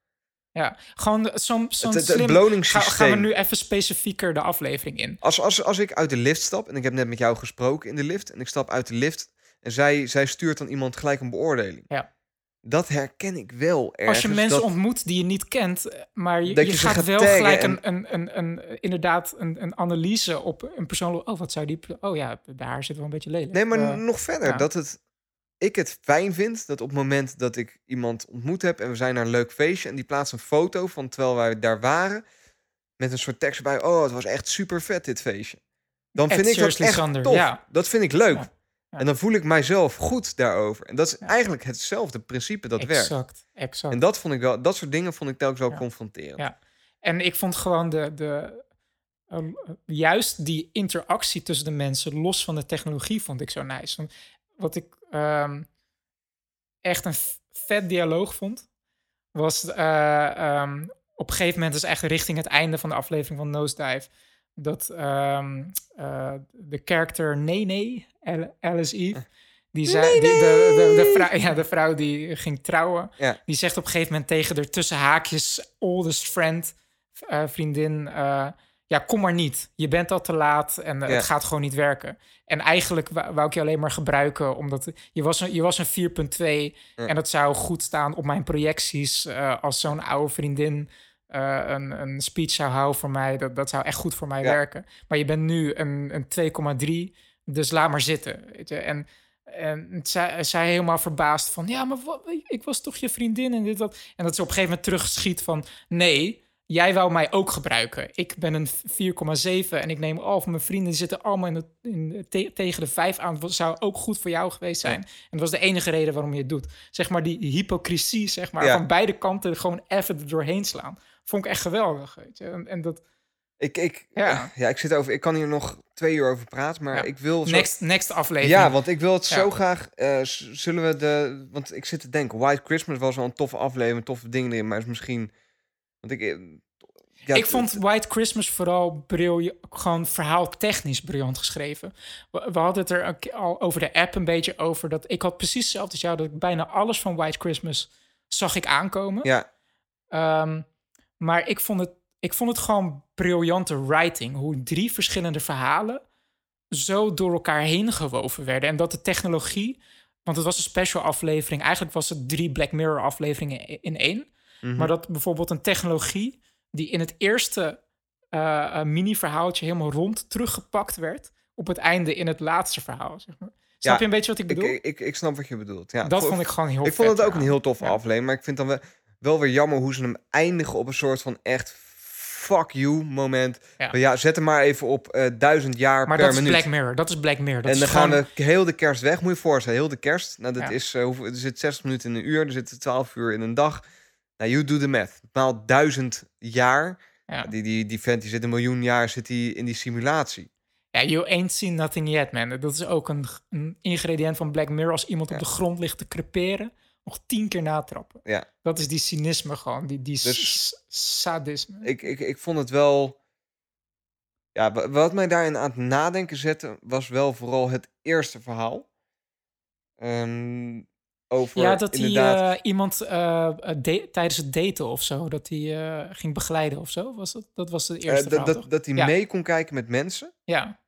Ja, gewoon zo'n zo'n het, het, het slim... Ga, gaan we nu even specifieker de aflevering in. Als, als, als ik uit de lift stap, en ik heb net met jou gesproken in de lift, en ik stap uit de lift en zij, zij stuurt dan iemand gelijk een beoordeling. Ja. Dat herken ik wel ergens. Als je mensen dat, ontmoet die je niet kent, eh, maar je, je, gaat gaat wel gelijk en- een, een, een, een, inderdaad een, een analyse op een persoon. Oh, wat zou die... Oh ja, de haar zit wel een beetje lelijk. Nee, maar Eh, nog verder. ja. Dat het, ik het fijn vind dat op het moment dat ik iemand ontmoet heb en we zijn naar een leuk feestje en die plaatst een foto van terwijl wij daar waren met een soort tekst erbij. Oh, het was echt super vet dit feestje. Dan Ed vind ik dat echt Sander, tof. ja. Dat vind ik leuk. Ja, ja. En dan voel ik mijzelf goed daarover. En dat is eigenlijk hetzelfde principe dat werkt. exact, exact. En dat vond ik wel, dat soort dingen vond ik telkens wel confronterend. Ja. En ik vond gewoon de, de eh, juist die interactie tussen de mensen, los van de technologie, vond ik zo nice. Wat ik ehm, echt een vet dialoog vond, was eh, ehm, op een gegeven moment, dus echt richting het einde van de aflevering van Nosedive, dat ehm, eh, de character Nene, Al- Alice Eve, die zei, die, de, de, de, vrouw, ja, de vrouw die ging trouwen, Ja. die zegt op een gegeven moment tegen de tussen haakjes oldest friend, eh, vriendin, ja, kom maar niet. Je bent al te laat en eh, Ja. het gaat gewoon niet werken. En eigenlijk wou, ik je alleen maar gebruiken, omdat je was een, je was een 4.2 Ja. en dat zou goed staan op mijn projecties eh, als zo'n oude vriendin eh, een, een speech zou houden voor mij. Dat, dat zou echt goed voor mij Ja. werken. Maar je bent nu een, een 2,3, dus laat maar zitten. Weet je? En, en zij, zij helemaal verbaasd van, ja, maar wat, ik was toch je vriendin en dit dat. En dat ze op een gegeven moment terugschiet van, nee, jij wou mij ook gebruiken. Ik ben een 4,7 en ik neem al van mijn vrienden, die zitten allemaal in de, in te- tegen de 5 aan. Dat zou ook goed voor jou geweest zijn. En dat was de enige reden waarom je het doet. Zeg maar die hypocrisie, zeg maar, Ja. van beide kanten gewoon even er doorheen slaan. Vond ik echt geweldig, weet je. En, en dat, Ik, ik, Ja. ja. ik zit over. Ik kan hier nog twee uur over praten, maar Ja. ik wil zo. next, next aflevering. Ja, want ik wil het Ja. zo graag. eh, zullen we de. Want ik zit te denken, White Christmas was wel een toffe aflevering, toffe dingen erin, maar is misschien. Want ik. eh, Ja, ik t- vond White Christmas vooral briljant, gewoon verhaaltechnisch briljant geschreven. We, we hadden het er al over de app een beetje over. Dat ik had precies hetzelfde als jou, dat ik bijna alles van White Christmas zag ik aankomen. Ja, Ehm, maar ik vond, het, ik vond het gewoon briljante writing. Hoe drie verschillende verhalen zo door elkaar heen gewoven werden. En dat de technologie, want het was een special aflevering. Eigenlijk was het drie Black Mirror afleveringen in één. Mhm. Maar dat bijvoorbeeld een technologie die in het eerste eh, eh, mini-verhaaltje helemaal rond teruggepakt werd. Op het einde in het laatste verhaal. Zeg maar. Snap Ja, je een beetje wat ik bedoel? ik, ik, ik snap wat je bedoelt. Ja, dat Vo- vond ik gewoon heel Ik vond het ook een heel toffe Ja. aflevering, maar ik vind dan wel, wel weer jammer hoe ze hem eindigen op een soort van echt fuck you moment. Ja. Ja, zet hem maar even op eh, duizend jaar Maar per dat is minuut. Black Mirror. Dat is Black Mirror. Dat en dan gewoon... gaan we heel de kerst weg. Moet je voorstellen, heel de kerst. Nou, dat Ja. is, hoeveel, er zit 60 minuten in een uur, er zitten 12 uur in een dag. Nou, you do the math. Maal duizend jaar. Ja. Die, die, die vent die zit een miljoen jaar zit die in die simulatie. Ja, you ain't seen nothing yet, man. Dat is ook een, een ingrediënt van Black Mirror. Als iemand Ja. op de grond ligt te creperen, nog tien keer natrappen. Ja. Dat is die cynisme gewoon, die, die Dus- sadisme. ik, ik, ik vond het wel. Ja, wa- wat mij daarin aan het nadenken zette, was wel vooral het eerste verhaal. Ehm, over ja, dat hij eh, iemand eh, eh, da- tijdens het daten of zo, dat hij ging begeleiden of zo. Was dat? Dat was het eh, eerste dat, dat, hij Ja. mee kon kijken met mensen. Ja,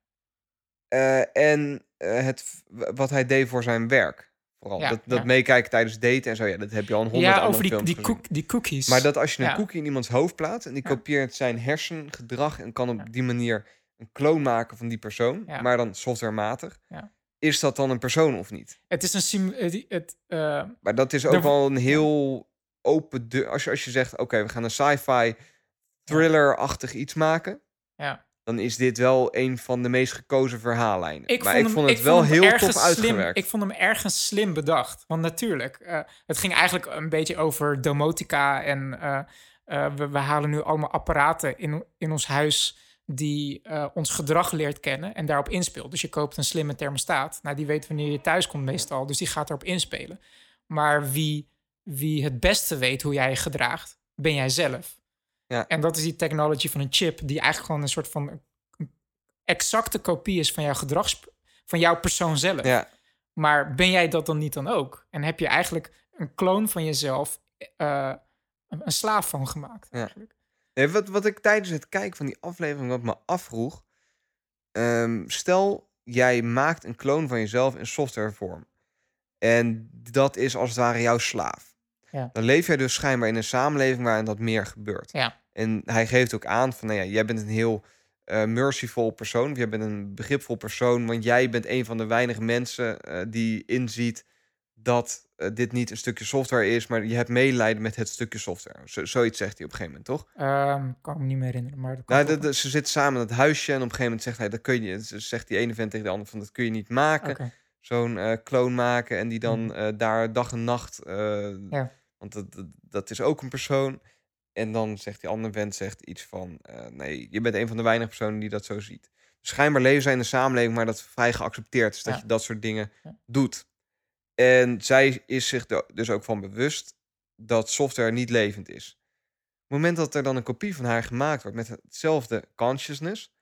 en het, wat hij deed voor zijn werk. Vooral Ja, dat, dat ja. meekijken tijdens daten en zo. Ja, dat heb je al een honderd ja over die, die, koek, die cookies. Maar dat als je een koekje in iemands hoofd plaatst en die kopieert zijn hersengedrag en kan op die manier een kloon maken van die persoon, maar dan softwarematig, Ja. Is dat dan een persoon of niet? Het is een... sim- eh, Het, eh, Maar dat is ook wel een heel open deur. Als je, als je zegt, oké, we gaan een sci-fi thriller-achtig iets maken, ja. dan is dit wel een van de meest gekozen verhaallijnen. Ik maar vond ik hem, vond het ik wel vond heel tof slim, uitgewerkt. Ik vond hem ergens slim bedacht. Want natuurlijk, eh, het ging eigenlijk een beetje over domotica. En we, we halen nu allemaal apparaten in, in ons huis die eh, ons gedrag leert kennen en daarop inspeelt. Dus je koopt een slimme thermostaat. Nou, die weet wanneer je thuis komt meestal. Dus die gaat erop inspelen. Maar wie, wie het beste weet hoe jij je gedraagt, ben jij zelf. Ja. En dat is die technology van een chip, die eigenlijk gewoon een soort van exacte kopie is van jouw gedrags, van jouw persoon zelf. Ja, Maar ben jij dat dan niet dan ook? En heb je eigenlijk een kloon van jezelf eh, een, een slaaf van gemaakt? Ja. Nee, wat, wat ik tijdens het kijken van die aflevering wat me afvroeg. ehm, stel, jij maakt een kloon van jezelf in softwarevorm. En dat is als het ware jouw slaaf. Ja. Dan leef jij dus schijnbaar in een samenleving waarin dat meer gebeurt. Ja. En hij geeft ook aan van, nou ja, jij bent een heel eh merciful persoon. Jij bent een begripvol persoon, want jij bent een van de weinige mensen eh, die inziet dat eh, dit niet een stukje software is, maar je hebt medelijden met het stukje software. Zo, zoiets zegt hij op een gegeven moment, toch? Ehm, kan ik me niet meer herinneren. Maar dat Nou, dat- ze zitten samen in het huisje en op een gegeven moment zegt hij, dat kun je, ze- zegt die ene vent tegen de andere van, dat kun je niet maken. Zo'n eh kloon maken en die dan eh, daar dag en nacht. Ja. want dat, dat, dat is ook een persoon. En dan zegt die andere vent zegt iets van, nee, je bent een van de weinige personen die dat zo ziet. Schijnbaar leven zij in een samenleving waar dat vrij geaccepteerd is, dat Ja. je dat soort dingen Ja. doet. En zij is zich er dus ook van bewust dat software niet levend is. Op het moment dat er dan een kopie van haar gemaakt wordt met hetzelfde consciousness,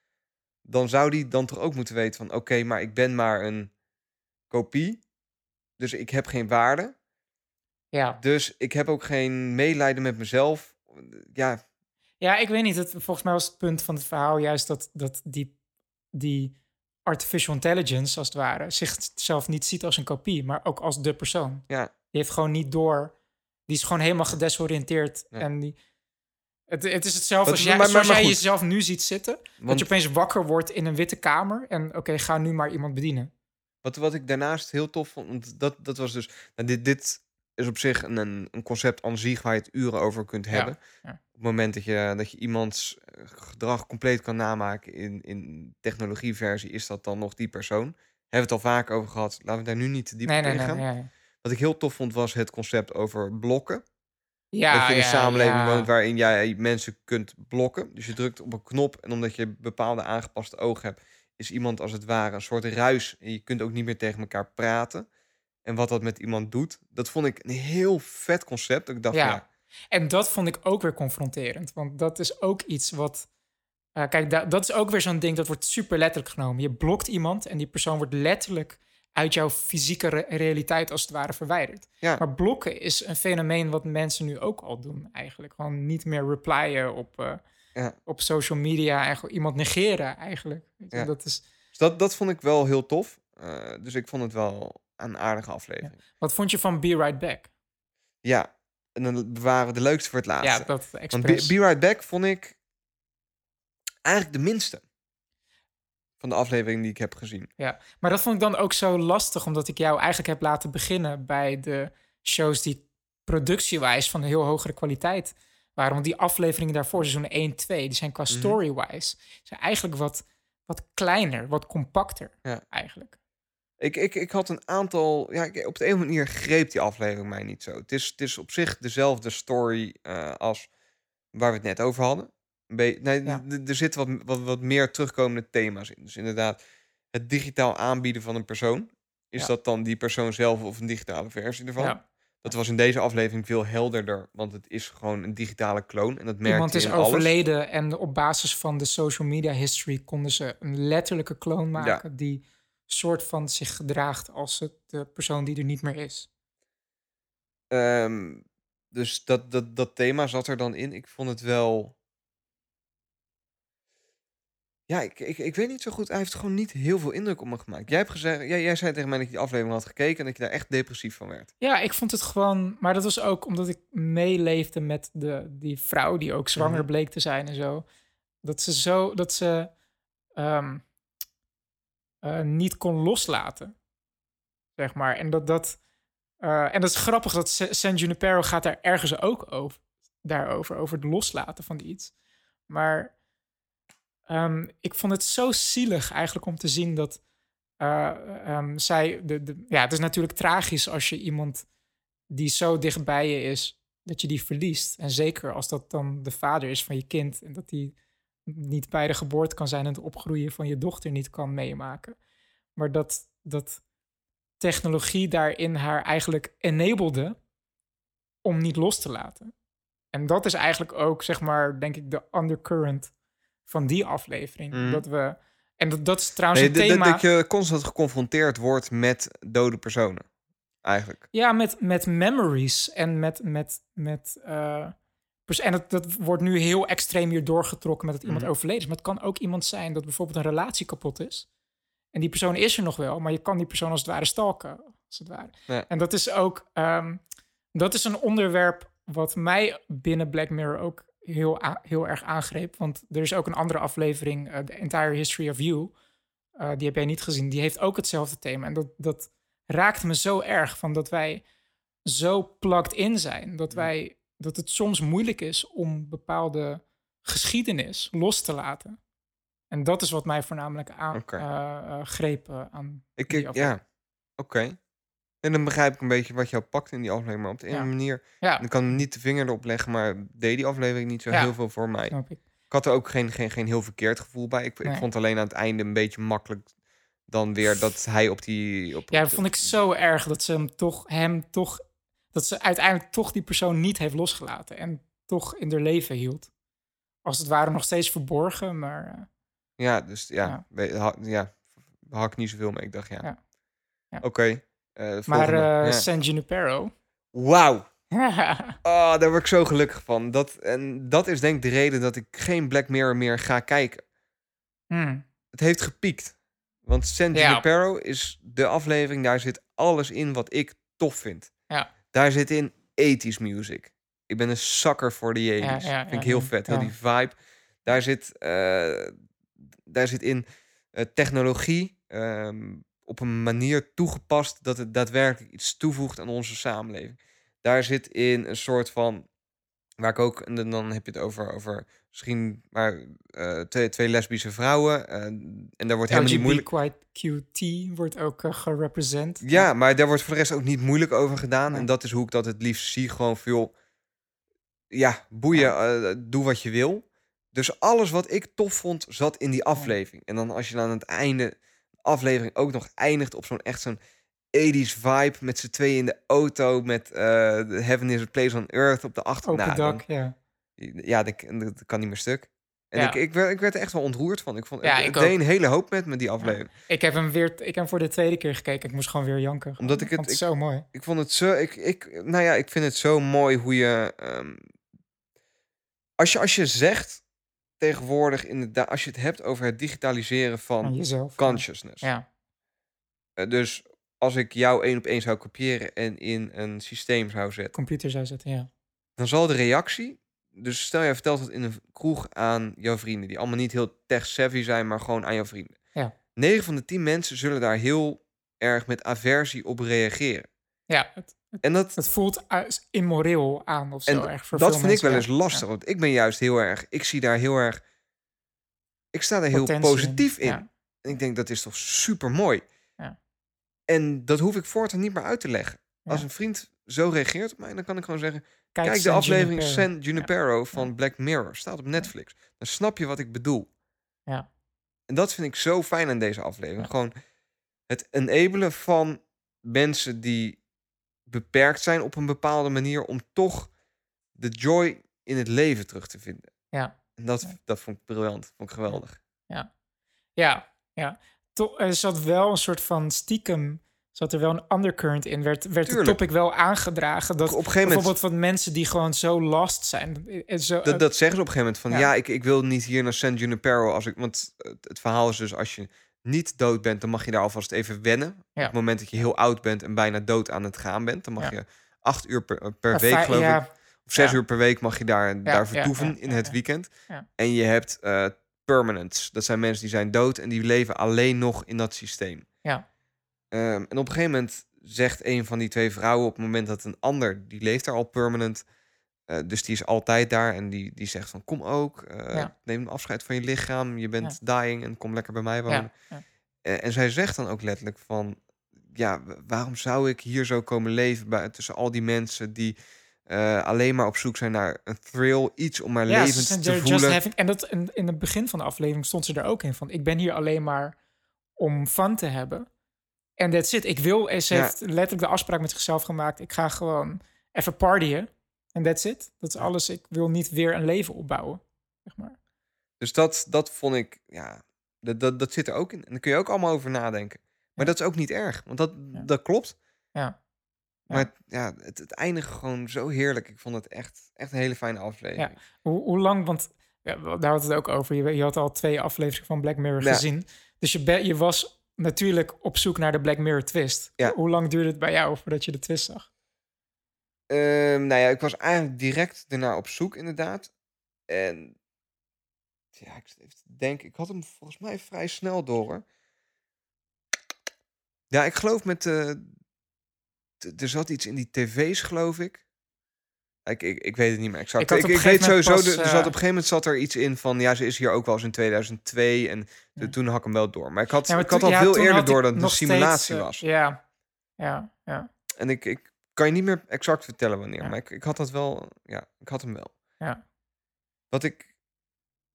dan zou die dan toch ook moeten weten van oké, maar ik ben maar een kopie, dus ik heb geen waarde, Ja. dus ik heb ook geen medelijden met mezelf. Ja, ja, ik weet niet. Het, volgens mij was het punt van het verhaal juist dat, dat die, die artificial intelligence, als het ware, zichzelf niet ziet als een kopie, maar ook als de persoon. ja, Die heeft gewoon niet door. Die is gewoon helemaal gedesoriënteerd. Ja. En die, het, het is hetzelfde Wat- als jij, maar- maar- zoals maar jij jezelf nu ziet zitten. Dat je opeens wakker wordt in een witte kamer. En oké, ga nu maar iemand bedienen. wat, wat ik daarnaast heel tof vond, want dat, dat was dus, nou, dit, dit is op zich een, een, concept aan zich waar je het uren over kunt Ja, hebben. ja. Op het moment dat je, dat je iemands eh, gedrag compleet kan namaken in, in technologieversie, is dat dan nog die persoon. Hebben we het al vaak over gehad. Laten we daar nu niet te diep Nee, nee, ingaan. nee. Wat ik heel tof vond was het concept over blokken. Ja, dat je in een ja, samenleving ja. woont waarin jij mensen kunt blokken. Dus je drukt op een knop en omdat je bepaalde aangepaste ogen hebt, is iemand als het ware een soort ruis. En je kunt ook niet meer tegen elkaar praten. En wat dat met iemand doet, dat vond ik een heel vet concept. Ik dacht, ja, En dat vond ik ook weer confronterend. Want dat is ook iets wat. eh, kijk, da- dat is ook weer zo'n ding dat wordt super letterlijk genomen. Je blokt iemand en die persoon wordt letterlijk uit jouw fysieke re- realiteit als het ware verwijderd. Ja. Maar blokken is een fenomeen wat mensen nu ook al doen eigenlijk. Gewoon niet meer replyen op, eh, Ja. op social media en iemand negeren eigenlijk. Ja. Dat is, Dus dat, dat vond ik wel heel tof. Eh, dus ik vond het wel een aardige aflevering. wat vond je van Be Right Back? Ja, en dan bewaren we de leukste voor het laatste. Ja, dat Want expres. Be, Be Right Back vond ik eigenlijk de minste van de aflevering die ik heb gezien. Ja, maar dat vond ik dan ook zo lastig, omdat ik jou eigenlijk heb laten beginnen bij de shows die productiewijs van een heel hogere kwaliteit waren. Want die afleveringen daarvoor, seizoen 1, 2, die zijn qua Mhm. story-wise, zijn eigenlijk wat, wat kleiner, wat compacter Ja. eigenlijk. Ik, ik, ik had een aantal. Ja, ik- op de een manier greep die aflevering mij niet zo. Het is, het is op zich dezelfde story eh, als waar we het net over hadden. Be- nee, Ja. er zitten wat, wat, wat meer terugkomende thema's in. Dus inderdaad, het digitaal aanbieden van een persoon. Is Ja. dat dan die persoon zelf of een digitale versie ervan? Ja. Dat was in deze aflevering veel helderder, want het is gewoon een digitale kloon. En dat Iemand is in alles. overleden en op basis van de social media history konden ze een letterlijke kloon maken die soort van zich gedraagt als het, de persoon die er niet meer is. Ehm, dus dat, dat, dat thema zat er dan in. Ik vond het wel. Ja, ik, ik, ik weet niet zo goed. Hij heeft gewoon niet heel veel indruk op me gemaakt. Jij, hebt gezegd, jij, jij zei tegen mij dat je die aflevering had gekeken en dat je daar echt depressief van werd. Ja, ik vond het gewoon. Maar dat was ook omdat ik meeleefde met de, die vrouw die ook zwanger Mhm. bleek te zijn en zo. Dat ze zo. Dat ze. ehm, eh, niet kon loslaten. Zeg maar. En dat. dat eh, en dat is grappig dat Sa- San Junipero gaat daar ergens ook over. Daarover. Over het loslaten van iets. Maar. ehm, ik vond het zo zielig eigenlijk om te zien dat. eh, ehm, zij. De, de, ja, het is natuurlijk tragisch als je iemand die zo dichtbij je is, dat je die verliest. En zeker als dat dan de vader is van je kind en dat die niet bij de geboorte kan zijn en het opgroeien van je dochter niet kan meemaken. Maar dat, dat technologie daarin haar eigenlijk enablede om niet los te laten. En dat is eigenlijk ook, zeg maar, denk ik, de undercurrent van die aflevering. Mhm. Dat we. En dat, dat is trouwens Nee, een thema. dat je constant geconfronteerd wordt met dode personen. Eigenlijk. Ja, met, met memories en met. met, met eh, en dat, dat wordt nu heel extreem hier doorgetrokken met dat iemand Mhm. overleden is. Maar het kan ook iemand zijn dat bijvoorbeeld een relatie kapot is. En die persoon is er nog wel, maar je kan die persoon als het ware stalken. Als het ware. Ja. En dat is ook. ehm, dat is een onderwerp wat mij binnen Black Mirror ook heel, heel erg aangreep. Want er is ook een andere aflevering, eh, The Entire History of You. Eh, die heb jij niet gezien. Die heeft ook hetzelfde thema. En dat, dat raakt me zo erg van dat wij zo plugged in zijn. Dat, wij, dat het soms moeilijk is om bepaalde geschiedenis los te laten. En dat is wat mij voornamelijk aan, Oké. eh, eh, greep eh, aan Ik, ja, oké. En dan begrijp ik een beetje wat jou pakt in die aflevering. Maar op de Ja. ene manier... Ja, Ik kan niet de vinger erop leggen, maar deed die aflevering niet zo Ja. heel veel voor mij. snap ik. Ik had er ook geen, geen, geen heel verkeerd gevoel bij. Ik, ik vond alleen aan het einde een beetje makkelijk dan weer dat hij op die... Op, Ja, dat vond ik zo erg dat ze hem toch, hem toch, dat ze uiteindelijk toch die persoon niet heeft losgelaten en toch in haar leven hield. Als het ware nog steeds verborgen, maar eh, Ja, dus ja, Ja. ja, had ik niet zoveel mee. Ik dacht, ja, Ja. Ja. oké. eh, maar Ja. San Junipero. Wauw. Oh, daar word ik zo gelukkig van. Dat, en dat is denk ik de reden dat ik geen Black Mirror meer ga kijken. Hmm. Het heeft gepiekt. Want San. Junipero is de aflevering, daar zit alles in wat ik tof vind. Daar zit in 80s music. Ik ben een sucker voor de 80s. Ja, ja, vind ik heel vet, heel die vibe. Daar zit, eh, daar zit in eh, technologie ehm, op een manier toegepast dat het daadwerkelijk iets toevoegt aan onze samenleving. Daar zit in een soort van, waar ik ook, en dan- heb je het over, over misschien maar eh, twee, twee lesbische vrouwen. eh, en daar wordt helemaal niet moeilijk. LGBTQT wordt ook uh, gerepresent. Ja, maar daar wordt voor de rest ook niet moeilijk over gedaan. Nee. En dat is hoe ik dat het liefst zie. Gewoon veel, ja, boeien, doe wat je wil. Dus alles wat ik tof vond, zat in die aflevering. En dan als je dan aan het einde de aflevering ook nog eindigt op zo'n echt zo'n 80s vibe met z'n tweeën in de auto met eh Heaven is a Place on Earth op de achter. Open Nou, dak, ja. ja, dat, dat kan niet meer stuk. En Ja. ik, ik, werd, ik werd er echt wel ontroerd van. Ik vond Ja, ik deed ook. een hele hoop met me, die aflevering. Ik heb hem weer, ik heb hem voor de tweede keer gekeken. Ik moest gewoon weer janken. Omdat ik het- zo mooi. ik vond het zo. Ik, ik, nou ja, ik vind het zo mooi hoe je. ehm, als, je als je zegt tegenwoordig, inderdaad, als je het hebt over het digitaliseren Van van jezelf. consciousness. Ja. Eh, dus als ik jou één op één zou kopiëren en in een systeem zou zetten, Computer zou zetten, ja. dan zal de reactie. Dus stel je vertelt het in een kroeg aan jouw vrienden, die allemaal niet heel tech-savvy zijn, maar gewoon aan jouw vrienden. Ja. 9 van de 10 mensen zullen daar heel erg met aversie op reageren. Ja, het, En dat, het voelt immoreel aan of zo. En erg voor dat veel vind ik wel eens lastig. Want ik ben juist heel erg. Ik zie daar heel erg. Ik sta daar heel positief in. Ja. En ik denk dat is toch super mooi. Ja. En dat hoef ik voortaan niet meer uit te leggen. Als Ja. een vriend zo reageert op mij, dan kan ik gewoon zeggen... Kijk, Kijk, de San aflevering Junipero. San Junipero van Black Mirror staat op Netflix. Dan snap je wat ik bedoel. Ja. En dat vind ik zo fijn aan deze aflevering. Ja. Gewoon het enabelen van mensen die beperkt zijn op een bepaalde manier om toch de joy in het leven terug te vinden. Ja. En dat, Ja. dat vond ik briljant, vond ik geweldig. Ja, ja. To- er zat wel een soort van stiekem, zat er wel een undercurrent in. Werd, werd het topic wel aangedragen. Dat op een gegeven moment, bijvoorbeeld van mensen die gewoon zo lost zijn. eh, Zo, dat, dat zeggen ze op een gegeven moment van, ja. ja, ik, ik wil niet hier naar San Junipero als ik, want het, het verhaal is dus als je niet dood bent, dan mag je daar alvast even wennen. Op het moment dat je heel oud bent en bijna dood aan het gaan bent, dan mag Ja. je acht uur per, per eh, week, geloof ik, of zes uur per week mag je daar, daar vertoeven in het weekend. En je hebt eh permanents. Dat zijn mensen die zijn dood en die leven alleen nog in dat systeem. Ja. Ehm, en op een gegeven moment zegt een van die twee vrouwen op het moment dat een ander, die leeft daar al permanent, eh, dus die is altijd daar en die, die zegt van kom ook, eh, Ja. neem afscheid van je lichaam, je bent dying en kom lekker bij mij wonen. Ja, ja. Eh, en zij zegt dan ook letterlijk van, ja, waarom zou ik hier zo komen leven bij, tussen al die mensen die eh, alleen maar op zoek zijn naar een thrill, iets om Ja, levend zijn te just voelen. having- en dat, in, in het begin van de aflevering stond ze er ook in van... ik ben hier alleen maar om fun te hebben. En that's it. Ik wil, eh, ze Ja. heeft letterlijk de afspraak met zichzelf gemaakt... ik ga gewoon even partyen. En that's it. Dat is alles. Ik wil niet weer een leven opbouwen. Zeg maar. Dus dat, dat vond ik, ja, dat, dat, dat zit er ook in. En daar kun je ook allemaal over nadenken. Maar Ja. dat is ook niet erg, want dat, Ja. dat klopt. Ja. Maar het, ja, het, het eindigt gewoon zo heerlijk. Ik vond het echt, echt een hele fijne aflevering. Hoe, hoe lang, want ja, daar had het ook over. Je, je had al twee afleveringen van Black Mirror Ja. gezien. Dus je, je was natuurlijk op zoek naar de Black Mirror twist. Ja. Hoe lang duurde het bij jou voordat je de twist zag? Ehm, nou ja, ik was eigenlijk direct daarna op zoek, inderdaad. En ja, ik denken. Ik had hem volgens mij vrij snel door. Hoor. Ja, ik geloof met. eh, t- er zat iets in die tv's, geloof ik. Ik, ik, ik weet het niet meer exact. Ik Ik, op ik, een weet gegeven moment sowieso, pas, er, er zat eh, op een gegeven moment zat er iets in van. Ja, ze is hier ook wel eens in 2002. En Ja. toen had ik hem wel door. Maar ik had, Ja, maar ik had toen- al ja, veel eerder door dat het een steeds, simulatie eh, was. Ja, ja, ja. En ik, ik kan je niet meer exact vertellen wanneer. Ja. Maar ik, ik had dat wel. Ja, ik had hem wel. Ja. Wat ik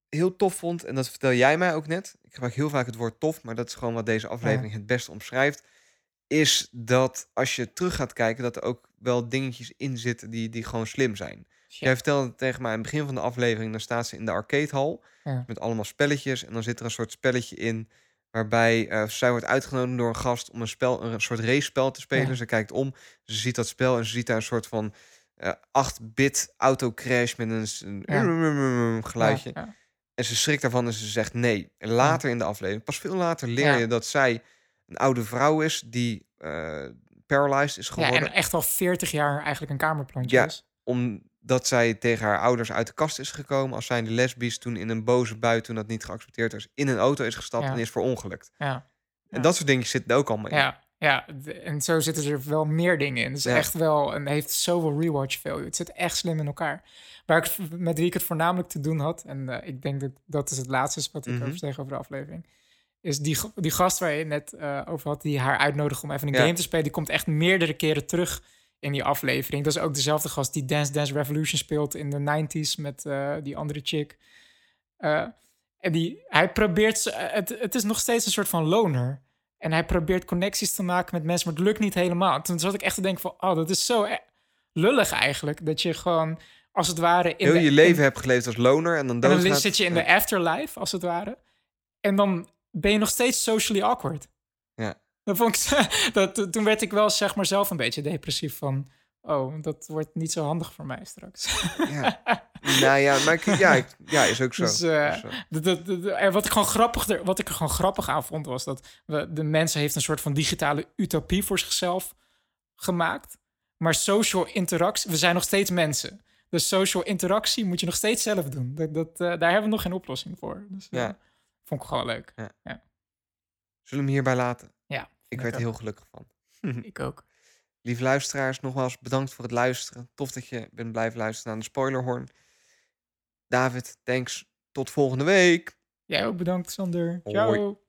heel tof vond, en dat vertel jij mij ook net. Ik gebruik heel vaak het woord tof, maar dat is gewoon wat deze aflevering het beste omschrijft. Is dat als je terug gaat kijken, dat er ook wel dingetjes in zitten die, die gewoon slim zijn. Jij vertelde tegen mij aan het begin van de aflevering, dan staat ze in de arcadehal Ja. met allemaal spelletjes. En dan zit er een soort spelletje in waarbij eh, zij wordt uitgenodigd door een gast om een, spel, een soort race-spel te spelen. Ja. Ze kijkt om, ze ziet dat spel en ze ziet daar een soort van eh 8-bit autocrash met een, een geluidje. Ja, ja. En ze schrikt daarvan en ze zegt nee. Later in de aflevering, pas veel later, leer Ja. je dat zij een oude vrouw is die eh paralyzed is Ja, geworden. en echt al 40 jaar eigenlijk een kamerplantje Ja. is. Omdat zij tegen haar ouders uit de kast is gekomen als zijnde lesbisch. Toen in een boze bui, toen dat niet geaccepteerd was, in een auto is gestapt Ja. en is verongelukt. Ja. En Ja. dat soort dingen zitten er ook allemaal in. Ja, ja, en zo zitten er wel meer dingen in. Het is Ja. echt wel, en heeft zoveel rewatch value. Het zit echt slim in elkaar. Waar ik, met wie ik het voornamelijk te doen had, en eh, ik denk dat dat is het laatste is wat ik Mhm. over zeg over de aflevering, is die, die gast waar je net eh, over had, die haar uitnodigt om even een Ja. game te spelen, die komt echt meerdere keren terug in die aflevering. Dat is ook dezelfde gast die Dance Dance Revolution speelt in de 90s met eh, die andere chick. Eh, en die, hij probeert, het, het is nog steeds een soort van loner. En hij probeert connecties te maken met mensen, maar het lukt niet helemaal. Toen zat ik echt te denken van, oh, dat is zo e- lullig eigenlijk. Dat je gewoon, als het ware... In Heel de, je leven in- hebt geleefd als loner en dan en dan zit je in de afterlife, als het ware. En dan ben je nog steeds socially awkward. Ja. Dat vond ik, dat, toen werd ik wel zeg maar zelf een beetje depressief van... Oh, dat wordt niet zo handig voor mij straks. Ja. nou ja, maar ik, ja, ik- ja, is ook zo. Dus, eh, Is zo. Dat- dat- dat- en wat ik, gewoon grappig, wat ik er gewoon grappig aan vond, was dat we, de mensen heeft een soort van digitale utopie voor zichzelf gemaakt. Maar social interactie, we zijn nog steeds mensen. Dus social interactie moet je nog steeds zelf doen. Dat, dat, eh, daar hebben we nog geen oplossing voor. Dus, eh, Ja. Vond ik gewoon leuk. Zullen we hem hierbij laten? Ja, Ik werd er heel gelukkig van. Ik ook. Lieve luisteraars, nogmaals bedankt voor het luisteren. Tof dat je bent blijven luisteren naar de spoilerhorn. David, thanks. Tot volgende week. Jij ook bedankt, Sander. Hoi. Ciao.